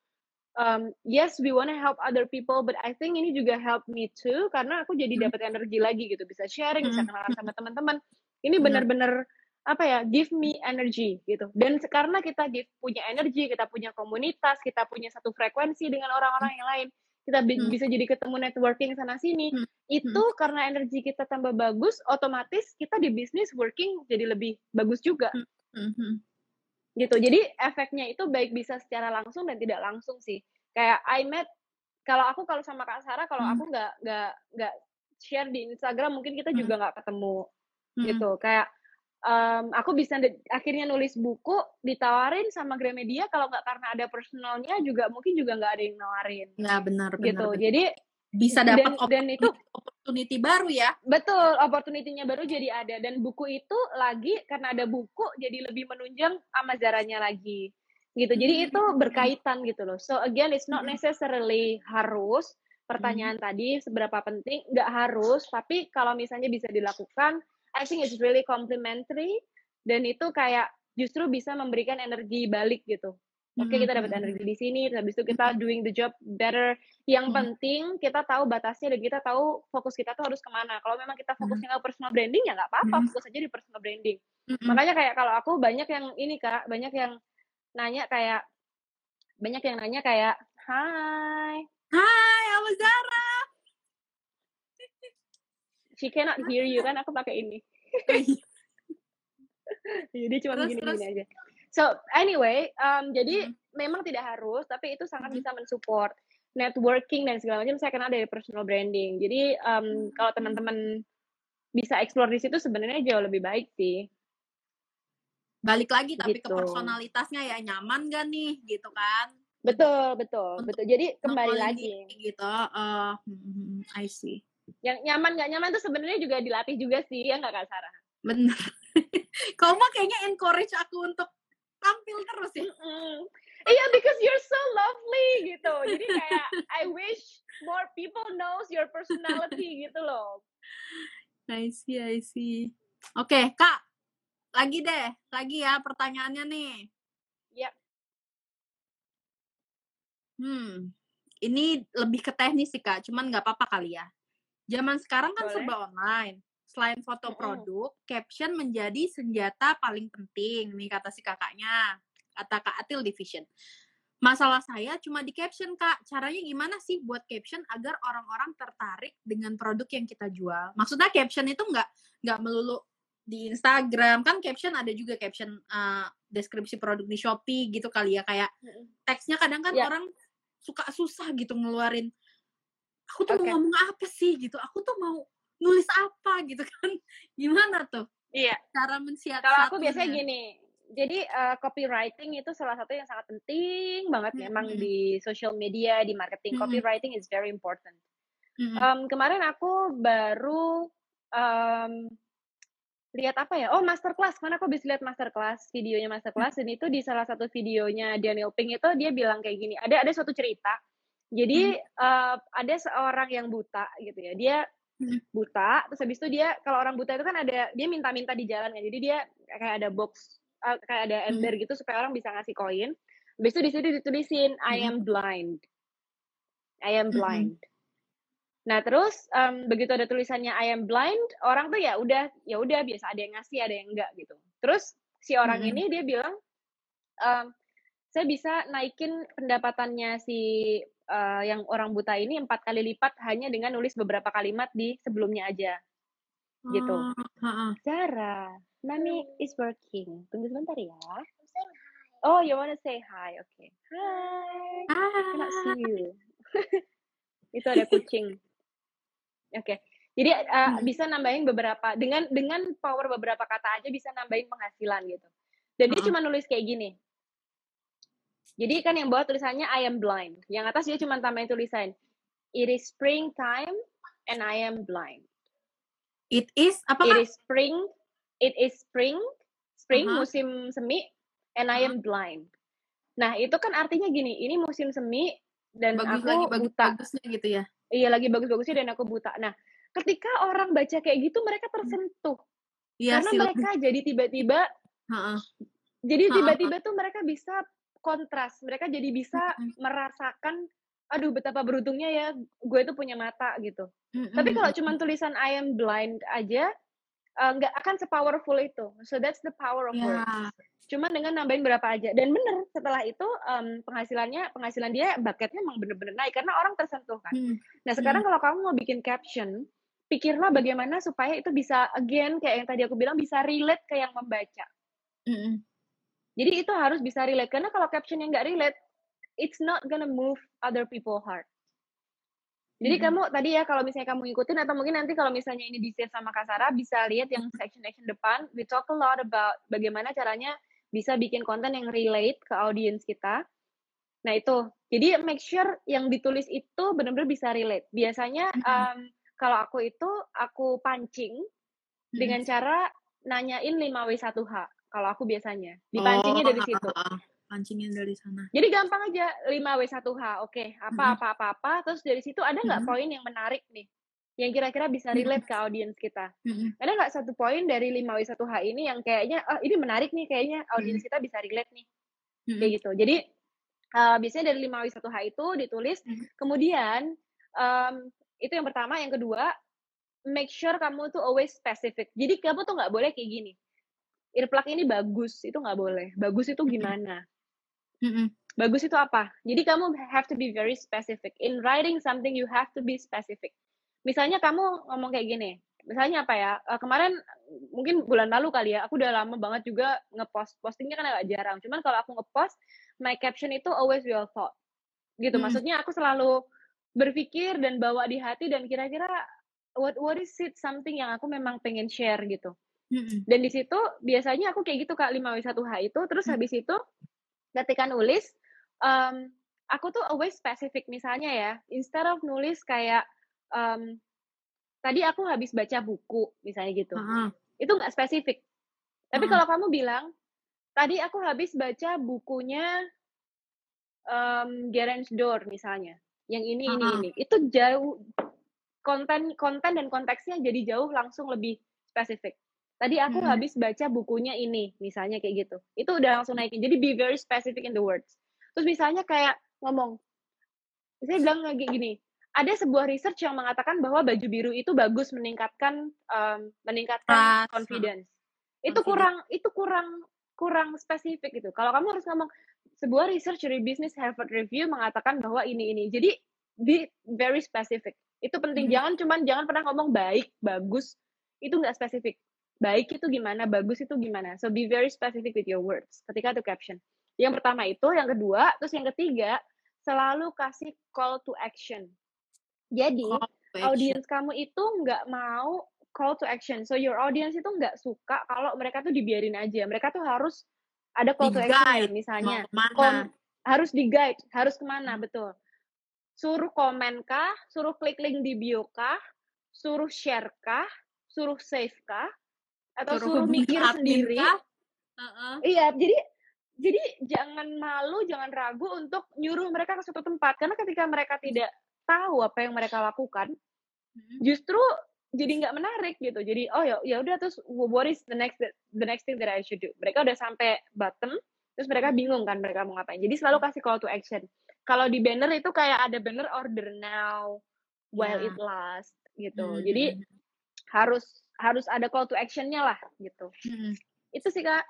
mmm, yes we wanna help other people, but I think ini juga help me too, karena aku jadi Mhm. dapat energi lagi gitu, bisa sharing, bisa kenalan sama teman-teman. Ini Bener. bener-bener, apa ya, give me energy gitu. Dan karena kita give punya energi, kita punya komunitas, kita punya satu frekuensi dengan orang-orang yang lain, kita bi Mmm. bisa jadi ketemu networking sana sini, Mmm, itu mhm. karena energi kita tambah bagus, otomatis kita di bisnis working jadi lebih bagus juga. Mmm, mhm mhm. Gitu. Jadi efeknya itu baik bisa secara langsung dan tidak langsung sih. Kayak I met kalau aku kalau sama Kak Sarah, kalau Mmm. aku nggak nggak nggak share di Instagram mungkin kita juga nggak ketemu, Mhm. gitu. Kayak, mmm, aku bisa akhirnya nulis buku, ditawarin sama Gramedia, kalau nggak karena ada personalnya juga mungkin juga nggak ada yang nawarin. Ya, benar benar Gitu. benar. Jadi Bisa dan dapat dan itu opportunity baru ya? Betul, opportunity-nya baru jadi ada dan buku itu lagi karena ada buku jadi lebih menunjang sama Zara-nya lagi, gitu. Jadi itu Mmm. berkaitan gitu loh. So again it's not Mhm. necessarily harus, pertanyaan tadi seberapa penting, nggak harus, tapi kalau misalnya bisa dilakukan, I think it's really complementary dan itu kayak justru bisa memberikan energi balik gitu. Oke, Mhm kita dapat mhm energi di sini, habis itu kita doing the job better. Yang Mhm. penting kita tahu batasnya dan kita tahu fokus kita tuh harus ke mana. Kalau memang kita fokusnya ke personal branding, ya nggak apa-apa, fokus aja di personal branding. Makanya kayak kalau aku banyak yang ini, Kak, banyak yang nanya kayak banyak yang nanya kayak, "Hai" Hai, halo Zara. "She cannot hear you," kan aku pakai ini. Jadi cuma begini-begini aja. So, anyway, mmm, jadi Mhm. memang tidak harus, tapi itu sangat Mhm. bisa men-support networking dan segala macam saya kenal dari personal branding. Jadi, mmm, kalau Mmm. teman-teman bisa explore di situ sebenarnya jauh lebih baik sih. Balik lagi tapi ke Gitu. personalitasnya ya, nyaman nggak nih, gitu kan? Betul betul Untuk betul. Jadi kembali lagi. gitu, mhm, I see. Yang nyaman nggak nyaman tuh sebenarnya juga dilatih juga sih, ya nggak, Kak Sarah? Bener. Kamu kayaknya encourage aku untuk tampil terus ya? Iya, because you're so lovely gitu. Jadi kayak I wish more people knows your personality gitu loh. I see I see. Oke, Kak, lagi deh, lagi ya pertanyaannya nih. Iya. Hmm, ini lebih ke teknis sih Kak, cuman nggak apa-apa kali ya. Zaman sekarang kan Boleh. serba online. Selain foto Mm-mm. produk, caption menjadi senjata paling penting nih kata si kakaknya. Kata Kak Atil Division. Masalah saya cuma di caption Kak. Caranya gimana sih buat caption agar orang-orang tertarik dengan produk yang kita jual? Maksudnya caption itu nggak nggak melulu di Instagram kan caption ada juga caption uh, deskripsi produk di Shopee gitu kali ya kayak teksnya kadang kan Ya. orang suka susah gitu ngeluarin aku tuh Oke. mau ngomong apa sih gitu aku tuh mau nulis apa gitu kan gimana tuh Iya. cara mensiasatinya Kalau aku biasanya gini. Jadi eh, copywriting itu salah satu yang sangat penting banget memang Mm-mm. di social media, di marketing. Mm-mm. Copywriting is very important. Mm-mm. Em, kemarin aku baru em, lihat apa ya? Oh, masterclass. Mana aku bisa lihat masterclass, videonya masterclass dan itu di salah satu videonya Daniel Pink itu dia bilang kayak gini. Ada ada suatu cerita. Jadi eh, ada seorang yang buta gitu ya. Dia Hmm. buta, terus habis itu dia kalau orang buta itu kan ada dia minta-minta di jalan kan. Jadi dia kayak ada box eh, kayak ada ember gitu supaya orang bisa ngasih koin. Habis itu di situ ditulisin I am blind. I am Mm-mm. blind. Nah, terus em, begitu ada tulisannya I am blind, orang tuh ya udah ya udah biasa ada yang ngasih, ada yang enggak gitu. Terus si orang Mm-mm. ini dia bilang em, saya bisa naikin pendapatannya si eh, yang orang buta ini empat kali lipat hanya dengan nulis beberapa kalimat di sebelumnya aja gitu. Oh. Sarah, Mami is working. Tunggu sebentar ya. Oh, you wanna say hi? Oke. Hi. Cannot Ah, see you. itu ada kucing. Oke. Jadi uh, Hmm. bisa nambahin beberapa dengan dengan power beberapa kata aja bisa nambahin penghasilan gitu. Dan dia cuma nulis kayak gini. Jadi kan yang bawah tulisannya I am blind. Yang atas dia cuma tambahin tulisan It is springtime and I am blind. it is apa It is spring. It is spring. Spring Aha. musim semi and I am blind. Nah, itu kan artinya gini, ini musim semi dan bagus aku lagi buta. bagus-bagusnya gitu ya Iya lagi bagus-bagusnya dan aku buta. Nah, ketika orang baca kayak gitu mereka tersentuh iya karena sih lebih mereka jadi tiba-tiba Heeh. jadi tiba-tiba tuh mereka bisa kontras. Mereka jadi bisa Mm-mm. merasakan aduh betapa beruntungnya ya gue tuh punya mata gitu. Tapi Mm-mm. kalau cuma tulisan I am blind aja eh, nggak akan sepowerful itu. So that's the power of ya words. Cuma dengan nambahin berapa aja. Dan bener setelah itu em, penghasilannya penghasilan dia bucketnya emang bener-bener naik karena orang tersentuh kan. Hmm. Nah, sekarang kalau kamu mau bikin caption, pikirlah bagaimana supaya itu bisa again kayak yang tadi aku bilang bisa relate ke yang membaca. Mm-mm. Jadi itu harus bisa relate karena kalau caption yang nggak relate, it's not gonna move other people heart. Jadi Mm-mm. kamu tadi ya kalau misalnya kamu ngikutin atau mungkin nanti kalau misalnya ini di share sama Kasara bisa lihat yang section-section depan. We talk a lot about bagaimana caranya bisa bikin konten yang relate ke audiens kita. Nah itu, jadi make sure yang ditulis itu benar-benar bisa relate. Biasanya Mm-mm. em, kalau aku itu aku pancing Mm-mm. dengan cara nanyain 5W1H. Kalau aku biasanya dipancingnya dari Oh, situ. pancingin dari sana Jadi gampang aja 5W1H. Oke, apa Mm-mm. apa apa apa terus dari situ ada nggak poin yang menarik nih yang kira-kira bisa relate ke audiens kita. Mm-mm. Ada nggak satu poin dari 5W1H ini yang kayaknya oh ini menarik nih kayaknya audiens Mm-mm. kita bisa relate nih Mm-mm. kayak gitu. Jadi uh, biasanya dari 5W1H itu ditulis Mm. kemudian em, itu yang pertama, yang kedua make sure kamu tuh always specific. Jadi kamu tuh nggak boleh kayak gini. Earplug ini bagus, itu nggak boleh. Bagus itu gimana? Bagus itu apa? Jadi kamu have to be very specific. In writing something you have to be specific. Misalnya kamu ngomong kayak gini. Misalnya apa ya? eh, kemarin mungkin bulan lalu kali ya, aku udah lama banget juga ngepost. Postingnya kan agak jarang. Cuman kalau aku ngepost, my caption itu always well thought. Gitu. Mm-mm. Maksudnya aku selalu berpikir dan bawa di hati dan kira-kira what what is it something yang aku memang pengen share gitu. Dan di situ biasanya aku kayak gitu Kak 5W1H itu terus Mm. habis itu ketika nulis em, aku tuh always specific misalnya ya instead of nulis kayak em, tadi aku habis baca buku misalnya gitu. Ah, Itu nggak spesifik. Tapi Ah. kalau kamu bilang tadi aku habis baca bukunya em Garage Door misalnya. Yang ini ini Ah. ini. Itu jauh konten konten dan konteksnya jadi jauh langsung lebih spesifik. Tadi aku Mm-mm. habis baca bukunya ini, misalnya kayak gitu. Itu udah langsung naikin. Jadi be very specific in the words. Terus misalnya kayak ngomong, Saya bilang kayak gini, ada sebuah research yang mengatakan bahwa baju biru itu bagus meningkatkan um, meningkatkan Trust. confidence. Itu Confidence. kurang itu kurang kurang spesifik gitu. Kalau kamu harus ngomong sebuah research dari Business Harvard Review mengatakan bahwa ini ini. Jadi be very specific. Itu penting. Mhm. Jangan cuman jangan pernah ngomong baik, bagus. Itu nggak spesifik. Baik itu gimana, bagus itu gimana. So be very specific with your words ketika itu caption. Yang pertama itu, yang kedua, terus yang ketiga, selalu kasih call to action. Jadi, Call to action. audiens kamu itu nggak mau call to action. So your audience itu nggak suka kalau mereka tuh dibiarin aja. Mereka tuh harus ada call to action misalnya. Kom- harus di guide, harus ke mana betul. Suruh komen kah, suruh klik link di bio kah, suruh share kah, suruh save kah, atau suruh, hubungi mikir sendiri. kah? Heeh. Iya, jadi jadi jangan malu, jangan ragu untuk nyuruh mereka ke suatu tempat karena ketika mereka tidak tahu apa yang mereka lakukan, Mhm. justru jadi nggak menarik gitu. Jadi oh ya ya udah terus what is the next the next thing that I should do? Mereka udah sampai bottom, terus mereka bingung kan mereka mau ngapain. Jadi selalu kasih call to action. Kalau di banner itu kayak ada banner order now while Ya. it lasts gitu. Mhm. Jadi harus harus ada call to actionnya lah gitu. Mhm. Itu sih kak.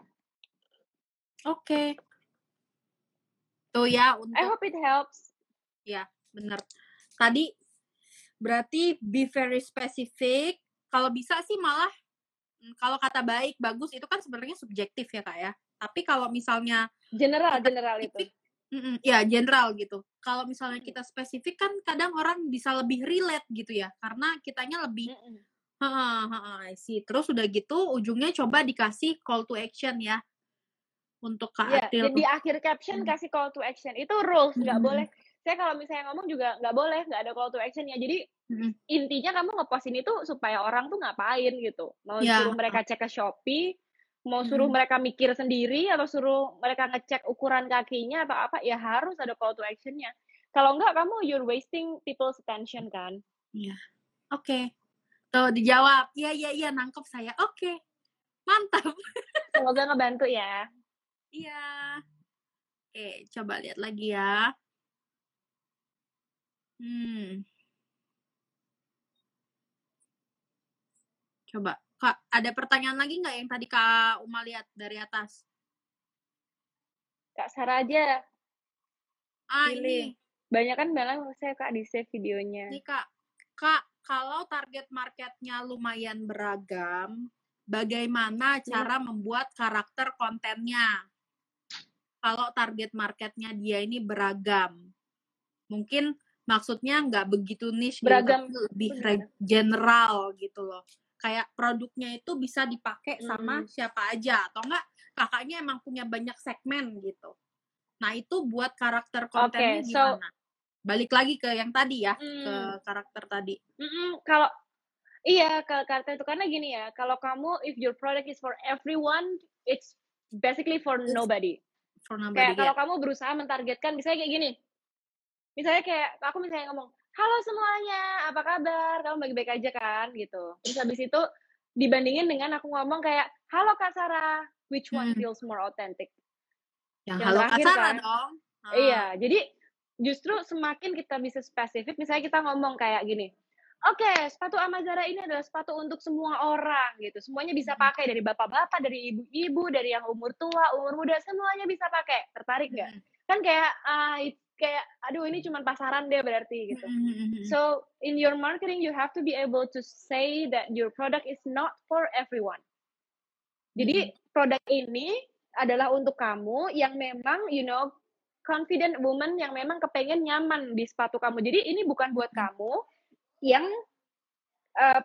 Oke. Tuh ya I untuk hope it helps. bener. Tadi berarti be very specific. Kalau bisa sih malah mm, kalau kata baik bagus itu kan sebenarnya subjektif ya kak ya. Tapi kalau misalnya General general itu. mm-mm, ya general gitu. Kalau misalnya kita spesifik kan kadang orang bisa lebih relate gitu ya, karena kitanya lebih Mm-mm. Heeh, heeh, I see. Terus udah gitu ujungnya coba dikasih call to action ya untuk Kak Iya, Atil. jadi di akhir caption Hmm. kasih call to action. Itu rules, nggak Mhm. boleh. Saya kalau misalnya ngomong juga nggak boleh, nggak ada call to action ya. Jadi Mhm. intinya kamu ngepost ini tuh supaya orang tuh ngapain gitu. Mau Ya, suruh mereka cek ke Shopee, mau suruh Mhm. mereka mikir sendiri atau suruh mereka ngecek ukuran kakinya atau apa, ya harus ada call to actionnya. Kalau enggak kamu you're wasting people's attention kan. Oke. Tuh dijawab. Iya iya iya nangkep saya. Oke. Mantap. Semoga ngebantu ya. Iya. Oke, coba lihat lagi ya. Hmm. Coba, Kak, ada pertanyaan lagi nggak yang tadi Kak Uma lihat dari atas? Kak Sarah aja. Ah, Pilih. ini. Banyak kan bilang saya Kak di save videonya. Nih Kak, Kak, kalau target marketnya lumayan beragam, bagaimana cara membuat karakter kontennya? Kalau target marketnya dia ini beragam, mungkin maksudnya nggak begitu niche, gitu, Beragam, tapi lebih general gitu loh. Kayak produknya itu bisa dipakai sama Mm. siapa aja, atau enggak kakaknya emang punya banyak segmen gitu. Nah itu buat karakter kontennya so- gimana? Balik lagi ke yang tadi ya, ke Hmm. karakter tadi. Mm-mm, kalau iya kalau karakter itu karena gini ya kalau kamu if your product is for everyone it's basically for It's nobody For nobody, kayak kalau ya. kamu berusaha mentargetkan misalnya kayak gini misalnya kayak aku misalnya ngomong halo semuanya apa kabar kamu baik-baik aja kan gitu terus habis itu dibandingin dengan aku ngomong kayak halo kak Sarah which one Hmm. feels more authentic Yang yang halo terakhir kasar kan. dong. Ah, Iya, jadi justru semakin kita bisa spesifik, misalnya kita ngomong kayak gini, oke, sepatu Amazara ini adalah sepatu untuk semua orang gitu, semuanya bisa Hmm. pakai dari bapak-bapak, dari ibu-ibu, dari yang umur tua, umur muda, semuanya bisa pakai. Tertarik nggak? mm, Kan kayak, it- kayak, aduh ini cuma pasaran deh berarti gitu. mm, mm, mm, mm. So in your marketing, you have to be able to say that your product is not for everyone. Jadi produk ini adalah untuk kamu yang memang you know confident woman yang memang kepengen nyaman di sepatu kamu. Jadi ini bukan buat kamu yang eh,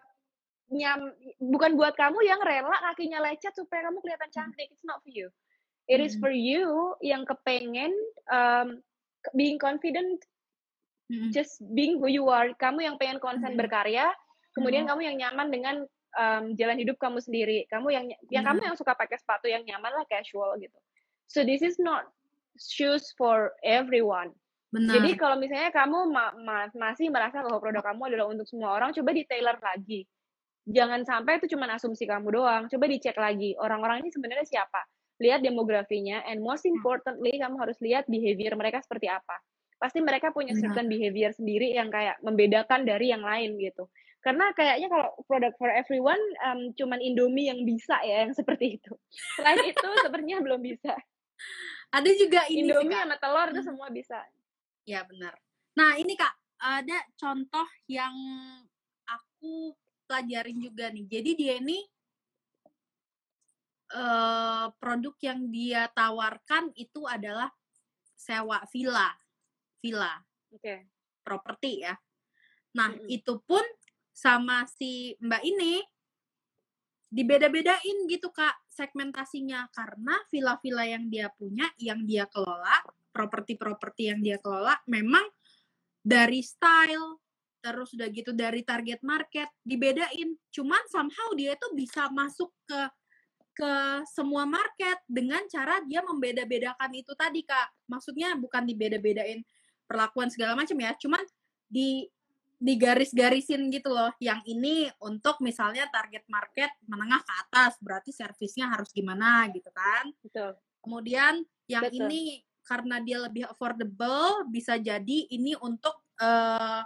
nyam bukan buat kamu yang rela kakinya lecet supaya kamu kelihatan cantik. It's not for you. It is Hmm. for you yang kepengen um, being confident, Mm, mm. just being who you are. Kamu yang pengen konsen Hmm. berkarya, kemudian Hmm. kamu yang nyaman dengan um, jalan hidup kamu sendiri. Kamu yang yang Hmm. kamu yang suka pakai sepatu yang nyaman lah casual gitu. So this is not shoes for everyone. Benar. Jadi kalau misalnya kamu ma- ma- masih merasa bahwa produk kamu adalah untuk semua orang, coba di tailor lagi. Jangan sampai itu cuma asumsi kamu doang. Coba dicek lagi orang-orang ini sebenarnya siapa. Lihat demografinya and most Hmm. importantly kamu harus lihat behavior mereka seperti apa. pasti mereka punya certain behavior sendiri yang kayak membedakan dari yang lain gitu. Karena kayaknya kalau produk for everyone um, cuman Indomie yang bisa ya yang seperti itu. Selain itu sepertinya belum bisa. Ada juga ini Indomie sih, sama telur itu semua bisa. Ya benar. Nah ini kak ada contoh yang aku pelajarin juga nih. Jadi dia ini uh, produk yang dia tawarkan itu adalah sewa villa, villa, oke, okay. properti ya. Nah mm -hmm. itu pun sama si mbak ini dibeda-bedain gitu kak segmentasinya karena villa-villa yang dia punya, yang dia kelola, properti-properti yang dia kelola memang dari style terus udah gitu dari target market dibedain. Cuman somehow dia tuh bisa masuk ke ke semua market dengan cara dia membeda-bedakan itu tadi kak. Maksudnya bukan dibeda-bedain perlakuan segala macam ya, cuman di digaris-garisin gitu loh. Yang ini untuk misalnya target market menengah ke atas, berarti servisnya harus gimana gitu kan. Betul. Kemudian yang Betul. ini karena dia lebih affordable, bisa jadi ini untuk uh,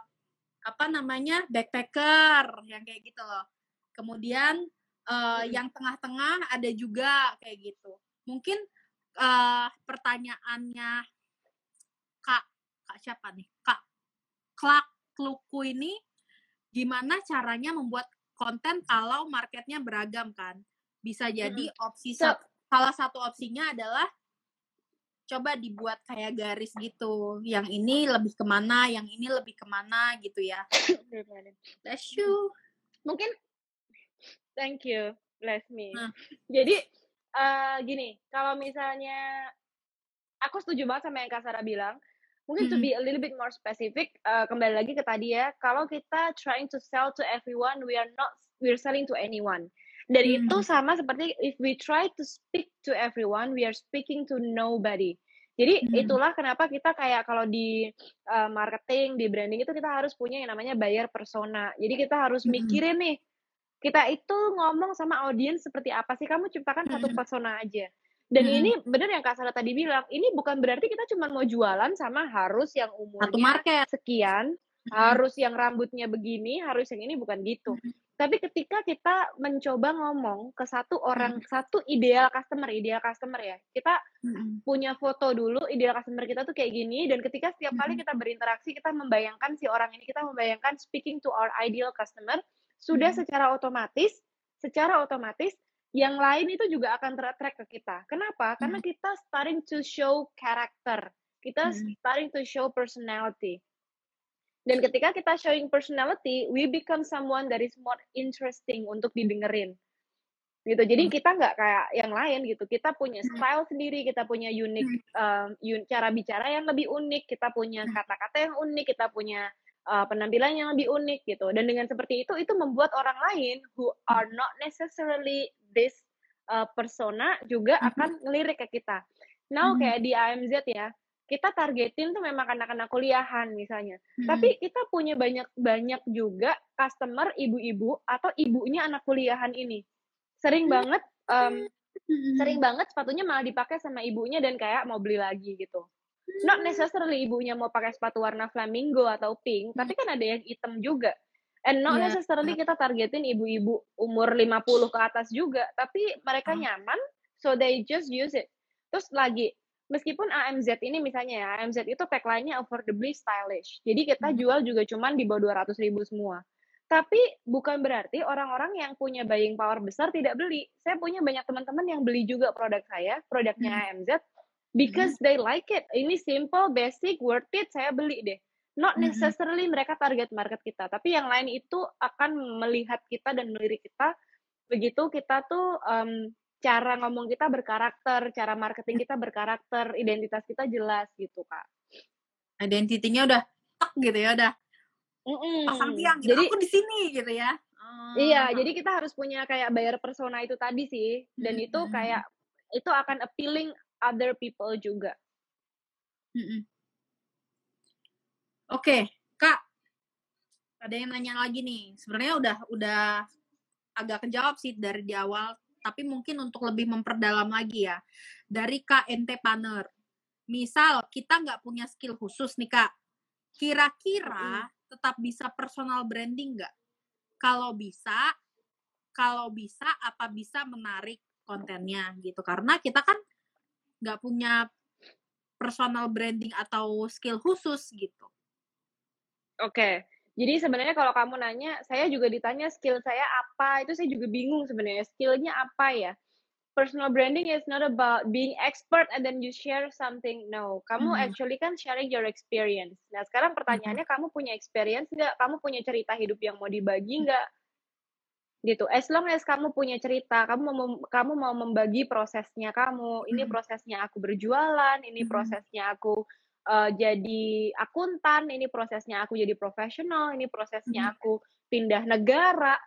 apa namanya backpacker yang kayak gitu loh. Kemudian uh, hmm. yang tengah-tengah ada juga kayak gitu. Mungkin uh, pertanyaannya kak kak siapa nih kak Clark Kluku ini gimana caranya membuat konten kalau marketnya beragam kan? Bisa jadi hmm. opsi so, salah satu opsinya adalah coba dibuat kayak garis gitu. Yang ini lebih ke mana, yang ini lebih ke mana gitu ya. Bless you. Mungkin thank you, bless me. Hmm. Jadi uh, gini, kalau misalnya aku setuju banget sama yang Kak Sarah bilang, Mungkin to be a little bit more specific, uh, kembali lagi ke tadi ya, kalau kita trying to sell to everyone, we are not we're selling to anyone. Dan hmm. itu sama seperti if we try to speak to everyone, we are speaking to nobody. Jadi hmm. itulah kenapa kita kayak kalau di uh, marketing, di branding itu kita harus punya yang namanya buyer persona. Jadi kita harus mikirin nih, kita itu ngomong sama audiens seperti apa sih? Kamu ciptakan satu persona aja. Dan hmm. ini bener yang Kak Sarah tadi bilang, ini bukan berarti kita cuma mau jualan sama harus yang umurnya Satu market. sekian, hmm. harus yang rambutnya begini, harus yang ini bukan gitu. Hmm. Tapi ketika kita mencoba ngomong ke satu orang, hmm. satu ideal customer, ideal customer ya, kita hmm. punya foto dulu ideal customer kita tuh kayak gini, dan ketika setiap kali kita berinteraksi, kita membayangkan si orang ini, kita membayangkan speaking to our ideal customer, sudah hmm. secara otomatis, secara otomatis yang lain itu juga akan tertrack ke kita. Kenapa? Karena hmm. kita starting to show character. Kita hmm. starting to show personality. Dan ketika kita showing personality, we become someone that is more interesting untuk didengerin. Gitu. Jadi hmm. kita nggak kayak yang lain gitu. Kita punya style sendiri, kita punya unik um, cara bicara yang lebih unik, kita punya kata-kata yang unik, kita punya uh, penampilan yang lebih unik gitu. Dan dengan seperti itu, itu membuat orang lain who are not necessarily this uh, persona juga mm-hmm. akan ngelirik ke kita. Now mm-hmm. kayak di AMZ ya, kita targetin tuh memang anak-anak kuliahan misalnya. Hmm. Tapi kita punya banyak banyak juga customer ibu-ibu atau ibunya anak kuliahan ini. Sering hmm. banget um, hmm. sering banget sepatunya malah dipakai sama ibunya dan kayak mau beli lagi gitu not necessarily ibunya mau pakai sepatu warna flamingo atau pink, tapi kan ada yang hitam juga. And not yeah. necessarily kita targetin ibu-ibu umur 50 ke atas juga, tapi mereka uh. nyaman, so they just use it. Terus lagi, meskipun AMZ ini misalnya ya, AMZ itu tagline-nya affordably stylish. Jadi kita hmm. jual juga cuman di bawah 200 ribu semua. Tapi bukan berarti orang-orang yang punya buying power besar tidak beli. Saya punya banyak teman-teman yang beli juga produk saya, produknya hmm. AMZ, because mm-hmm. they like it. Ini simple, basic, worth it, saya beli deh. Not mm-hmm. necessarily mereka target market kita, tapi yang lain itu akan melihat kita dan melirik kita. Begitu kita tuh um, cara ngomong kita berkarakter, cara marketing kita berkarakter, identitas kita jelas gitu kak. Identitinya udah tek gitu ya, udah Mm-mm. pasang tiang. Gitu. Jadi aku di sini gitu ya. Oh. Iya, jadi kita harus punya kayak bayar persona itu tadi sih, dan mm-hmm. itu kayak itu akan appealing other people juga. Mm-mm. Oke, Kak. Ada yang nanya lagi nih. Sebenarnya udah udah agak kejawab sih dari di awal, tapi mungkin untuk lebih memperdalam lagi ya. Dari KNT Panner. misal kita nggak punya skill khusus nih kak, kira-kira tetap bisa personal branding nggak? Kalau bisa, kalau bisa apa bisa menarik kontennya gitu? Karena kita kan nggak punya personal branding atau skill khusus gitu. Oke. Jadi sebenarnya kalau kamu nanya, saya juga ditanya skill saya apa, itu saya juga bingung sebenarnya skillnya apa ya. Personal branding is not about being expert and then you share something. No, kamu Mhm. actually kan sharing your experience. Nah sekarang pertanyaannya kamu punya experience nggak? Kamu punya cerita hidup yang mau dibagi nggak? Gitu. As long as kamu punya cerita, kamu mau kamu mau membagi prosesnya kamu. Ini Mhm. prosesnya aku berjualan, ini Mhm. prosesnya aku uh, jadi akuntan, ini prosesnya aku jadi profesional, ini prosesnya Mhm. aku pindah negara.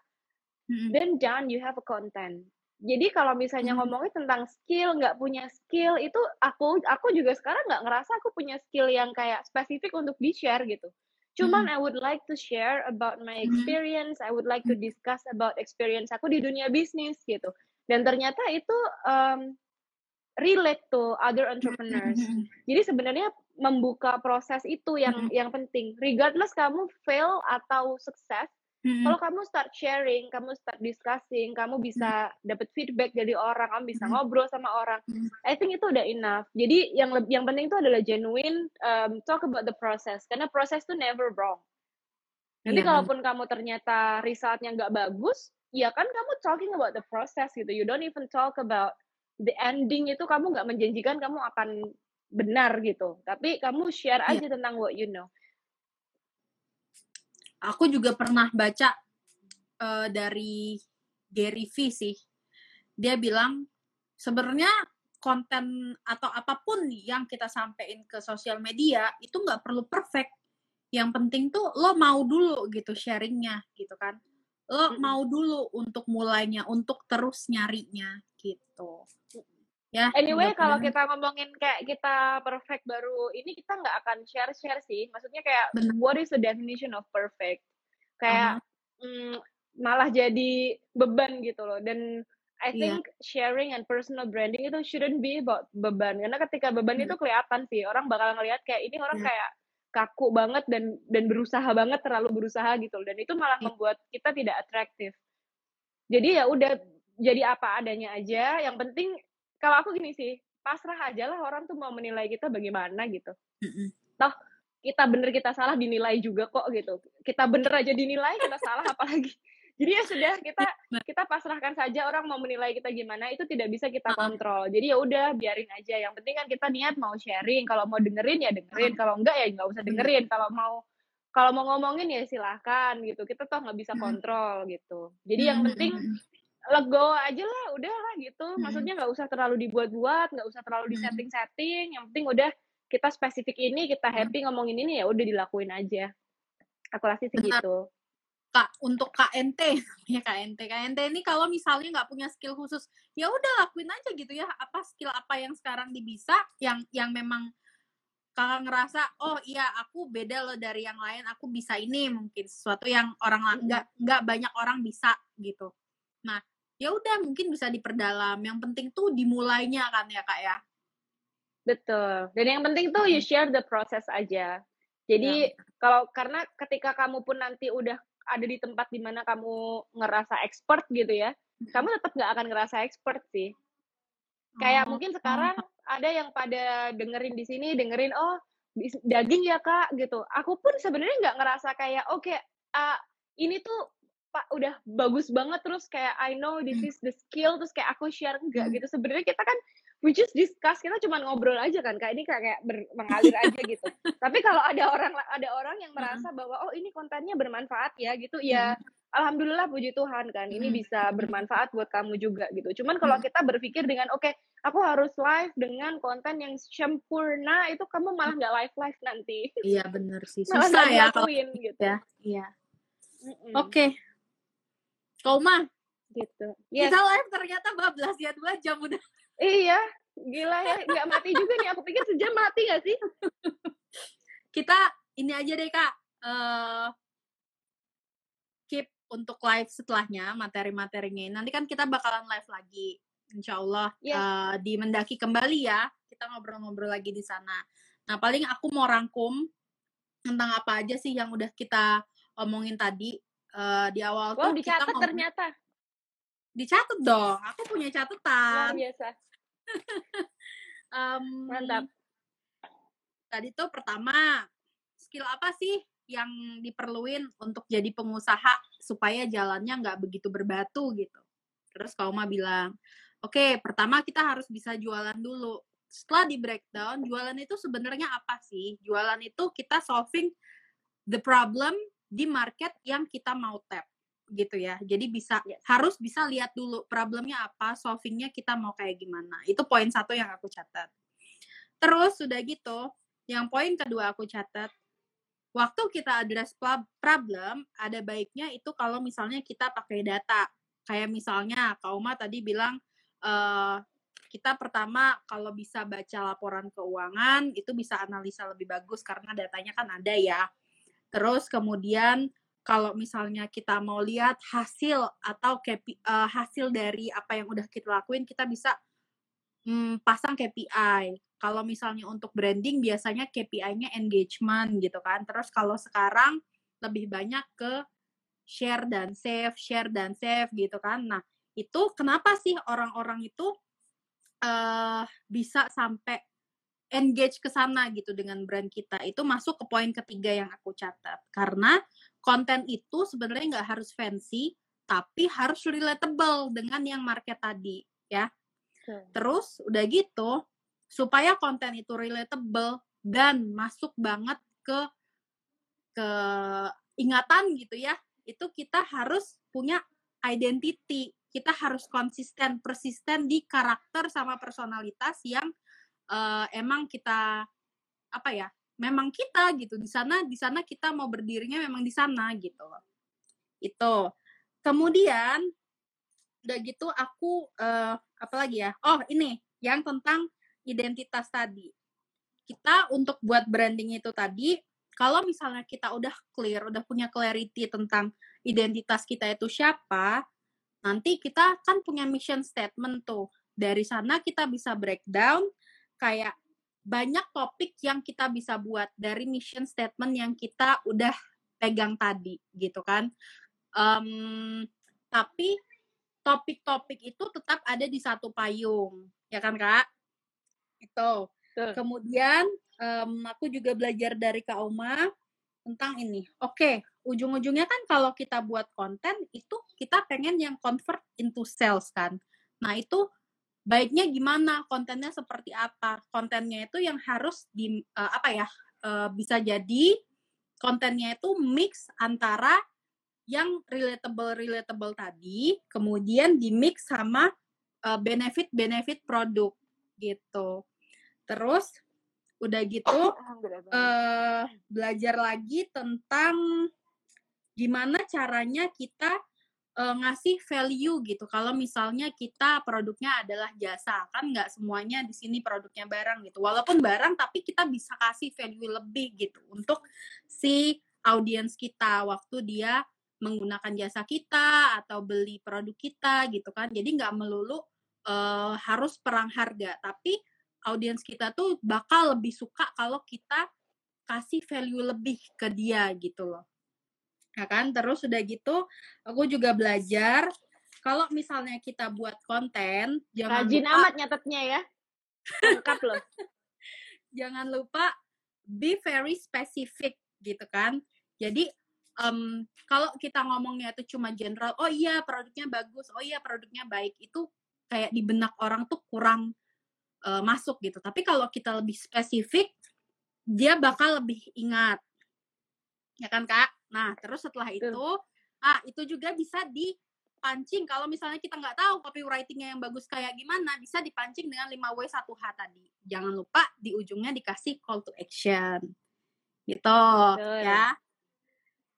Mhm. Then done, you have a content. Jadi kalau misalnya Mhm. ngomongin tentang skill, nggak punya skill, itu aku aku juga sekarang nggak ngerasa aku punya skill yang kayak spesifik untuk di-share gitu. Cuman I would like to share about my Mhm. experience, I would like to Mhm. discuss about experience aku di dunia bisnis gitu. Dan ternyata itu um, relate to other entrepreneurs. Mhm. Jadi sebenarnya membuka proses itu yang Mhm. yang penting. Regardless kamu fail atau sukses, Mhm. kalau kamu start sharing, kamu start discussing, kamu bisa dapat feedback dari orang, kamu bisa Mhm. ngobrol sama orang. Mhm. I think itu udah enough. Jadi yang yang penting itu adalah genuine um, talk about the process karena proses itu never wrong. Nanti Iya, kalaupun kamu ternyata resultnya nggak bagus, ya kan kamu talking about the process gitu. You don't even talk about the ending itu kamu nggak menjanjikan kamu akan benar gitu. Tapi kamu share Iya. aja tentang what you know. Aku juga pernah baca eh, dari Gary V sih. Dia bilang sebenarnya konten atau apa pun yang kita sampaikan ke sosial media itu nggak perlu perfect. Yang penting tuh lo mau dulu gitu sharingnya gitu kan. Lo Mm-mm. mau dulu untuk mulainya, untuk terus nyarinya gitu. Ya. Anyway, kalau kita ngomongin kayak kita perfect baru ini kita nggak akan share-share sih. Maksudnya kayak Benar. what is the definition of perfect? Kayak mm, malah jadi beban gitu loh. Dan I Iya. think sharing and personal branding itu shouldn't be about beban. Karena ketika beban itu kelihatan sih, orang bakal ngelihat kayak ini orang Iya. kayak kaku banget dan dan berusaha banget terlalu berusaha gitu. Dan itu malah Iya. membuat kita tidak atraktif. Jadi ya udah jadi apa adanya aja. Yang penting kalau aku gini sih, pasrah aja lah orang tuh mau menilai kita bagaimana gitu. Toh kita bener kita salah dinilai juga kok gitu. Kita bener aja dinilai kita salah apalagi. Jadi ya sudah kita kita pasrahkan saja orang mau menilai kita gimana itu tidak bisa kita Uh-uh. kontrol. Jadi ya udah biarin aja. Yang penting kan kita niat mau sharing. Kalau mau dengerin ya dengerin. Kalau enggak ya nggak usah dengerin. Kalau mau kalau mau ngomongin ya silahkan gitu. Kita toh nggak bisa Mm. kontrol gitu. Jadi yang penting lego aja lah udah lah gitu Hmm. maksudnya nggak usah terlalu dibuat-buat nggak usah terlalu di Hmm. setting-setting yang penting udah kita spesifik ini kita Hmm. happy ngomongin ini ya udah dilakuin aja aku rasa sih Benar. gitu Kak, untuk KNT, ya KNT, KNT ini kalau misalnya nggak punya skill khusus, ya udah lakuin aja gitu ya. Apa skill apa yang sekarang dibisa, yang yang memang kakak ngerasa, oh iya aku beda loh dari yang lain, aku bisa ini mungkin sesuatu yang orang nggak nggak banyak orang bisa gitu. Nah, ya udah mungkin bisa diperdalam. Yang penting tuh dimulainya kan ya kak ya. betul dan yang penting tuh you share the process aja jadi kalau karena ketika kamu pun nanti udah ada di tempat di mana kamu ngerasa expert gitu ya kamu tetap nggak akan ngerasa expert sih. Kayak Oh, mungkin sekarang ada yang pada dengerin di sini dengerin oh daging ya kak gitu. Aku pun sebenarnya nggak ngerasa kayak oke ah, ini tuh pak udah bagus banget terus kayak I know this Hmm. is the skill terus kayak aku share enggak Hmm. gitu. Sebenarnya kita kan we just discuss kita cuma ngobrol aja kan kayak ini kayak, ber- mengalir aja gitu tapi kalau ada orang ada orang yang merasa bahwa oh ini kontennya bermanfaat ya gitu ya alhamdulillah puji Tuhan kan ini bisa bermanfaat buat kamu juga gitu cuman kalau Hmm. kita berpikir dengan oke aku harus live dengan konten yang sempurna itu kamu malah nggak live live nanti Iya bener sih, malah susah nggak ya kalau dilakuin gitu ya. Iya. Mm-mm, Oke. Kau mah gitu yes. kita live ternyata bablas ya dua jam udah. Iya gila ya nggak mati juga nih aku pikir sejam mati gak sih Kita ini aja deh kak. eh keep untuk live setelahnya materi-materinya. Nanti kan kita bakalan live lagi, insya Allah Yes. eh, di mendaki kembali ya. kita ngobrol-ngobrol lagi di sana. Nah, paling aku mau rangkum tentang apa aja sih yang udah kita omongin tadi uh, di awal wow, tuh dicatat kita ternyata. Dicatat dong. Aku punya catatan. Luar biasa. um, Mantap. Tadi tuh pertama, skill apa sih yang diperluin untuk jadi pengusaha supaya jalannya nggak begitu berbatu gitu. Terus Kauma bilang, oke okay, pertama kita harus bisa jualan dulu. Setelah di breakdown, jualan itu sebenarnya apa sih? Jualan itu kita solving the problem di market yang kita mau tap gitu ya. Jadi bisa yes. harus bisa lihat dulu problemnya apa, solvingnya kita mau kayak gimana. Itu poin satu yang aku catat. Terus sudah gitu, yang poin kedua aku catat, waktu kita address problem, ada baiknya itu kalau misalnya kita pakai data. Kayak misalnya, Kak Uma tadi bilang, uh, kita pertama kalau bisa baca laporan keuangan, itu bisa analisa lebih bagus karena datanya kan ada ya. Terus kemudian kalau misalnya kita mau lihat hasil atau KPI, uh, hasil dari apa yang udah kita lakuin, kita bisa um, pasang KPI kalau misalnya untuk branding biasanya KPI-nya engagement gitu kan. Terus kalau sekarang lebih banyak ke share dan save, share dan save gitu kan. Nah, itu kenapa sih orang-orang itu uh, bisa sampai engage ke sana gitu dengan brand kita. Itu masuk ke poin ketiga yang aku catat. Karena konten itu sebenarnya nggak harus fancy, tapi harus relatable dengan yang market tadi ya. Terus udah gitu, supaya konten itu relatable dan masuk banget ke ke ingatan gitu ya itu kita harus punya identity kita harus konsisten persisten di karakter sama personalitas yang uh, emang kita apa ya memang kita gitu di sana di sana kita mau berdirinya memang di sana gitu itu kemudian udah gitu aku uh, apa lagi ya oh ini yang tentang identitas tadi. Kita untuk buat branding itu tadi, kalau misalnya kita udah clear, udah punya clarity tentang identitas kita itu siapa, nanti kita kan punya mission statement tuh. Dari sana kita bisa breakdown kayak banyak topik yang kita bisa buat dari mission statement yang kita udah pegang tadi gitu kan. Um, tapi topik-topik itu tetap ada di satu payung, ya kan kak? Itu. Tuh. Kemudian um, aku juga belajar dari Kak Oma tentang ini. Oke, okay, ujung-ujungnya kan kalau kita buat konten itu kita pengen yang convert into sales kan. Nah, itu baiknya gimana? Kontennya seperti apa? Kontennya itu yang harus di uh, apa ya? Uh, bisa jadi kontennya itu mix antara yang relatable relatable tadi, kemudian di mix sama uh, benefit benefit produk gitu. Terus udah gitu uh, belajar lagi tentang gimana caranya kita uh, ngasih value gitu. Kalau misalnya kita produknya adalah jasa, kan nggak semuanya di sini produknya barang gitu. Walaupun barang, tapi kita bisa kasih value lebih gitu untuk si audiens kita waktu dia menggunakan jasa kita atau beli produk kita gitu kan. Jadi nggak melulu uh, harus perang harga, tapi audiens kita tuh bakal lebih suka kalau kita kasih value lebih ke dia gitu loh. Ya kan? Terus udah gitu, aku juga belajar kalau misalnya kita buat konten, jangan Rajin lupa, amat nyatetnya ya. Lengkap loh. jangan lupa be very specific gitu kan. Jadi um, kalau kita ngomongnya itu cuma general, oh iya produknya bagus, oh iya produknya baik, itu kayak di benak orang tuh kurang uh, masuk gitu. Tapi kalau kita lebih spesifik, dia bakal lebih ingat. Ya kan, Kak? Nah, terus setelah itu, ah itu juga bisa dipancing kalau misalnya kita nggak tahu copywritingnya yang bagus kayak gimana, bisa dipancing dengan 5W1H tadi. Jangan lupa di ujungnya dikasih call to action. Gitu, Betul. ya.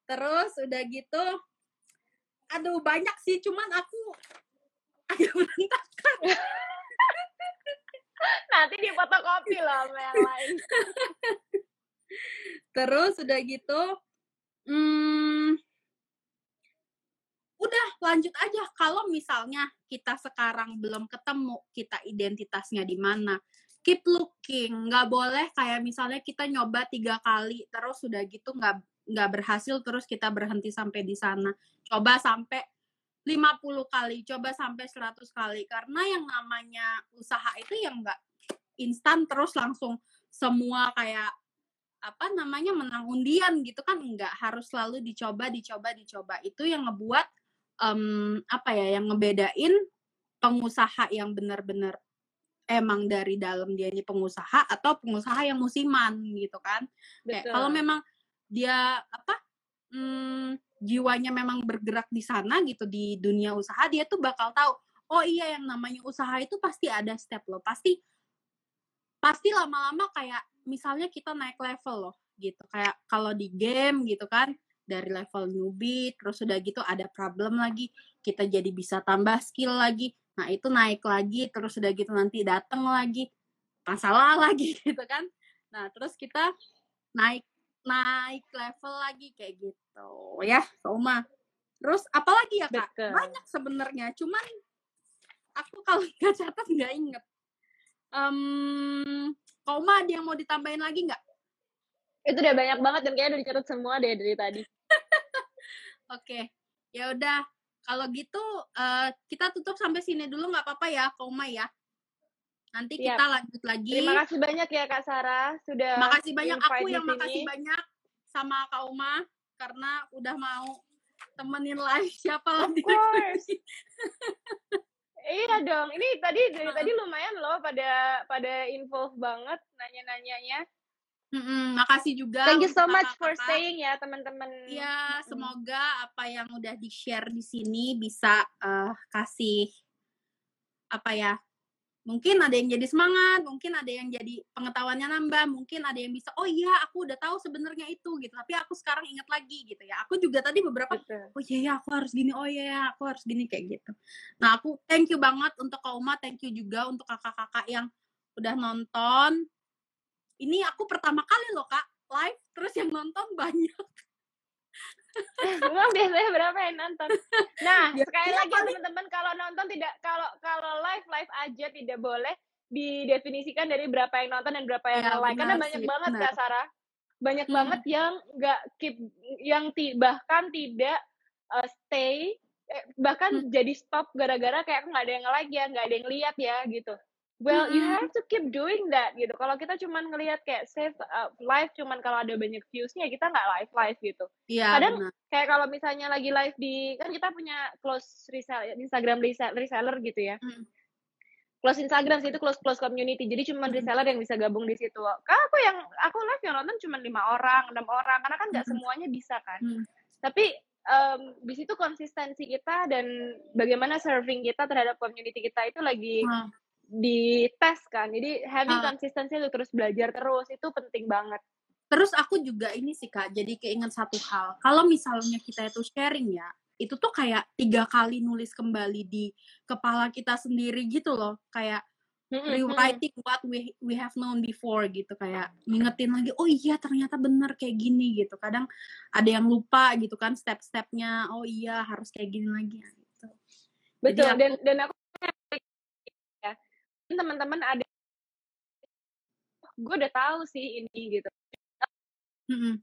Terus udah gitu, aduh banyak sih, cuman aku agak berantakan. Nanti di fotokopi loh sama yang lain. Terus udah gitu, hmm, udah lanjut aja. Kalau misalnya kita sekarang belum ketemu kita identitasnya di mana, keep looking. Nggak boleh kayak misalnya kita nyoba tiga kali terus sudah gitu nggak nggak berhasil terus kita berhenti sampai di sana. Coba sampai 50 kali coba sampai 100 kali. Karena yang namanya usaha itu yang nggak instan terus langsung semua kayak apa namanya menang undian gitu kan enggak harus selalu dicoba dicoba dicoba. Itu yang ngebuat um, apa ya yang ngebedain pengusaha yang benar-benar emang dari dalam dia ini pengusaha atau pengusaha yang musiman gitu kan. Kayak kalau memang dia apa hmm, jiwanya memang bergerak di sana gitu di dunia usaha dia tuh bakal tahu oh iya yang namanya usaha itu pasti ada step loh. Pasti pasti lama-lama kayak misalnya kita naik level loh gitu kayak kalau di game gitu kan dari level newbie terus udah gitu ada problem lagi kita jadi bisa tambah skill lagi Nah, itu naik lagi, terus udah gitu nanti datang lagi, masalah lagi gitu kan. Nah, terus kita naik naik level lagi kayak gitu ya, Soma. Terus apalagi ya, Kak? Betul. Banyak sebenarnya, cuman aku kalau nggak catat nggak inget. Um, Koma ada yang mau ditambahin lagi nggak? Itu udah banyak banget dan kayaknya udah dicatat semua deh dari tadi. Oke, okay. ya udah kalau gitu uh, kita tutup sampai sini dulu nggak apa-apa ya, Koma ya. Nanti kita lanjut lagi. Terima kasih banyak ya Kak Sarah sudah. Makasih banyak aku yang makasih banyak sama Kak Uma karena udah mau temenin live siapa lagi. iya dong. Ini tadi dari tadi lumayan loh pada pada info banget nanya-nanyanya. Mm-mm, makasih juga. Thank you so much for staying ya teman-teman. Ya, mm. semoga apa yang udah di share di sini bisa uh, kasih apa ya? Mungkin ada yang jadi semangat, mungkin ada yang jadi pengetahuannya nambah, mungkin ada yang bisa, oh iya aku udah tahu sebenarnya itu gitu, tapi aku sekarang ingat lagi gitu ya. Aku juga tadi beberapa, Betul. oh iya ya aku harus gini, oh iya ya aku harus gini kayak gitu. Nah aku thank you banget untuk Kauma, thank you juga untuk kakak-kakak yang udah nonton, ini aku pertama kali loh kak live terus yang nonton banyak Emang biasanya berapa yang nonton? Nah, ya, sekali ya, lagi teman-teman kalau nonton tidak kalau kalau live live aja tidak boleh didefinisikan dari berapa yang nonton dan berapa yang ya, like karena banyak sih, banget Kak Sarah. Banyak hmm. banget yang nggak keep yang bahkan tidak uh, stay eh, bahkan hmm. jadi stop gara-gara kayak nggak ada yang like ya, nggak ada yang lihat ya gitu. Well, mm-hmm. you have to keep doing that gitu. Kalau kita cuman ngelihat kayak save uh, live cuman kalau ada banyak viewsnya kita nggak live live gitu. Iya. Yeah, Kadang bener. kayak kalau misalnya lagi live di kan kita punya close reseller Instagram reseller gitu ya. Mm. Close Instagram sih itu close close community. Jadi cuma mm. reseller yang bisa gabung di situ. Kalau aku yang aku live yang nonton cuma lima orang, enam orang karena kan nggak mm. semuanya bisa kan. Mm. Tapi um, di situ konsistensi kita dan bagaimana serving kita terhadap community kita itu lagi mm di tes kan. Jadi having uh. konsistensi lu terus belajar terus itu penting banget. Terus aku juga ini sih kak jadi keinget satu hal. Kalau misalnya kita itu sharing ya itu tuh kayak tiga kali nulis kembali di kepala kita sendiri gitu loh. Kayak rewriting what we we have known before gitu. Kayak ngingetin lagi oh iya ternyata benar kayak gini gitu. Kadang ada yang lupa gitu kan step-stepnya oh iya harus kayak gini lagi gitu. Betul aku, dan dan aku teman-teman ada gue udah tahu sih ini gitu mm-hmm.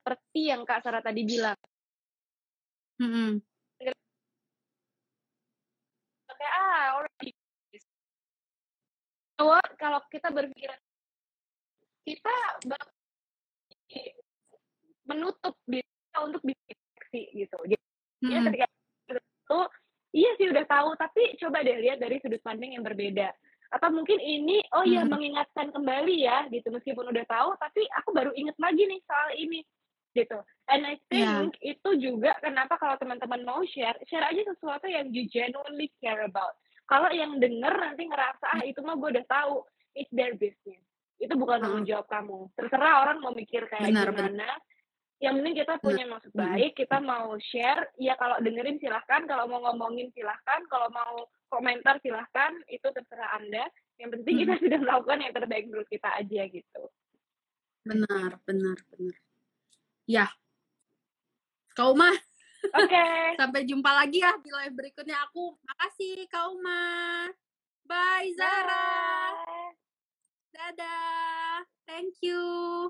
seperti yang kak Sarah tadi bilang mm-hmm. kayak ah already kalau kita berpikir kita menutup diri untuk bisa gitu jadi mm-hmm. ketika itu iya sih udah tahu. Tapi coba deh lihat dari sudut pandang yang berbeda. Atau mungkin ini oh ya hmm. mengingatkan kembali ya gitu. Meskipun udah tahu tapi aku baru inget lagi nih soal ini gitu. And I think yeah. itu juga kenapa kalau teman-teman mau share share aja sesuatu yang you genuinely care about. Kalau yang denger nanti ngerasa ah itu mah gue udah tahu it's their business. Itu bukan tanggung jawab kamu. Terserah orang mau mikir kayak benar, gimana. benar yang penting kita punya maksud baik kita mau share. Ya kalau dengerin silahkan kalau mau ngomongin silahkan kalau mau komentar silahkan itu terserah anda. Yang penting kita sudah melakukan yang terbaik menurut kita aja gitu. Benar benar benar. Ya. Kau mah oke. Okay. sampai jumpa lagi ya di live berikutnya. Aku makasih kau mah bye Zara. Dadah. Thank you.